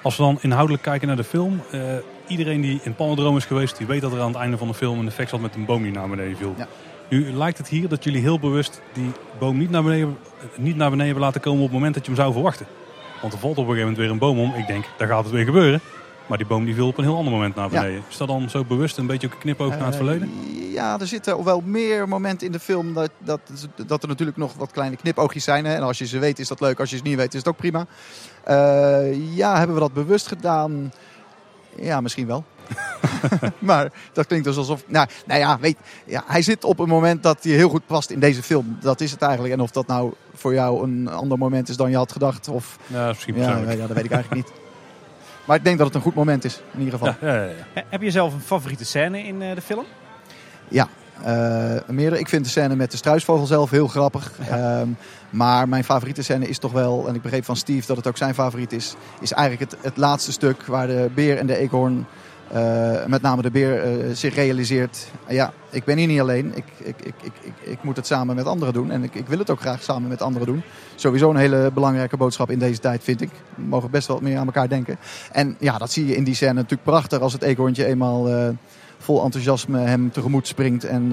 Als we dan inhoudelijk kijken naar de film. eh, iedereen die in Palmdroom is geweest, die weet dat er aan het einde van de film een effect zat met een boom die naar beneden viel. Nu lijkt het hier dat jullie heel bewust die boom niet naar, beneden, niet naar beneden hebben laten komen op het moment dat je hem zou verwachten. Want er valt op een gegeven moment weer een boom om. Ik denk, daar gaat het weer gebeuren. Maar die boom die viel op een heel ander moment naar Ja. beneden. Is dat dan zo bewust een beetje ook een knipoog naar het Eh, verleden? Ja, er zitten wel meer momenten in de film dat, dat, dat er natuurlijk nog wat kleine knipoogjes zijn. Hè? En als je ze weet is dat leuk, als je ze niet weet is het ook prima. Eh, ja, hebben we dat bewust gedaan? Ja, misschien wel. maar dat klinkt dus alsof... Nou, nou ja, weet, ja, hij zit op een moment dat hij heel goed past in deze film. Dat is het eigenlijk. En of dat nou voor jou een ander moment is dan je had gedacht. Of, Ja, misschien ja, ja, dat weet ik eigenlijk niet. Maar ik denk dat het een goed moment is, in ieder geval. Ja, ja, ja. He- Heb je zelf een favoriete scène in eh, de film? Ja, eh, meerdere. Ik vind de scène met de struisvogel zelf heel grappig. Ehm, maar mijn favoriete scène is toch wel, en ik begreep van Steve dat het ook zijn favoriet is, is eigenlijk het, het laatste stuk waar de beer en de eekhoorn, eh, met name de beer, eh, zich realiseert. Ja, ik ben hier niet alleen. Ik, ik, ik, ik, ik, moet het samen met anderen doen. En ik, ik wil het ook graag samen met anderen doen. Sowieso een hele belangrijke boodschap in deze tijd, vind ik. We mogen best wel meer aan elkaar denken. En ja, dat zie je in die scène natuurlijk prachtig als het eekhoorntje eenmaal... eh, vol enthousiasme hem tegemoet springt en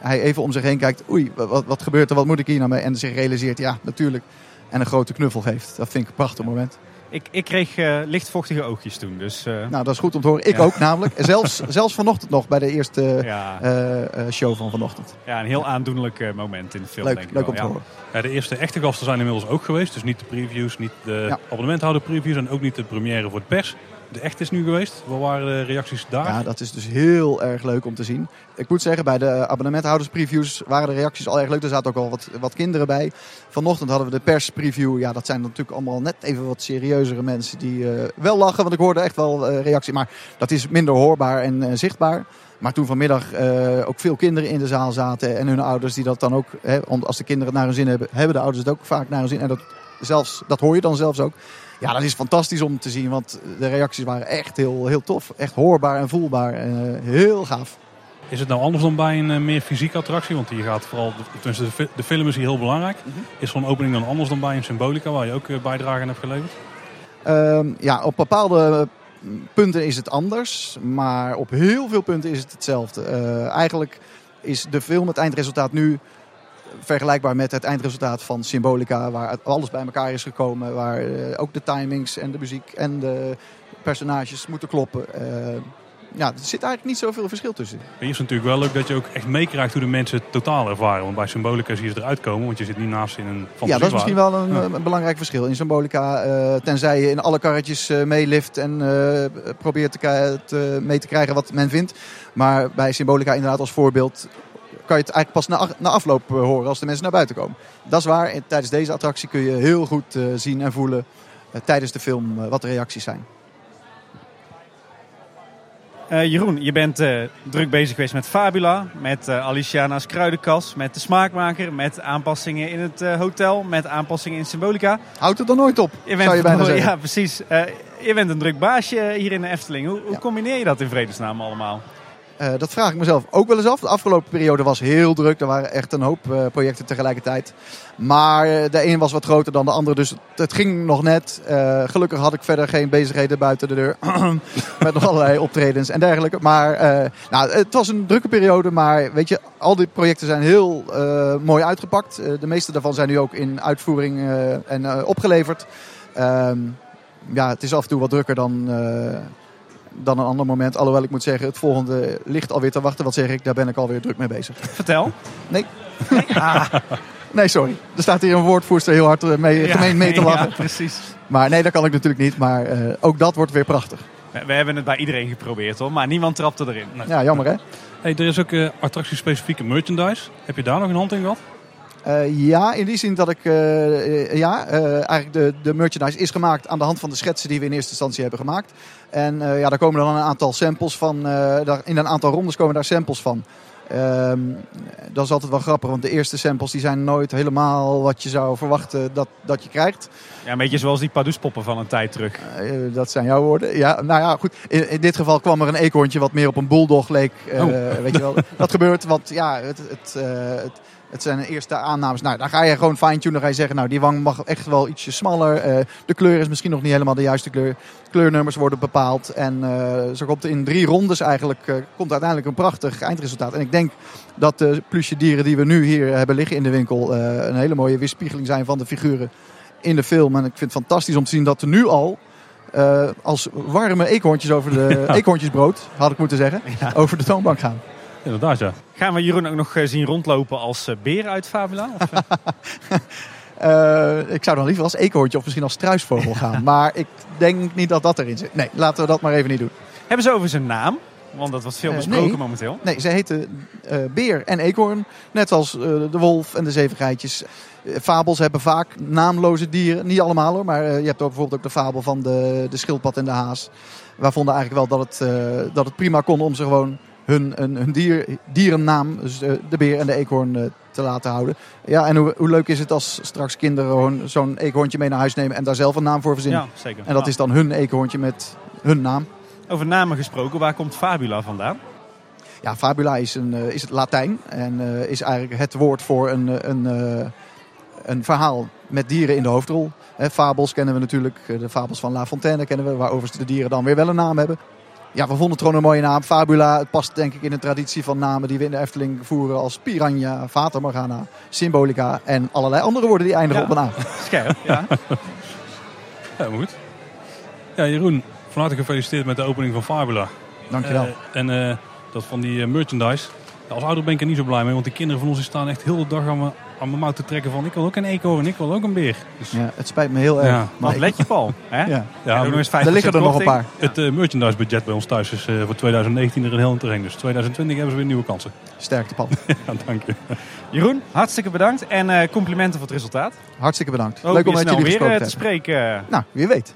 hij even om zich heen kijkt. Oei, wat, wat gebeurt er? Wat moet ik hier nou mee? En zich realiseert, ja, natuurlijk. En een grote knuffel geeft. Dat vind ik een prachtig moment. Ik, ik kreeg eh, lichtvochtige oogjes toen. Dus, eh, Nou, dat is goed om te horen. Ik Ja. ook namelijk. En Zelfs, zelfs vanochtend nog bij de eerste Ja. eh, eh, show van vanochtend. ja, een heel aandoenlijk eh, moment in de film. Leuk, denk ik leuk wel, om te ja. horen. Ja, de eerste echte gasten zijn inmiddels ook geweest. Dus niet de previews, niet de Ja. abonnementhouder previews en ook niet de première voor de pers. De echte is nu geweest. Wat waren de reacties daar? Ja, dat is dus heel erg leuk om te zien. Ik moet zeggen, bij de abonnementhouderspreviews waren de reacties al erg leuk. Er zaten ook al wat, wat kinderen bij. Vanochtend hadden we de perspreview. Ja, dat zijn natuurlijk allemaal net even wat serieuzere mensen die eh, wel lachen. Want ik hoorde echt wel eh, reactie. Maar dat is minder hoorbaar en eh, zichtbaar. Maar toen vanmiddag ook veel kinderen in de zaal zaten en hun ouders die dat dan ook, hè, als de kinderen het naar hun zin hebben, hebben de ouders het ook vaak naar hun zin. En dat, zelfs, dat hoor je dan zelfs ook. Ja, dat is fantastisch om te zien, want de reacties waren echt heel, heel tof. Echt hoorbaar en voelbaar. En, eh, heel gaaf. Is het nou anders dan bij een eh, meer fysieke attractie? Want hier gaat vooral, tenminste de, de film is hier heel belangrijk. Mhm. Is zo'n opening dan anders dan bij een Symbolica, waar je ook eh, bijdrage aan hebt geleverd? Ehm, ja, op bepaalde punten is het anders, maar op heel veel punten is het hetzelfde. Eigenlijk is de film het eindresultaat nu vergelijkbaar met het eindresultaat van Symbolica, waar alles bij elkaar is gekomen. Waar eh, ook de timings en de muziek en de personages moeten kloppen. Eh, ja, er zit eigenlijk niet zoveel verschil tussen. Hier is natuurlijk wel leuk dat je ook echt meekrijgt hoe de mensen het totaal ervaren. Want bij Symbolica zie je ze eruit komen, want je zit niet naast in een Ja, dat is misschien wel een, Ja. een belangrijk verschil. In Symbolica, eh, tenzij je in alle karretjes meelift en probeert te- mee te krijgen wat men vindt. Maar bij Symbolica inderdaad als voorbeeld kan je het eigenlijk pas na, na afloop eh, horen als de mensen naar buiten komen. Dat is waar. En tijdens deze attractie kun je heel goed eh, zien en voelen eh, tijdens de film wat de reacties zijn. Jeroen, je bent druk bezig geweest met Fabula, met eh Aliciana's kruidenkas, met de smaakmaker, met aanpassingen in het hotel, met aanpassingen in Symbolica. Houdt het er nooit op, Je bent, zou je bijna zeggen. Ja, precies. Je bent een druk baasje hier in de Efteling. Hoe, hoe combineer je dat in vredesnaam allemaal? Eh, dat vraag ik mezelf ook wel eens af. De afgelopen periode was heel druk. Er waren echt een hoop eh, projecten tegelijkertijd. Maar eh, de een was wat groter dan de ander. Dus het, ging nog net. Gelukkig had ik verder geen bezigheden buiten de deur. met nog allerlei optredens en dergelijke. Maar nou, het was een drukke periode. Maar weet je, al die projecten zijn heel mooi uitgepakt. De meeste daarvan zijn nu ook in uitvoering en opgeleverd. Ehm, ja, het is af en toe wat drukker dan, dan een ander moment. Alhoewel ik moet zeggen, het volgende ligt alweer te wachten. Wat zeg ik, daar ben ik alweer druk mee bezig. Vertel. Nee. Nee, sorry. Er staat hier een woordvoerster heel hard eh, mee, Ja, gemeen mee te ja, lachen. precies. Maar nee, dat kan ik natuurlijk niet. Maar eh, ook dat wordt weer prachtig. We, we hebben het bij iedereen geprobeerd hoor, maar niemand trapte erin. Ja, jammer hè? Hey, er is ook eh attractiespecifieke merchandise. Heb je daar nog een hand in gehad? Eh, ja, in die zin dat ik... eh, eh, ja, eigenlijk de, de merchandise is gemaakt aan de hand van de schetsen die we in eerste instantie hebben gemaakt. En ja, daar komen dan een aantal samples van. daar, in een aantal rondes komen daar samples van. Ehm, dat is altijd wel grappig, want de eerste samples die zijn nooit helemaal wat je zou verwachten dat, dat je krijgt. Ja, een beetje zoals die Padoespoppen van een tijd terug. Dat zijn jouw woorden. Ja, nou ja, goed. In, in dit geval kwam er een eekhoorntje wat meer op een bulldog leek. Oh. Weet je wel. Dat gebeurt, want ja, het, het, het, het zijn eerste aannames. Nou, dan ga je gewoon fine-tunen. Dan ga je zeggen, nou, die wang mag echt wel ietsje smaller. Eh, de kleur is misschien nog niet helemaal de juiste kleur. Kleurnummers worden bepaald. En eh, zo komt in drie rondes eigenlijk eh, komt uiteindelijk een prachtig eindresultaat. En ik denk dat de plusje dieren die we nu hier hebben liggen in de winkel... een hele mooie weerspiegeling zijn van de figuren in de film. En ik vind het fantastisch om te zien dat er nu al... als warme eekhoorntjes over de Ja. eekhoorntjesbrood, had ik moeten zeggen, over de toonbank gaan. Inderdaad, ja. Gaan we Jeroen ook nog eh, zien rondlopen als eh, beer uit Fabula? Of, eh? Ik zou dan liever als eekhoorntje of misschien als struisvogel gaan. Maar ik denk niet dat dat erin zit. Nee, laten we dat maar even niet doen. Hebben ze over zijn naam? Want dat wordt veel besproken nee. momenteel. Nee, ze heten eh, beer en eekhoorn. Net als eh, de wolf en de zeven geitjes. Eh, fabels hebben vaak naamloze dieren. Niet allemaal hoor, maar je hebt ook bijvoorbeeld ook de fabel van de, de schildpad en de haas. Wij vonden eigenlijk wel dat het, eh, dat het prima kon om ze gewoon hun, hun, hun dier, dierennaam, dus eh, de beer en de eekhoorn, eh, te laten houden. Ja, en hoe, hoe leuk is het als straks kinderen gewoon zo'n eekhoorntje mee naar huis nemen en daar zelf een naam voor verzinnen. Ja, zeker. En dat Ja. is dan hun eekhoorntje met hun naam. Over namen gesproken, waar komt Fabula vandaan? Ja, fabula is, een, eh, is het Latijn en is eigenlijk het woord voor een, een, een verhaal met dieren in de hoofdrol. Fabels kennen we natuurlijk, de fabels van La Fontaine kennen we, waar overigens de dieren dan weer wel een naam hebben. Ja, we vonden het gewoon een mooie naam. Fabula, het past denk ik in een traditie van namen die we in de Efteling voeren als Piranha, Fata Morgana, Symbolica en allerlei andere woorden die eindigen Ja. op een A. Scherp, ja. Ja, goed. Ja, Jeroen, van harte gefeliciteerd met de opening van Fabula. Dankjewel. Eh, en eh, dat van die eh, merchandise. Ja, als ouder ben ik er niet zo blij mee, want die kinderen van ons die staan echt heel de dag aan mijn, aan mijn mouw te trekken van ik wil ook een eekhoorn, ik wil ook een beer. Dus, Ja, het spijt me heel erg. Ja. maar let je, Paul? Hè? Ja. Ja, ook nog eens 5% Er liggen er nog een paar. Het eh, merchandise budget bij ons thuis is eh, voor 2019 er een heel terrein. Dus 2020 hebben ze weer nieuwe kansen. Sterkte, Paul. ja, dank je. Jeroen, hartstikke bedankt en eh, complimenten voor het resultaat. Hartstikke bedankt. Hoop Leuk om met jullie weer te te hebben. spreken. Nou, wie weet.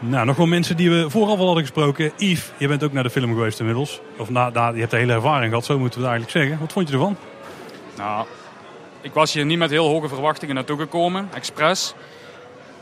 Nou, nog wel mensen die we vooraf al hadden gesproken. Yves, je bent ook naar de film geweest inmiddels. Of na, na, je hebt de hele ervaring gehad, zo moeten we het eigenlijk zeggen. Wat vond je ervan? Nou, ik was hier niet met heel hoge verwachtingen naartoe gekomen, expres.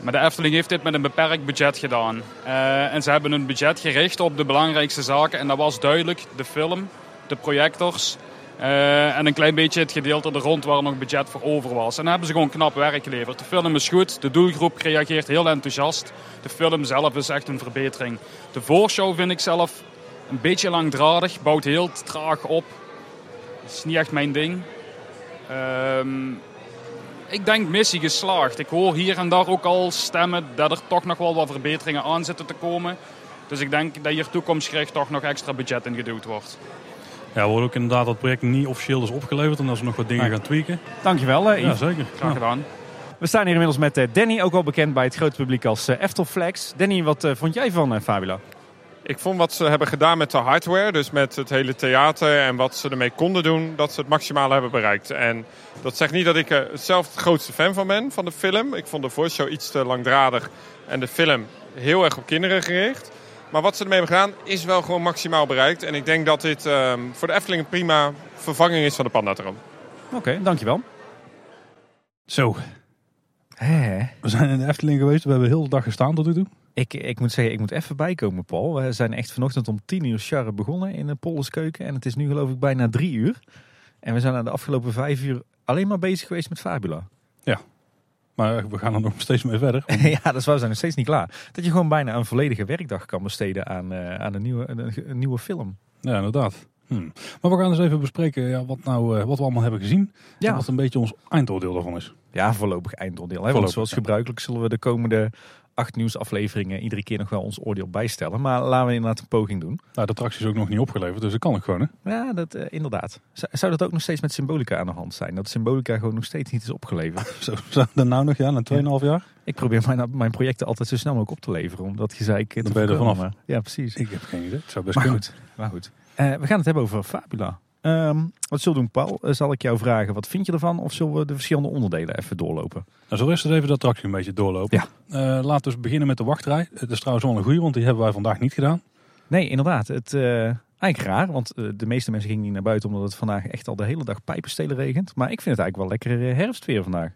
Maar de Efteling heeft dit met een beperkt budget gedaan. Eh, en ze hebben hun budget gericht op de belangrijkste zaken. En dat was duidelijk de film, de projectors eh, en een klein beetje het gedeelte er rond waar nog budget voor over was. En dan hebben ze gewoon knap werk geleverd. De film is goed, de doelgroep reageert heel enthousiast. De film zelf is echt een verbetering. De voorshow vind ik zelf een beetje langdradig, bouwt heel traag op. is niet echt mijn ding. Ehm, ik denk missie geslaagd. Ik hoor hier en daar ook al stemmen dat er toch nog wel wat verbeteringen aan zitten te komen. Dus ik denk dat hier toekomstgericht toch nog extra budget in geduwd wordt. Ja, we worden ook inderdaad dat het project niet officieel is opgeleverd. En dat ze nog wat dingen gaan tweaken. Dankjewel, eh, Ja, Yves. zeker. Graag Ja. gedaan. We staan hier inmiddels met eh, Danny, ook wel bekend bij het grote publiek als eh Eftel Flex. Danny, wat eh, vond jij van eh, Fabula? Ik vond wat ze hebben gedaan met de hardware, dus met het hele theater en wat ze ermee konden doen, dat ze het maximale hebben bereikt. En dat zegt niet dat ik er zelf het grootste fan van ben, van de film. Ik vond de voorshow iets te langdradig en de film heel erg op kinderen gericht. Maar wat ze ermee hebben gedaan is wel gewoon maximaal bereikt. En ik denk dat dit ehm, voor de Efteling een prima vervanging is van de Pandatron. Oké, dankjewel. Zo, we zijn in de Efteling geweest. We hebben heel de dag gestaan tot nu toe. Ik, ik moet zeggen, ik moet even bijkomen, Paul. We zijn echt vanochtend om tien uur charre begonnen in de Polderskeuken. En het is nu geloof ik bijna drie uur. En we zijn aan de afgelopen vijf uur alleen maar bezig geweest met Fabula. Maar we gaan er nog steeds mee verder. ja, dat is waar, we zijn nog steeds niet klaar. Dat je gewoon bijna een volledige werkdag kan besteden aan, eh, aan een, nieuwe, een, een nieuwe film. Ja, inderdaad. Hm. Maar we gaan eens even bespreken ja, wat, nou, eh, wat we allemaal hebben gezien. Ja. En wat een beetje ons eindoordeel daarvan is. Ja, voorlopig eindoordeel. Hè? Want Voorlopig, zoals ja. gebruikelijk zullen we de komende acht nieuwsafleveringen iedere keer nog wel ons oordeel bijstellen. Maar laten we inderdaad een poging doen. Nou, de attractie is ook nog niet opgeleverd, dus dat kan ik gewoon. Hè? Ja, dat, eh, inderdaad. Zou- dat ook nog steeds met Symbolica aan de hand zijn? Dat Symbolica gewoon nog steeds niet is opgeleverd? Zo, zo dan nou nog, ja, na 2,5 jaar. Ik probeer mijn, mijn projecten altijd zo snel mogelijk op te leveren. Omdat je zei... Dan ben je er vanaf. Ja, precies. Ik heb geen idee. Het zou best Maar kunnen. goed, maar goed. Eh, we gaan het hebben over Fabula. Ehm, wat zullen we doen, Paul? Eh, zal ik jou vragen, wat vind je ervan? Of zullen we de verschillende onderdelen even doorlopen? Nou, we eerst eens even de attractie een beetje doorlopen? Ja. Eh, laten we beginnen met de wachtrij. Het is trouwens wel een goede, want die hebben wij vandaag niet gedaan. Nee, inderdaad. Het, eh, eigenlijk raar, want eh, de meeste mensen gingen niet naar buiten... omdat het vandaag echt al de hele dag pijpenstelen regent. Maar ik vind het eigenlijk wel lekker eh, herfstweer vandaag.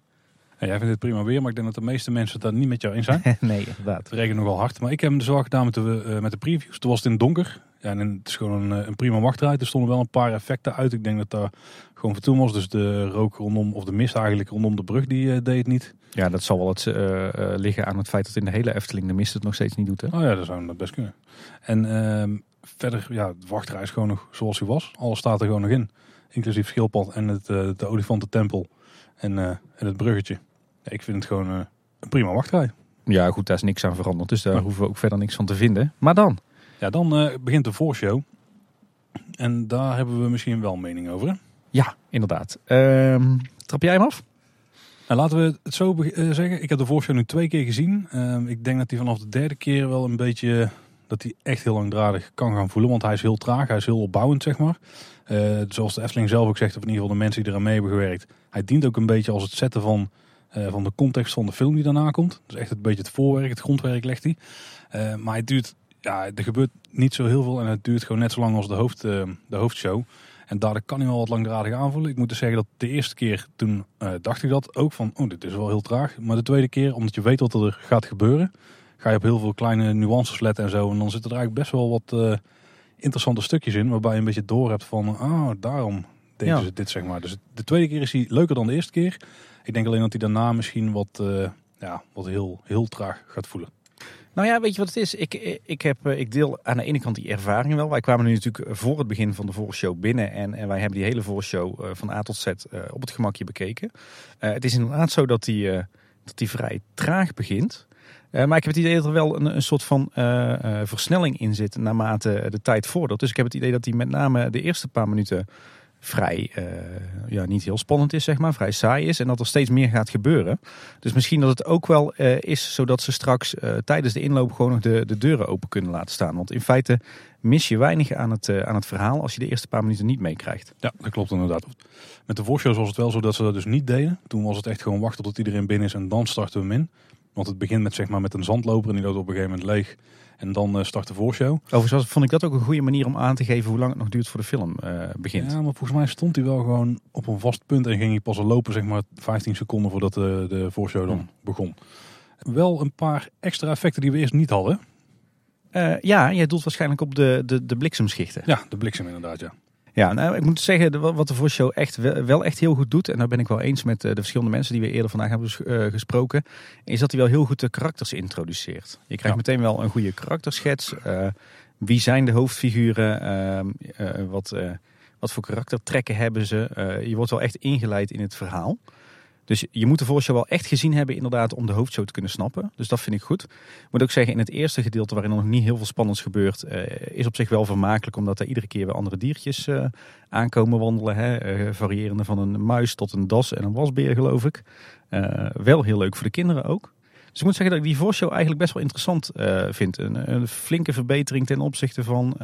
Jij vindt het prima weer, maar ik denk dat de meeste mensen het daar niet met jou eens zijn. nee, inderdaad. Het regent nogal hard. Maar ik heb hem dus wel gedaan met de, eh, met de previews. Toen was het in het donker. Ja, en het is gewoon een, eh, een prima wachtrij. Er stonden wel een paar effecten uit. Ik denk dat daar gewoon voor toen was. Dus de rook rondom, of de mist eigenlijk rondom de brug, die eh, deed het niet. Ja, dat zal wel het, eh, liggen aan het feit dat in de hele Efteling de mist het nog steeds niet doet. Hè? Oh ja, dat zou dat best kunnen. En ehm, verder, ja, de wachtrij is gewoon nog zoals hij was. Alles staat er gewoon nog in. Inclusief schildpad en het, de olifantentempel en, en het bruggetje. Ja, ik vind het gewoon een prima wachtrij. Ja, goed, daar is niks aan veranderd. Dus daar Ja. hoeven we ook verder niks van te vinden. Maar dan? Ja, dan eh, begint de voorshow. En daar hebben we misschien wel mening over. Hè? Ja, inderdaad. Ehm, trap jij hem af? Nou, laten we het zo eh, zeggen. Ik heb de voorshow nu twee keer gezien. Ehm, ik denk dat hij vanaf de derde keer wel een beetje... dat hij echt heel langdradig kan gaan voelen. Want hij is heel traag. Hij is heel opbouwend, zeg maar. Eh, zoals de Efteling zelf ook zegt, of in ieder geval de mensen die eraan mee hebben gewerkt. Hij dient ook een beetje als het zetten van, van de context van de film die daarna komt. Dus echt een beetje het voorwerk, het grondwerk legt hij. Maar het duurt... Ja, er gebeurt niet zo heel veel. En het duurt gewoon net zo lang als de, hoofd, eh, de hoofdshow. En daardoor kan hij wel wat langdradig aanvoelen. Ik moet dus zeggen dat de eerste keer toen eh, dacht ik dat ook van, oh dit is wel heel traag. Maar de tweede keer, omdat je weet wat er gaat gebeuren, ga je op heel veel kleine nuances letten en zo. En dan zitten er eigenlijk best wel wat eh, interessante stukjes in, waarbij je een beetje door hebt van, ah daarom deden Ja. ze dit zeg maar. Dus de tweede keer is hij leuker dan de eerste keer. Ik denk alleen dat hij daarna misschien wat, ja, wat heel, heel traag gaat voelen. Nou ja, weet je wat het is? Ik, ik, heb, eh, ik deel aan de ene kant die ervaring wel. Wij kwamen nu natuurlijk voor het begin van de voorshow binnen. En, en wij hebben die hele voorshow eh, van A tot Z eh, op het gemakje bekeken. Eh, het is inderdaad zo dat die, eh, dat die vrij traag begint. Eh, maar ik heb het idee dat er wel een, een soort van eh, eh, versnelling in zit naarmate de tijd vordert. Dus ik heb het idee dat die met name de eerste paar minuten vrij, eh, ja, niet heel spannend is, zeg maar, vrij saai is. En dat er steeds meer gaat gebeuren. Dus misschien dat het ook wel eh, is zodat ze straks eh, tijdens de inloop gewoon nog de, de deuren open kunnen laten staan. Want in feite mis je weinig aan het, aan het verhaal als je de eerste paar minuten niet meekrijgt. Ja, dat klopt inderdaad. Met de voorshows was het wel zo dat ze dat dus niet deden. Toen was het echt gewoon wachten tot iedereen binnen is en dan starten we hem in. Want het begint met, zeg maar, met een zandloper en die loopt op een gegeven moment leeg. En dan eh, start de voorshow. Overigens vond ik dat ook een goede manier om aan te geven hoe lang het nog duurt voor de film eh, begint. Ja, maar volgens mij stond hij wel gewoon op een vast punt en ging hij pas lopen, zeg maar 15 seconden voordat de, de voorshow dan begon. Wel een paar extra effecten die we eerst niet hadden. Eh, ja, jij doelt waarschijnlijk op de, de, de bliksemschichten. Ja, de bliksem inderdaad, ja. Ja, nou, ik moet zeggen, wat de voorshow echt wel, echt heel goed doet, en daar ben ik wel eens met eh, de verschillende mensen die we eerder vandaag hebben eh, gesproken, is dat hij wel heel goed de karakters introduceert. Je krijgt meteen wel een goede karakterschets. Eh, wie zijn de hoofdfiguren? Wat, Wat voor karaktertrekken hebben ze? Je wordt wel echt ingeleid in het verhaal. Dus je moet de voorshow wel echt gezien hebben inderdaad om de hoofdshow te kunnen snappen. Dus dat vind ik goed. Ik moet ook zeggen, in het eerste gedeelte waarin nog niet heel veel spannends gebeurt, eh, is op zich wel vermakelijk. Omdat er iedere keer weer andere diertjes eh, aankomen wandelen. Hè? Eh, variërende van een muis tot een das en een wasbeer geloof ik. Wel heel leuk voor de kinderen ook. Dus ik moet zeggen dat ik die voorshow eigenlijk best wel interessant vind. Een, een flinke verbetering ten opzichte van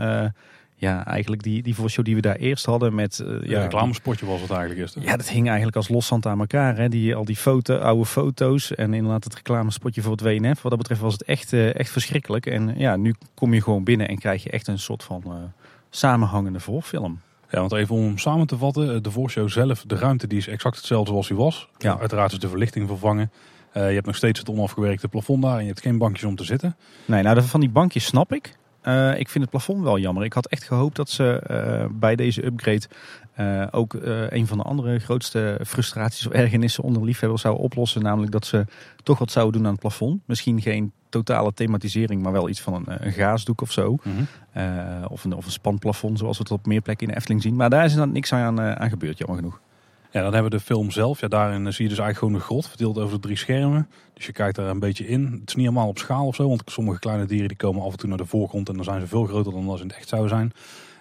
ja, eigenlijk die, die voorshow die we daar eerst hadden. Met, eh, Ja, ja, reclamespotje was het eigenlijk eerst. hè? ja, dat hing eigenlijk als loszand aan elkaar. Hè? Die, al die foto, oude foto's en inderdaad het reclamespotje voor het WNF. Wat dat betreft was het echt, eh, echt verschrikkelijk. En ja, nu kom je gewoon binnen en krijg je echt een soort van eh, samenhangende voorfilm. Ja, want even om samen te vatten, de voorshow zelf, de ruimte die is exact hetzelfde zoals die was. Ja. Uiteraard is de verlichting vervangen. Je hebt nog steeds het onafgewerkte plafond daar en je hebt geen bankjes om te zitten. Nee, nou van die bankjes snap ik. Eh, ik vind het plafond wel jammer. Ik had echt gehoopt dat ze eh, bij deze upgrade eh, ook een van de andere grootste frustraties of ergernissen onder liefhebbers zouden oplossen. Namelijk dat ze toch wat zouden doen aan het plafond. Misschien geen totale thematisering, maar wel iets van een, een gaasdoek of zo. Eh, of, een, of een spanplafond zoals we het op meer plekken in de Efteling zien. Maar daar is dan niks aan, aan gebeurd, jammer genoeg. Ja, dan hebben we de film zelf. Ja, daarin zie je dus eigenlijk gewoon de grot, verdeeld over de drie schermen. Dus je kijkt daar een beetje in. Het is niet helemaal op schaal of zo, want sommige kleine dieren die komen af en toe naar de voorgrond en dan zijn ze veel groter dan als ze in het echt zouden zijn.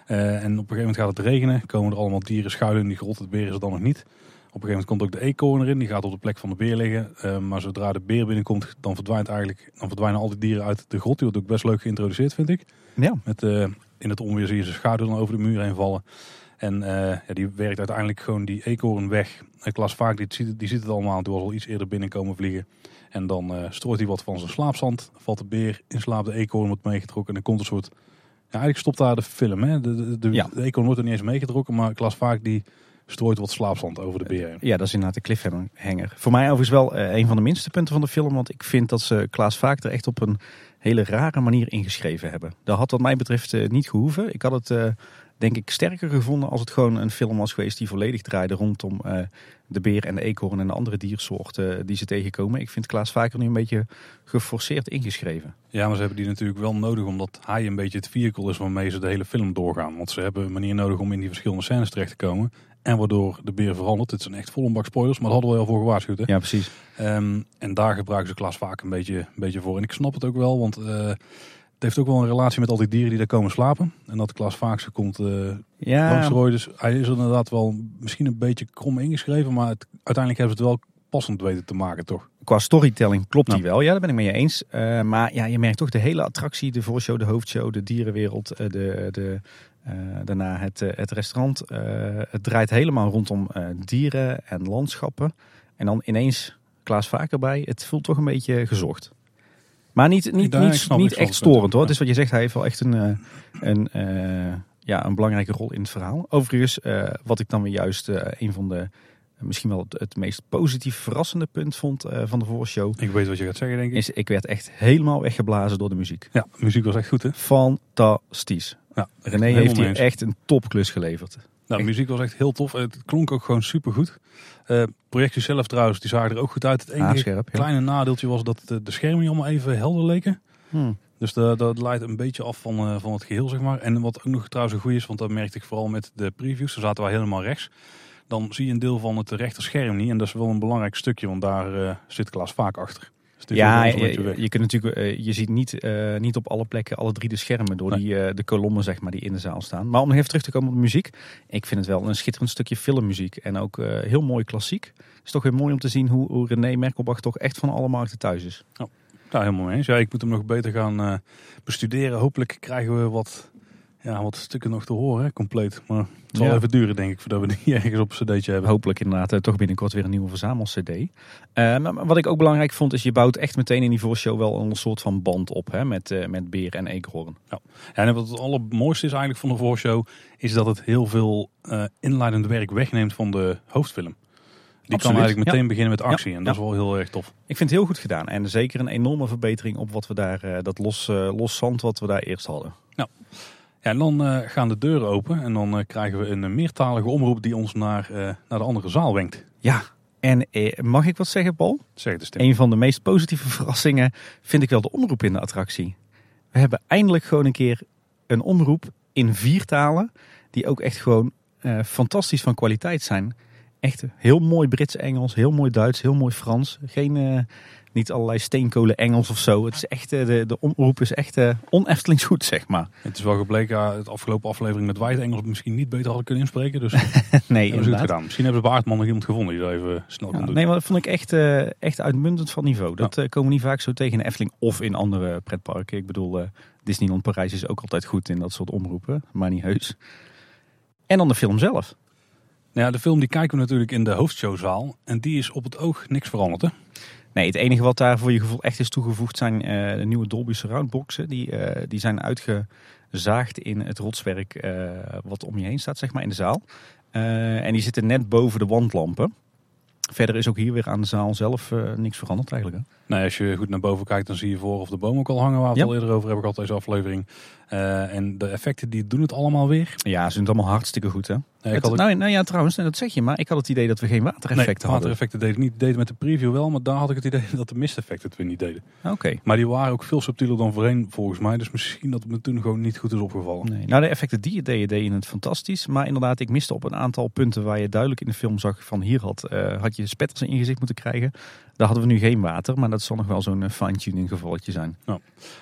Eh, en op een gegeven moment gaat het regenen, komen er allemaal dieren schuilen in die grot. Het beer is er dan nog niet. Op een gegeven moment komt ook de eekhoorn erin, die gaat op de plek van de beer liggen. Eh, maar zodra de beer binnenkomt, dan, verdwijnt eigenlijk, dan verdwijnen al die dieren uit de grot. Die wordt ook best leuk geïntroduceerd, vind ik. Ja. Met, eh, in het onweer zie je zijn schaduw dan over de muur heen vallen. En eh, ja, die werkt uiteindelijk gewoon die eekhoorn weg. En Klaas Vaak die ziet, het- die ziet het allemaal. Die was al iets eerder binnenkomen vliegen. En dan eh, strooit hij wat van zijn slaapzand. Valt de beer in slaap, de eekhoorn wordt meegetrokken. En dan komt een soort... Ja, eigenlijk stopt daar de film. Hè? De, de, de, Ja. de eekhoorn wordt er niet eens meegetrokken. Maar Klaas Vaak die strooit wat slaapzand over de beer heen. Ja, dat is inderdaad de cliffhanger. Voor mij overigens wel eh, een van de minste punten van de film. Want ik vind dat ze Klaas Vaak er echt op een hele rare manier ingeschreven hebben. Dat had wat mij betreft eh, niet gehoeven. Ik had het eh, denk ik sterker gevonden als het gewoon een film was geweest die volledig draaide rondom eh, de beer en de eekhoorn en de andere diersoorten eh, die ze tegenkomen. Ik vind Klaas Vaak er nu een beetje geforceerd ingeschreven. Ja, maar ze hebben die natuurlijk wel nodig omdat hij een beetje het vehicle is waarmee ze de hele film doorgaan. Want ze hebben een manier nodig om in die verschillende scènes terecht te komen. En waardoor de beer verandert. Het zijn echt volle bak spoilers, maar dat hadden we al voor gewaarschuwd. Hè? Ja, precies. Ehm, en daar gebruiken ze Klaas vaak een beetje, een beetje voor. En ik snap het ook wel, want eh, het heeft ook wel een relatie met al die dieren die daar komen slapen. En dat Klaas vaak ze komt eh Ja. langsrooien. Dus hij is er inderdaad wel misschien een beetje krom ingeschreven. Maar het, uiteindelijk hebben ze het wel passend weten te maken, toch? Qua storytelling klopt die wel, ja, daar ben ik mee eens. Eh, maar ja, je merkt toch de hele attractie, de voorshow, de hoofdshow, de dierenwereld, eh, de, de, daarna het, het restaurant. het draait helemaal rondom dieren en landschappen. En dan ineens Klaas Vaker bij. Het voelt toch een beetje gezocht. Maar niet, niet, Ja, niet, niet echt storend hoor. ja. Dus wat je zegt, hij heeft wel echt een, eh, een, eh, ja, een belangrijke rol in het verhaal. Overigens, eh, wat ik dan weer juist een van de, misschien wel het, het meest positief verrassende punt vond van de voorshow. Ik weet wat je gaat zeggen, denk ik. Is, ik werd echt helemaal weggeblazen door de muziek. Ja, de muziek was echt goed, hè? Fantastisch. Ja, René heeft hier eens. echt een topklus geleverd. Nou, de muziek was echt heel tof. Het klonk ook gewoon super goed. projectie zelf trouwens, die zagen er ook goed uit. Het enige ja. kleine nadeeltje was dat de, de schermen niet allemaal even helder leken. Hmm. Dus dat, dat leidt een beetje af van, eh, van het geheel, zeg maar. En wat ook nog trouwens een goede is, want dat merkte ik vooral met de previews. Daar zaten wij helemaal rechts. Dan zie je een deel van het rechterscherm niet. En dat is wel een belangrijk stukje, want daar eh, zit Klaas vaak achter. Ja, je, kunt natuurlijk, eh, je ziet niet, eh, niet op alle plekken alle drie de schermen door die, eh, de kolommen zeg maar, die in de zaal staan. Maar om nog even terug te komen op de muziek. Ik vind het wel een schitterend stukje filmmuziek. En ook heel mooi klassiek. Het is toch weer mooi om te zien hoe, hoe René Merkelbach toch echt van alle markten thuis is. Ja, nou, helemaal eens. Ja, ik moet hem nog beter gaan bestuderen. Hopelijk krijgen we wat, ja, wat stukken nog te horen, hè, compleet. Maar het zal Ja. even duren, denk ik, voordat we die ergens op een cd'tje hebben. Hopelijk inderdaad eh, toch binnenkort weer een nieuwe verzamel-cd. Eh, wat ik ook belangrijk vond is je bouwt echt meteen in die voorshow wel een soort van band op hè, met, eh, met beer en eekhoorn. Ja. En wat het allermooiste is eigenlijk van de voorshow, is dat het heel veel inleidend werk wegneemt van de hoofdfilm. Die kan eigenlijk meteen ja. beginnen met Ja, actie. En dat ja. is wel heel erg tof. Ik vind het heel goed gedaan. En zeker een enorme verbetering op wat we daar, dat los, los zand wat we daar eerst hadden. Ja, en dan eh, gaan de deuren open. En dan eh, krijgen we een eh, meertalige omroep die ons naar, naar de andere zaal wenkt. Ja, en mag ik wat zeggen, Paul? Zeg het eens, Tim. Een van de meest positieve verrassingen vind ik wel de omroep in de attractie. We hebben eindelijk gewoon een keer een omroep in vier talen. Die ook echt gewoon fantastisch van kwaliteit zijn. Echt heel mooi Brits-Engels, heel mooi Duits, heel mooi Frans. Geen, niet allerlei steenkolen Engels of zo. Het is echt, eh, de, de omroep is echt uh, on-Eftelings goed, zeg maar. Het is wel gebleken, ja, het afgelopen aflevering met White Engels misschien niet beter hadden kunnen inspreken. Dus nee, hebben het gedaan. Misschien hebben ze bij Aardman nog iemand gevonden die dat even snel Ja, kan doen. nee, maar dat vond ik echt, eh, echt uitmuntend van niveau. Dat eh, komen we niet vaak zo tegen in Efteling of in andere pretparken. Ik bedoel, eh, Disneyland Parijs is ook altijd goed in dat soort omroepen, maar niet heus. En dan de film zelf. Nou ja, de film die kijken we natuurlijk in de hoofdshowzaal. En die is op het oog niks veranderd. Hè? Nee, het enige wat daar voor je gevoel echt is toegevoegd zijn eh, de nieuwe Dolby Surround. Die, eh, die zijn uitgezaagd in het rotswerk eh, wat om je heen staat, zeg maar, in de zaal. En die zitten net boven de wandlampen. Verder is ook hier weer aan de zaal zelf niks veranderd eigenlijk. Nee, als je goed naar boven kijkt, dan zie je voor of de boom ook al hangen. Waar we het Ja. al eerder over hebben gehad, deze aflevering. Eh, en de effecten die doen het allemaal weer. Ja, ze doen het allemaal hartstikke goed, hè? Nee, Het- nou, nou ja, trouwens, dat zeg je, maar ik had het idee dat we geen watereffecten nee, hadden. watereffecten deden niet. Deden met de preview wel, maar daar had ik het idee dat de misteffecten het weer niet deden. Oké. Maar die waren ook veel subtieler dan voorheen volgens mij. Dus misschien dat het me toen gewoon niet goed is opgevallen. Nee. Nou, de effecten die je deed, deed je het fantastisch. Maar inderdaad, ik miste op een aantal punten waar je duidelijk in de film zag van hier had, eh, had je spetters in je gezicht moeten krijgen. Daar hadden we nu geen water, maar dat zal nog wel zo'n eh, fine-tuning gevalletje zijn. Ja.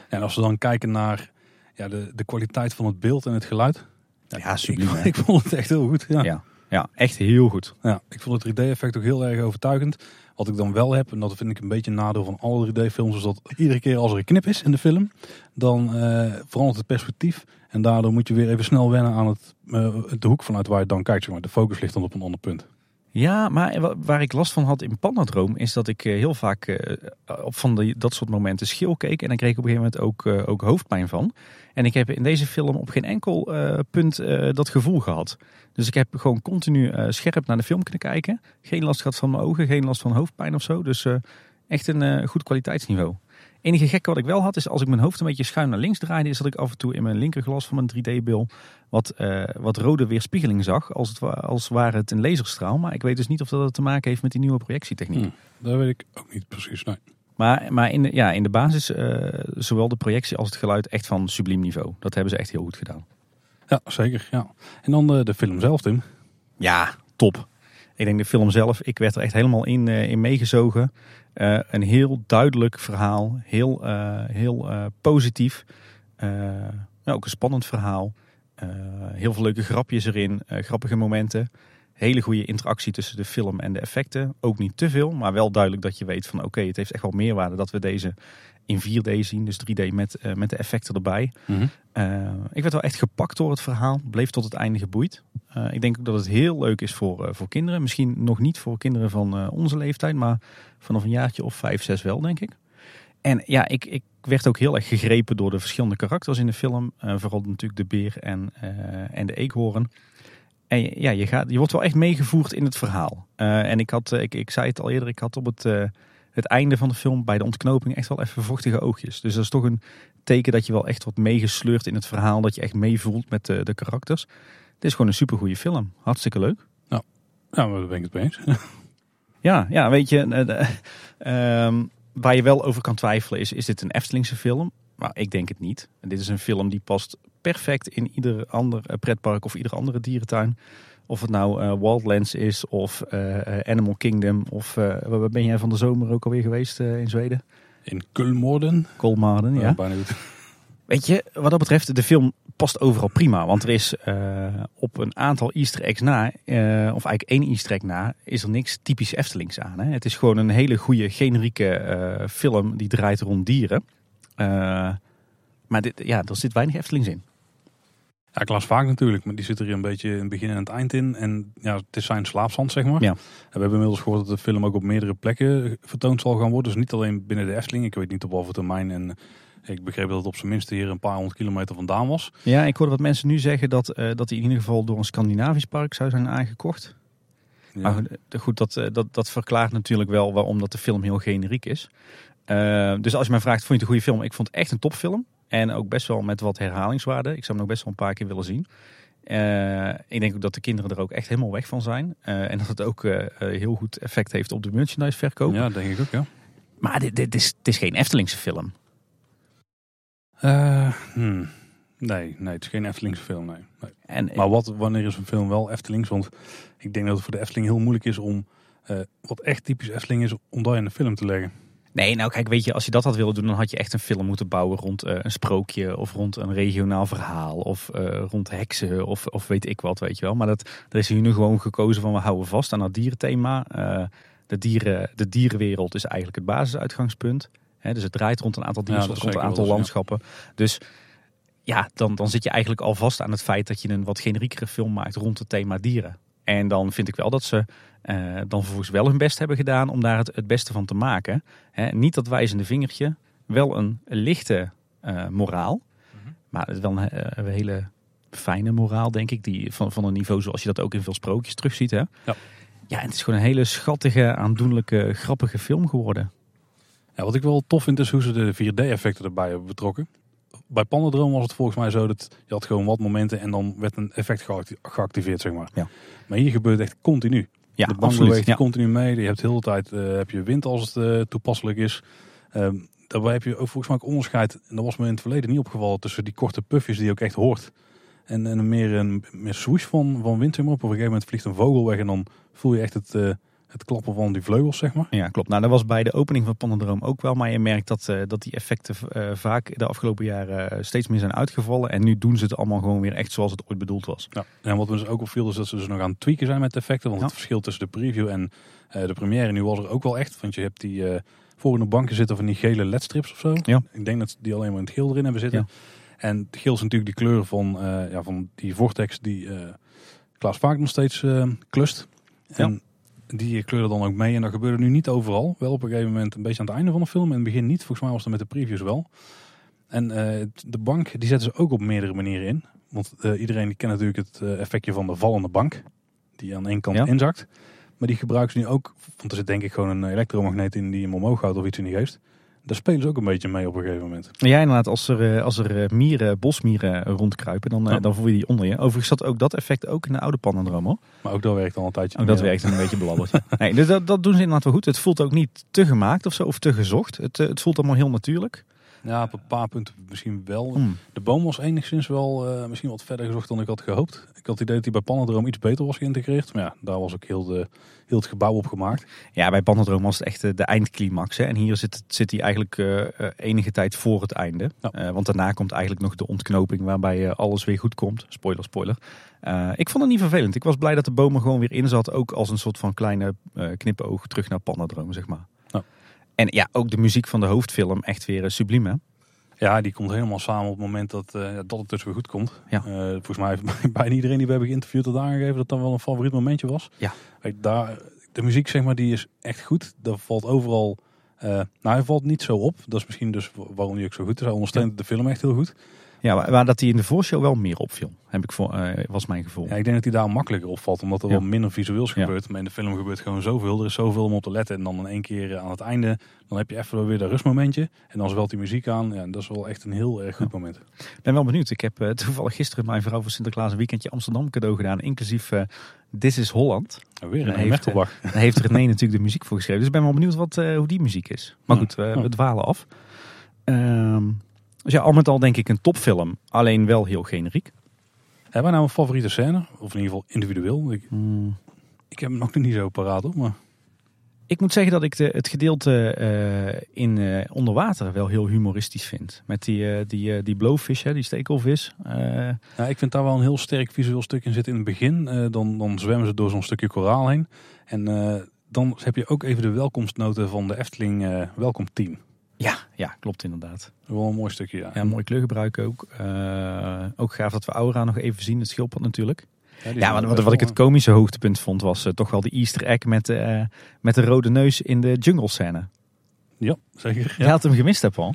En als we dan kijken naar ja, de, de kwaliteit van het beeld en het geluid. Ja, subliem. Ik, ik vond het echt heel goed. Ja. Ja, ja, echt heel goed. Ja, ik vond het 3D-effect ook heel erg overtuigend. Wat ik dan wel heb, en dat vind ik een beetje een nadeel van alle 3D-films, is dat iedere keer als er een knip is in de film, dan eh, verandert het perspectief. En daardoor moet je weer even snel wennen aan het, eh, de hoek vanuit waar je dan kijkt. Zeg maar. De focus ligt dan op een ander punt. Ja, maar wa- waar ik last van had in Pandadroom is dat ik eh, heel vaak eh, op van dat soort momenten schil keek. En dan kreeg ik op een gegeven moment ook, eh, ook hoofdpijn van. En ik heb in deze film op geen enkel punt dat gevoel gehad. Dus ik heb gewoon continu scherp naar de film kunnen kijken. Geen last gehad van mijn ogen, geen last van hoofdpijn of zo. Dus echt een goed kwaliteitsniveau. Enige gekke wat ik wel had is als ik mijn hoofd een beetje schuin naar links draaide, is dat ik af en toe in mijn linkerglas van mijn 3D-bil wat, eh, wat rode weerspiegeling zag. Als het, wa- als ware het een laserstraal. Maar ik weet dus niet of dat te maken heeft met die nieuwe projectietechniek. Hm, dat weet ik ook niet precies. Nee. Maar, maar in, de, ja, in de basis, eh, zowel de projectie als het geluid, echt van subliem niveau. Dat hebben ze echt heel goed gedaan. Ja, zeker. Ja. En dan de, de film zelf, Tim. Ja, top. Ik denk de film zelf, ik werd er echt helemaal in, eh, in meegezogen. Eh, een heel duidelijk verhaal, heel, eh, heel eh, positief. Ja, ook een spannend verhaal. Heel veel leuke grapjes erin, grappige momenten. Hele goede interactie tussen de film en de effecten. Ook niet te veel, maar wel duidelijk dat je weet van oké, het heeft echt wel meerwaarde dat we deze in 4D zien. Dus 3D met, eh, met de effecten erbij. Mhm. Eh, ik werd wel echt gepakt door het verhaal. Bleef tot het einde geboeid. Eh, ik denk ook dat het heel leuk is voor, voor kinderen. Misschien nog niet voor kinderen van onze leeftijd. Maar vanaf een jaartje of vijf, zes wel, denk ik. En ja, ik, ik werd ook heel erg gegrepen door de verschillende karakters in de film. Vooral natuurlijk de beer en, en de eekhoorn. En ja, je, gaat, je wordt wel echt meegevoerd in het verhaal. En ik, had, ik, ik zei het al eerder, ik had op het, het einde van de film bij de ontknoping echt wel even vochtige oogjes. Dus dat is toch een teken dat je wel echt wordt meegesleurd in het verhaal. Dat je echt meevoelt met de, de karakters. Het is gewoon een supergoeie film. Hartstikke leuk. Ja, maar daar ben ik het mee eens. Ja, ja weet je, eh, ehm, waar je wel over kan twijfelen is, is dit een Eftelingse film? Maar ik denk het niet. En dit is een film die past perfect in ieder ander eh, pretpark of ieder andere dierentuin. Of het nou eh, Wildlands is of eh, eh, Animal Kingdom of waar ben jij van de zomer ook alweer geweest in Zweden? In Kulmorden. Kolmarden, ja. Bijna goed. Weet je, wat dat betreft, de film past overal prima. Want er is op een aantal easter eggs na, of eigenlijk één easter egg na, is er niks typisch Eftelings aan. Hè? Het is gewoon een hele goede, generieke film die draait rond dieren. Maar dit, ja, er zit weinig Eftelings in. Ja, ik las vaak natuurlijk, maar die zit er een beetje in het begin en het eind in. En ja, het is zijn slaapzand, zeg maar. Ja. En we hebben inmiddels gehoord dat de film ook op meerdere plekken vertoond zal gaan worden. Dus niet alleen binnen de Efteling. Ik weet niet op welke termijn. En ik begreep dat het op zijn minst hier een paar honderd kilometer vandaan was. Ja, ik hoorde wat mensen nu zeggen dat, eh, dat hij in ieder geval door een Scandinavisch park zou zijn aangekocht. Ja. Maar goed, eh, goed, dat, eh, dat, dat verklaart natuurlijk wel waarom dat de film heel generiek is. Eh, dus als je mij vraagt, vond je het een goede film? Ik vond het echt een topfilm. En ook best wel met wat herhalingswaarde. Ik zou hem nog best wel een paar keer willen zien. Eh, ik denk ook dat de kinderen er ook echt helemaal weg van zijn. Eh, en dat het ook eh, heel goed effect heeft op de merchandise verkoop. Ja, denk ik ook, ja. Maar dit, dit, is, het is geen Eftelingse film. Hmm. Nee, nee, het is geen Eftelingse film, nee. nee. En, Maar wat, wanneer is een film wel Eftelings? Want ik denk dat het voor de Efteling heel moeilijk is om, wat echt typisch Efteling is, om dat in de film te leggen. Nee, nou kijk, weet je, als je dat had willen doen, dan had je echt een film moeten bouwen rond eh, een sprookje of rond een regionaal verhaal of eh, rond heksen of, of weet ik wat, weet je wel. Maar dat, er is hier nu gewoon gekozen van we houden vast aan dat dierenthema. Eh, de, dieren, de dierenwereld is eigenlijk het basisuitgangspunt. Hè, dus het draait rond een aantal diersoorten, is rond een aantal ja. landschappen. Dus ja, dan, dan zit je eigenlijk al vast aan het feit dat je een wat generiekere film maakt rond het thema dieren. En dan vind ik wel dat ze eh, dan vervolgens wel hun best hebben gedaan om daar het, het beste van te maken. Niet dat wijzende vingertje, wel een lichte eh, moraal. Maar het is wel een, eh, een hele fijne moraal, denk ik. Die, van, van een niveau zoals je dat ook in veel sprookjes terugziet. Hè? Ja. ja, het is gewoon een hele schattige, aandoenlijke, grappige film geworden. Ja, wat ik wel tof vind is hoe ze de 4D-effecten erbij hebben betrokken. Bij Pandadroom was het volgens mij zo dat je had gewoon wat momenten en dan werd een effect geacti- geactiveerd, zeg maar. Ja. Maar hier gebeurt het echt continu. Ja, de bank beweegt ja. continu mee. Je hebt de hele tijd eh, heb je wind als het eh, toepasselijk is. Ehm, daarbij heb je ook volgens mij ook onderscheid. En dat was me in het verleden niet opgevallen tussen die korte puffjes die je ook echt hoort. En, en een meer een meer swoosh van, van wind. zeg maar. Op een gegeven moment vliegt een vogel weg en dan voel je echt het, eh, het klappen van die vleugels, zeg maar. Ja, klopt. Nou, dat was bij de opening van Pandadroom ook wel. Maar je merkt dat, eh, dat die effecten eh, vaak de afgelopen jaren eh, steeds meer zijn uitgevallen. En nu doen ze het allemaal gewoon weer echt zoals het ooit bedoeld was. Ja, en wat me dus ook opviel is dat ze dus nog aan het tweaken zijn met de effecten. Want Ja. het verschil tussen de preview en de première nu was er ook wel echt. Want je hebt die eh voor in de banken zitten van die gele ledstrips of zo. Ja. Ik denk dat die alleen maar in het geel erin hebben zitten. En het geel is natuurlijk die kleur van, ja, van die vortex die Klaas vaak nog steeds klust. En die kleuren dan ook mee. En dat gebeurde nu niet overal. Wel op een gegeven moment een beetje aan het einde van de film. In het begin niet. Volgens mij was dat met de previews wel. En eh, de bank die zetten ze ook op meerdere manieren in. Want eh, iedereen kent natuurlijk het eh, effectje van de vallende bank. Die aan één kant Ja. inzakt. Maar die gebruiken ze nu ook. Want er zit denk ik gewoon een elektromagneet in die hem omhoog houdt of iets in die geest. Daar spelen ze ook een beetje mee op een gegeven moment. Ja, inderdaad. Als er, eh, als er eh, mieren, bosmieren rondkruipen, dan, eh, Ja. dan voel je die onder je. Overigens zat ook dat effect ook in de oude Pandadroom hoor. Maar ook dat werkt al een tijdje. Ook dat werkt een beetje belabberd. Nee, dus dat, dat doen ze inderdaad wel goed. Het voelt ook niet te gemaakt of zo, of te gezocht. Het, eh, het voelt allemaal heel natuurlijk. Ja, op een paar punten misschien wel. Hmm. De boom was enigszins wel eh, misschien wat verder gezocht dan ik had gehoopt. Ik had het idee dat hij bij Panadroom iets beter was geïntegreerd. Maar ja, daar was ook heel, de, heel het gebouw op gemaakt. Ja, bij Pandadroom was het echt de eindclimax. Hè. En hier zit, zit hij eigenlijk eh, eh, enige tijd voor het einde. Ja. Want daarna komt eigenlijk nog de ontknoping waarbij alles weer goed komt. Spoiler, spoiler. Ik vond het niet vervelend. Ik was blij dat de boom er gewoon weer in zat. Ook als een soort van kleine knipoog terug naar Pandadroom, zeg maar. En ja, ook de muziek van de hoofdfilm echt weer eh, subliem, hè? Ja, die komt helemaal samen op het moment dat, eh, dat het dus weer goed komt. Ja. Eh, volgens mij heeft bijna iedereen die we hebben geïnterviewd had aangegeven dat dat wel een favoriet momentje was. Ja. Kijk, daar, de muziek zeg maar, die is echt goed. Dat valt overal... nou, hij valt niet zo op. Dat is misschien dus waarom hij ook zo goed is. Hij ondersteunt de film echt heel goed. Ja, maar, maar dat hij in de voorshow wel meer opviel, heb ik voor, eh, was mijn gevoel. Ja, ik denk dat hij daar makkelijker opvalt, omdat er Ja. wel minder visueels Ja. gebeurt. Maar in de film gebeurt gewoon zoveel. Er is zoveel om op te letten. En dan in één keer aan het einde, dan heb je even weer dat rustmomentje. En dan zwelt die muziek aan. Ja, dat is wel echt een heel erg goed moment. Ik ben wel benieuwd. Ik heb eh, toevallig gisteren mijn vrouw voor Sinterklaas een weekendje Amsterdam cadeau gedaan. Inclusief eh This is Holland. En weer een heeft. Daar heeft René natuurlijk de muziek voor geschreven. Dus ik ben wel benieuwd wat, eh, hoe die muziek is. Maar Ja. goed, we, Ja. we dwalen af. Ehm, dus ja, al met al denk ik een topfilm. Alleen wel heel generiek. Hebben wij nou een favoriete scène? Of in ieder geval individueel? Ik, Hmm. ik heb hem nog niet zo paraat hoor. Maar Ik moet zeggen dat ik de, het gedeelte eh, in eh, onder water wel heel humoristisch vind. Met die, eh, die, die blowfish, hè, die stekelvis. Ja, ik vind daar wel een heel sterk visueel stuk in zitten in het begin. Dan, dan zwemmen ze door zo'n stukje koraal heen. En dan heb je ook even de welkomstnoten van de Efteling welkomteam. Ja, ja, klopt inderdaad. Wel een mooi stukje, ja. Ja, mooi kleurgebruik ook. Eh, ook gaaf dat we Aura nog even zien, het schildpad natuurlijk. Ja, wat, wat, ik het komische hoogtepunt vond was eh, toch wel de easter egg met, eh, met de rode neus in de jungle scène. Ja, zeker. Je had hem gemist, hè Paul?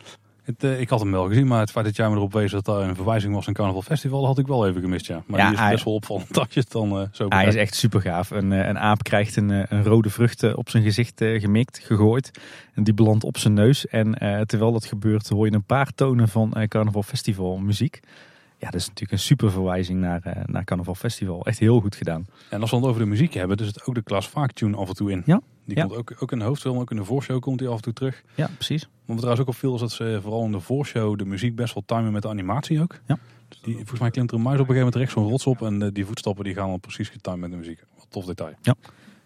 Het, eh, ik had hem wel gezien, maar het feit dat jij me erop wees dat daar een verwijzing was naar Carnaval Festival, had ik wel even gemist, ja. Maar Ja, die is hij- best wel opvallend als je het dan eh, zo Hij is echt super gaaf. Een, eh, een aap krijgt een, een rode vrucht op zijn gezicht gemikt, gegooid. En die belandt op zijn neus. En terwijl dat gebeurt hoor je een paar tonen van Carnaval Festival muziek. Ja, dat is natuurlijk een super verwijzing naar, naar Carnaval Festival. Echt heel goed gedaan. En als we het over de muziek hebben, dus het ook de Klaas Vaak tune af en toe in. Ja. Die Ja. komt ook, ook in de hoofdfilm, ook in de voorshow komt hij af en toe terug. Ja, precies. Wat me trouwens ook opviel is dat ze vooral in de voorshow de muziek best wel timen met de animatie ook. Ja. Die, volgens mij klimt er een muis op een gegeven moment rechts zo'n rots op. En eh, die voetstappen die gaan dan precies getimed met de muziek. Wat tof detail.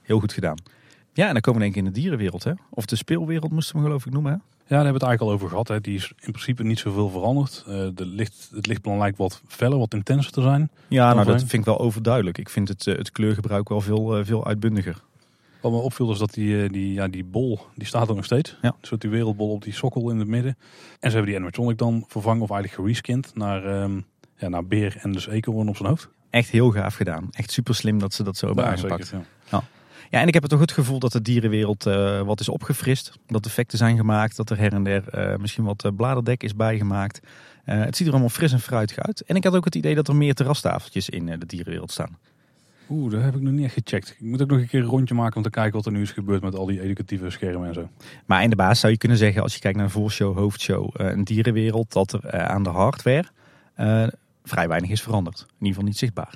Heel goed gedaan. Ja, en dan komen we denk ik in de dierenwereld. Hè? Of de speelwereld moesten we hem geloof ik noemen. Hè? Ja, daar hebben we het eigenlijk al over gehad. Hè. Die is in principe niet zoveel veranderd. Eh, de licht, het lichtplan lijkt wat feller, wat intenser te zijn. Ja, nou dat vind ik wel overduidelijk. Ik vind het, eh, het kleurgebruik wel veel, eh, veel uitbundiger. Wat me opviel is dat die, eh, die, ja, die bol, die staat er nog steeds. Ja. Een soort die wereldbol op die sokkel in het midden. En ze hebben die animatronic dan vervangen of eigenlijk gereskind naar, ehm, ja, naar beer en dus eekhoorn op zijn hoofd. Echt heel gaaf gedaan. Echt super slim dat ze dat zo hebben Ja, aangepakt. zeker, ja. Ja, en ik heb toch het gevoel dat de dierenwereld eh, wat is opgefrist. Dat effecten zijn gemaakt. Dat er her en der eh, misschien wat bladerdek is bijgemaakt. Eh, het ziet er allemaal fris en fruitig uit. En ik had ook het idee dat er meer terrastafeltjes in de dierenwereld staan. Oeh, dat heb ik nog niet echt gecheckt. Ik moet ook nog een keer een rondje maken om te kijken wat er nu is gebeurd met al die educatieve schermen en zo. Maar in de baas zou je kunnen zeggen, als je kijkt naar een voorshow, hoofdshow, eh, een dierenwereld, dat er eh, aan de hardware eh, vrij weinig is veranderd. In ieder geval niet zichtbaar.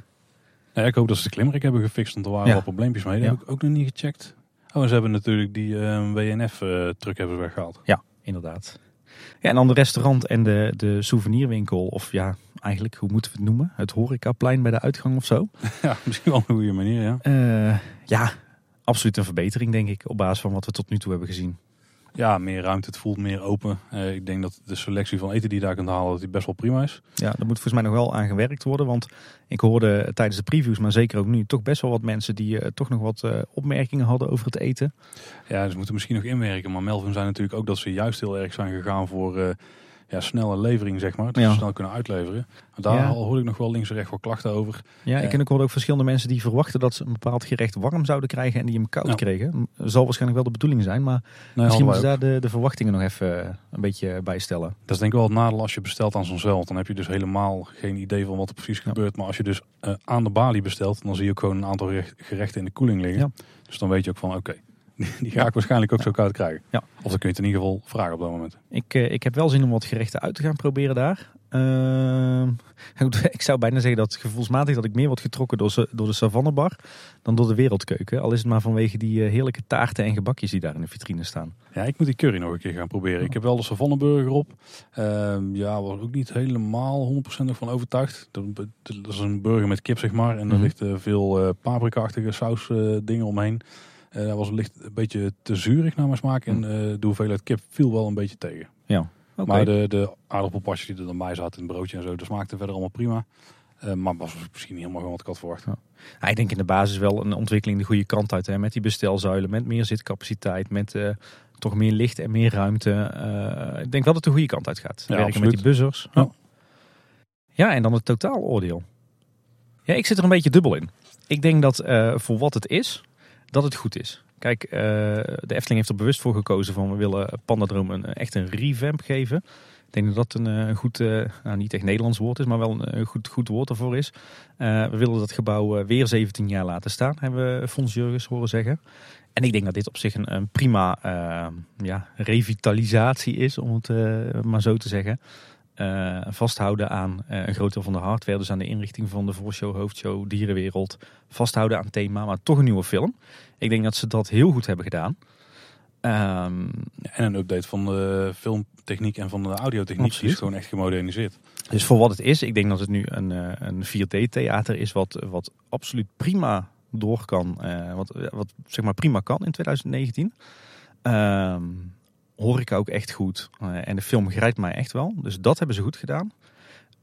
Ja, ik hoop dat ze de klimmerik hebben gefixt, want er waren Ja. wel probleempjes mee. Dat Ja. heb ik ook nog niet gecheckt. Oh, en ze hebben natuurlijk die WNF-truck hebben ze weggehaald. Ja, inderdaad. Ja, en dan de restaurant en de, de souvenirwinkel, of ja, eigenlijk, hoe moeten we het noemen? Het horecaplein bij de uitgang of zo. Ja, misschien wel een goede manier, ja. Eh, ja, absoluut een verbetering, denk ik, op basis van wat we tot nu toe hebben gezien. Ja, meer ruimte, het voelt meer open. Eh, ik denk dat de selectie van eten die je daar kunt halen, dat die best wel prima is. Ja, daar moet volgens mij nog wel aan gewerkt worden. Want ik hoorde tijdens de previews, maar zeker ook nu, toch best wel wat mensen die eh, toch nog wat eh, opmerkingen hadden over het eten. Ja, ze moeten misschien nog inwerken. Maar Melvin zei natuurlijk ook dat ze juist heel erg zijn gegaan voor ja, snelle levering, zeg maar. Dat Ja. ze snel kunnen uitleveren. Daar Ja. al hoorde ik nog wel links en rechts wel klachten over. Ja, ik Eh, ik hoorde ook verschillende mensen die verwachten dat ze een bepaald gerecht warm zouden krijgen en die hem koud Ja. kregen. Zal waarschijnlijk wel de bedoeling zijn, maar misschien moeten ze daar de, de verwachtingen nog even eh, een beetje bijstellen. Dat is denk ik wel het nadeel als je bestelt aan zo'n zeil. Dan heb je dus helemaal geen idee van wat er precies gebeurt. Maar als je dus eh, aan de balie bestelt, dan zie je ook gewoon een aantal gerecht- gerechten in de koeling liggen. Ja. Dus dan weet je ook van, oké, die ga ik waarschijnlijk ook zo koud krijgen. Ja. Of dan kun je het in ieder geval vragen op dat moment. Ik, eh, ik heb wel zin om wat gerechten uit te gaan proberen daar. Ehm, ik zou bijna zeggen dat gevoelsmatig dat ik meer word getrokken door, door de savannebar dan door de wereldkeuken. Al is het maar vanwege die eh, heerlijke taarten en gebakjes die daar in de vitrine staan. Ja, ik moet die curry nog een keer gaan proberen. Ik heb wel de savanneburger op. Ehm, ja, was ook niet helemaal 100% van overtuigd. Dat, dat is een burger met kip, zeg maar. En er Mhm. ligt eh, veel paprika-achtige saus dingen omheen. Eh dat was licht een beetje te zuurig naar mijn smaak. En eh, de hoeveelheid kip viel wel een beetje tegen. Ja. Maar de, de aardappelpasjes die er dan bij zaten in het broodje en zo, dat smaakte verder allemaal prima. Eh, maar was misschien niet helemaal wat ik had verwacht. Ja, ik denk in de basis wel een ontwikkeling de goede kant uit. Hè, met die bestelzuilen, met meer zitcapaciteit, met toch meer licht en meer ruimte. Ik denk wel dat het de goede kant uit gaat. Ja, Werken met die buzzers. Ja. Ja, en dan het totaaloordeel. Ja, ik zit er een beetje dubbel in. Ik denk dat voor wat het is, dat het goed is. Kijk, eh, de Efteling heeft er bewust voor gekozen van we willen Pandadroom een, echt een revamp geven. Ik denk dat dat een, eh, een goed, eh, nou niet echt Nederlands woord is, maar wel een, goed, goed woord ervoor is. We willen dat gebouw weer 17 jaar laten staan, hebben we Fons Jurgens horen zeggen. En ik denk dat dit op zich een, een prima ja, revitalisatie is, om het maar zo te zeggen. Eh, vasthouden aan eh, een groot deel van de hardware, dus aan de inrichting van de voorshow, hoofdshow, dierenwereld. Vasthouden aan thema, maar toch een nieuwe film. Ik denk dat ze dat heel goed hebben gedaan. Ehm, en een update van de filmtechniek en van de audiotechniek. Die is gewoon echt gemoderniseerd. Dus voor wat het is, ik denk dat het nu een, eh, een 4D-theater is wat, wat absoluut prima door kan. wat, wat zeg maar prima kan in 2019. Ehm hoor ik ook echt goed. Eh, en de film grijpt mij echt wel. Dus dat hebben ze goed gedaan.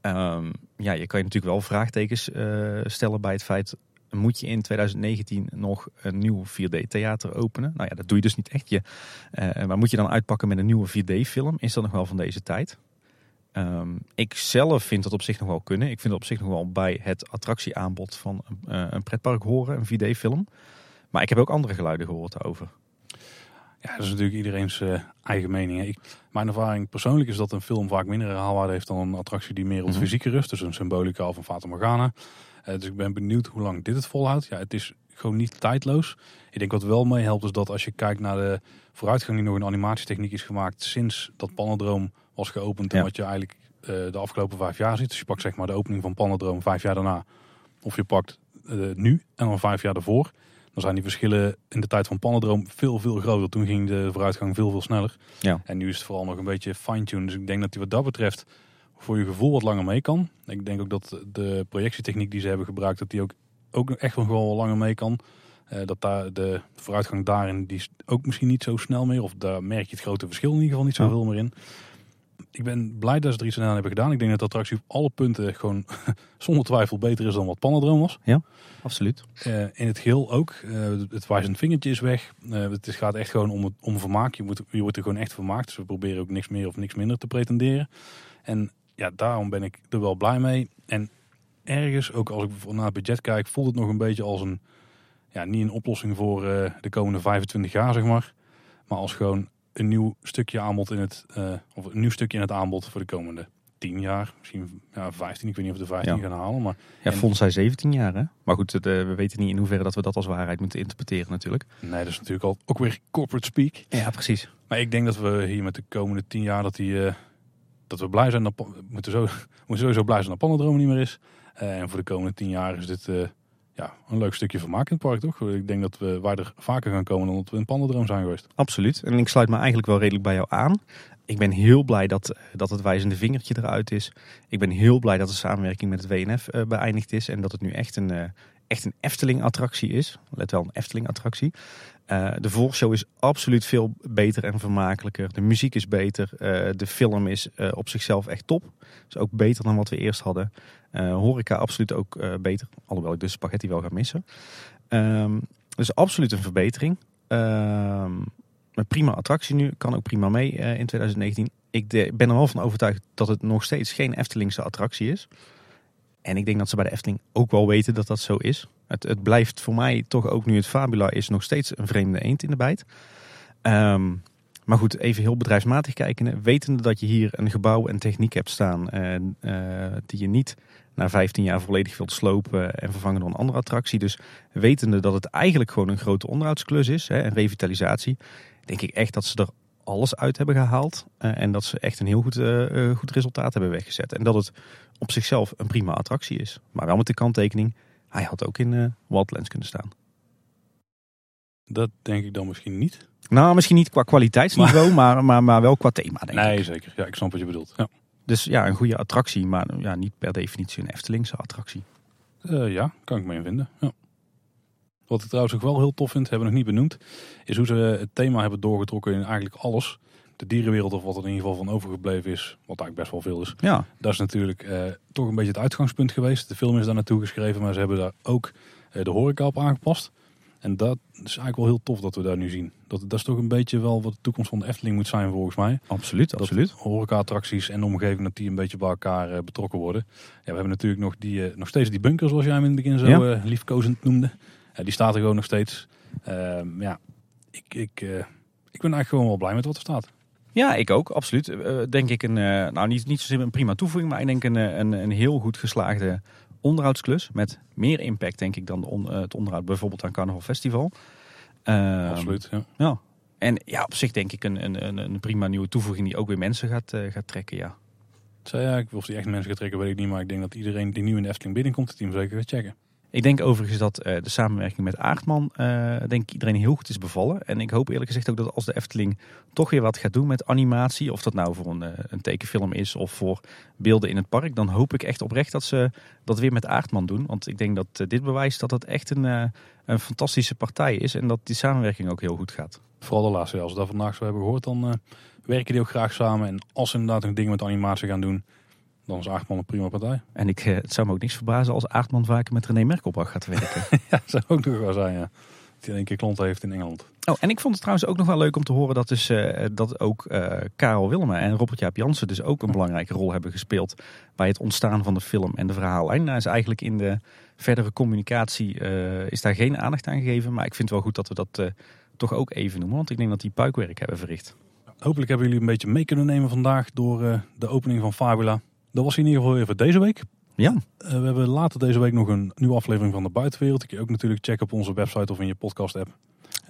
Ehm, ja, je kan je natuurlijk wel vraagtekens eh, stellen bij het feit... Moet je in 2019 nog een nieuw 4D-theater openen? Nou ja, dat doe je dus niet echt. Je, eh, maar moet je dan uitpakken met een nieuwe 4D-film? Is dat nog wel van deze tijd? Ehm, ik zelf vind dat op zich nog wel kunnen. Ik vind het op zich nog wel bij het attractieaanbod van een pretpark horen, een 4D-film. Maar ik heb ook andere geluiden gehoord daarover. Ja, dat is natuurlijk iedereen's eh, eigen mening. hè. Ik, mijn ervaring persoonlijk is dat een film vaak minder herhaalwaarde heeft dan een attractie die meer op Mhm. fysieke rust. Dus een symbolica of een Fata Morgana. Eh, dus ik ben benieuwd hoe lang dit het volhoudt. Ja, het is gewoon niet tijdloos. Ik denk wat wel meehelpt is dat als je kijkt naar de vooruitgang die nog in animatietechniek is gemaakt sinds dat Panodroom was geopend. En wat je eigenlijk eh, de afgelopen vijf jaar ziet. Dus je pakt zeg maar de opening van Panodroom vijf jaar daarna. Of je pakt nu en dan vijf jaar daarvoor. Dan zijn die verschillen in de tijd van Panodroom veel, veel groter. Toen ging de vooruitgang veel, veel sneller. Ja. En nu is het vooral nog een beetje fine-tune. Dus ik denk dat die wat dat betreft voor je gevoel wat langer mee kan. Ik denk ook dat de projectietechniek die ze hebben gebruikt, dat die ook, ook echt nog wel langer mee kan. Eh, dat daar de vooruitgang daarin, die is ook misschien niet zo snel meer. Of daar merk je het grote verschil in ieder geval niet zoveel meer in. Ik ben blij dat ze er iets aan hebben gedaan. Ik denk dat de attractie op alle punten gewoon zonder twijfel beter is dan wat Panadroom was. Ja, absoluut. Eh, in het geheel ook. Eh, het wijzend vingertje is weg. Eh, het gaat echt gewoon om, het, om vermaak. Je, moet, je wordt er gewoon echt vermaakt. Dus we proberen ook niks meer of niks minder te pretenderen. En ja, daarom ben ik er wel blij mee. En ergens, ook als ik naar het budget kijk, voelt het nog een beetje als een... Ja, niet een oplossing voor de komende 25 jaar, zeg maar. Maar als gewoon een nieuw stukje aanbod in het... eh, of een nieuw stukje in het aanbod voor de komende 10 jaar. Misschien ja, 15. Ik weet niet of we de 15 Ja. gaan halen. Maar Ja, en- Fons zei 17 jaar, hè? Maar goed, eh, we weten niet in hoeverre dat we dat als waarheid moeten interpreteren natuurlijk. Nee, dat is natuurlijk al ook weer corporate speak. Ja, precies. Maar ik denk dat we hier met de komende tien jaar dat, die, eh, dat we blij zijn. Dat, moeten, zo, we moeten sowieso blij zijn dat Panadroom niet meer is. En voor de komende tien jaar is dit ja, een leuk stukje vermaak in het park, toch? Ik denk dat we waar er vaker gaan komen dan dat we in Panadroom zijn geweest. Absoluut. En ik sluit me eigenlijk wel redelijk bij jou aan. Ik ben heel blij dat, dat het wijzende vingertje eruit is. Ik ben heel blij dat de samenwerking met het WNF eh, beëindigd is. En dat het nu echt een, eh, echt een Efteling-attractie is. Let wel, een Efteling-attractie. Eh, de voorshow is absoluut veel beter en vermakelijker. De muziek is beter. Eh, de film is eh, op zichzelf echt top. Is ook beter dan wat we eerst hadden. Horeca absoluut ook beter. Alhoewel ik de spaghetti wel ga missen. Ehm, dus absoluut een verbetering. Ehm, een prima attractie nu. Kan ook prima mee in 2019. Ik ben er wel van overtuigd dat het nog steeds geen Eftelingse attractie is. En ik denk dat ze bij de Efteling ook wel weten dat dat zo is. Het, het blijft voor mij toch ook nu het Fabula is nog steeds een vreemde eend in de bijt. Ehm, maar goed, even heel bedrijfsmatig kijken. Wetende dat je hier een gebouw en techniek hebt staan eh, eh, die je niet na 15 jaar volledig wilt slopen en vervangen door een andere attractie. Dus wetende dat het eigenlijk gewoon een grote onderhoudsklus is hè, en revitalisatie, denk ik echt dat ze er alles uit hebben gehaald. eh, en dat ze echt een heel goed, goed resultaat hebben weggezet. En dat het op zichzelf een prima attractie is. Maar wel met de kanttekening, hij had ook in Wildlands kunnen staan. Dat denk ik dan misschien niet. Nou, misschien niet qua kwaliteitsniveau, maar, maar, maar wel qua thema, denk nee, ik. zeker. Ja, ik snap wat je bedoelt. Ja. Dus ja, een goede attractie, maar ja, niet per definitie een Eftelingse attractie. Eh, ja, kan ik me in vinden. Ja. Wat ik trouwens ook wel heel tof vind, hebben we nog niet benoemd, is hoe ze het thema hebben doorgetrokken in eigenlijk alles. De dierenwereld of wat er in ieder geval van overgebleven is, wat eigenlijk best wel veel is. Ja. Dat is natuurlijk eh, toch een beetje het uitgangspunt geweest. De film is daar naartoe geschreven, maar ze hebben daar ook eh, de horeca op aangepast. En dat is eigenlijk wel heel tof dat we daar nu zien. Dat, dat is toch een beetje wel wat de toekomst van de Efteling moet zijn volgens mij. Absoluut, Dat absoluut. horeca-attracties en de omgeving dat die een beetje bij elkaar eh, betrokken worden. Ja, we hebben natuurlijk nog, die, nog steeds die bunker zoals jij hem in het begin zo Ja. liefkozend noemde. Die staat er gewoon nog steeds. Ehm, ja, ik, ik, ik ben eigenlijk gewoon wel blij met wat er staat. Ja, ik ook, absoluut. Eh, denk ik een, eh, nou niet, niet zozeer een prima toevoeging, maar ik denk een, eh, een, een heel goed geslaagde onderhoudsklus. Met meer impact, denk ik, dan de on- eh, het onderhoud bijvoorbeeld aan Carnaval Festival. Ehm, Absoluut, ja. ja. En ja, op zich denk ik een, een, een, prima nieuwe toevoeging die ook weer mensen gaat, eh, gaat trekken, ja. Ja, ik- of die echt mensen gaat trekken, weet ik niet. Maar ik denk dat iedereen die nu in de Efteling binnenkomt, het team zeker gaat checken. Ik denk overigens dat eh, de samenwerking met Aardman, eh, denk ik iedereen heel goed is bevallen. En ik hoop eerlijk gezegd ook dat als de Efteling toch weer wat gaat doen met animatie, of dat nou voor een, eh, een tekenfilm is of voor beelden in het park, dan hoop ik echt oprecht dat ze dat weer met Aardman doen. Want ik denk dat dit bewijst dat het echt een, een fantastische partij is en dat die samenwerking ook heel goed gaat. Vooral de laatste, als we dat vandaag zo hebben gehoord, dan werken die ook graag samen. En als ze inderdaad nog dingen met animatie gaan doen, dan is Aardman een prima partij. En ik, eh, het zou me ook niks verbazen als Aardman vaker met René Merkelbach gaat werken. ja, dat zou ook nog wel zijn, ja. Dat hij in één keer klanten heeft in Engeland. Oh, en ik vond het trouwens ook nog wel leuk om te horen dat, dus, eh, dat ook eh, Karel Willema en Robert Jaap Jansen dus ook een belangrijke rol hebben gespeeld bij het ontstaan van de film en de verhaallijn. Nou is eigenlijk in de verdere communicatie is daar geen aandacht aan gegeven, maar ik vind het wel goed dat we dat toch ook even noemen, want ik denk dat die puikwerk hebben verricht. Hopelijk hebben jullie een beetje mee kunnen nemen vandaag door de opening van Fabula. Dat was in ieder geval voor deze week. Ja. Eh, we hebben later deze week nog een nieuwe aflevering van de buitenwereld. Die kun je ook natuurlijk checken op onze website of in je podcast app.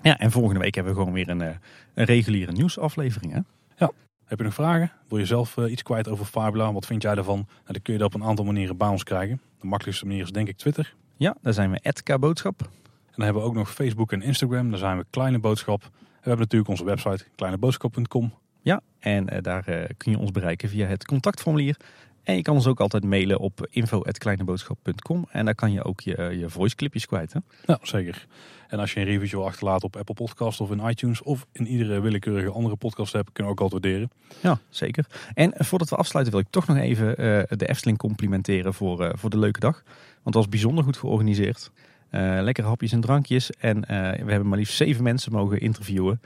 Ja, en volgende week hebben we gewoon weer een, eh, een reguliere nieuwsaflevering. Hè? Ja. Heb je nog vragen? Wil je zelf eh, iets kwijt over Fabula? Wat vind jij daarvan? Nou, dan kun je dat op een aantal manieren bij ons krijgen. De makkelijkste manier is denk ik Twitter. Ja, daar zijn we @kboodschap. En dan hebben we ook nog Facebook en Instagram. Daar zijn we Kleine Boodschap. En we hebben natuurlijk onze website kleineboodschap.com. Ja, en daar kun je ons bereiken via het contactformulier. En je kan ons ook altijd mailen op info.kleineboodschap.com. En daar kan je ook je, je voice clipjes kwijt. Hè? Ja, zeker. En als je een reviewtje wil achterlaten op Apple Podcast of in iTunes of in iedere willekeurige andere podcast app, kunnen we ook altijd waarderen. Ja, zeker. En eh, voordat we afsluiten wil ik toch nog even eh, de Efteling complimenteren voor, eh, voor de leuke dag. Want het was bijzonder goed georganiseerd. Uh, lekkere hapjes en drankjes. En we hebben maar liefst zeven mensen mogen interviewen.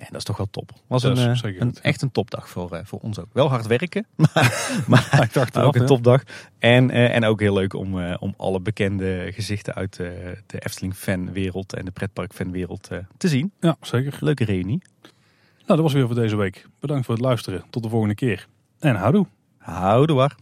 En dat is toch wel top. Was een, goed. echt een topdag voor, voor ons ook. Wel hard werken, maar, maar Ik dacht ook een topdag. En, eh, en ook heel leuk om, eh, om alle bekende gezichten uit eh, de Efteling fanwereld en de pretpark fanwereld eh, te zien. Ja, zeker. Leuke reunie. Nou, dat was weer voor deze week. Bedankt voor het luisteren. Tot de volgende keer. En houdoe. Houdoe waar.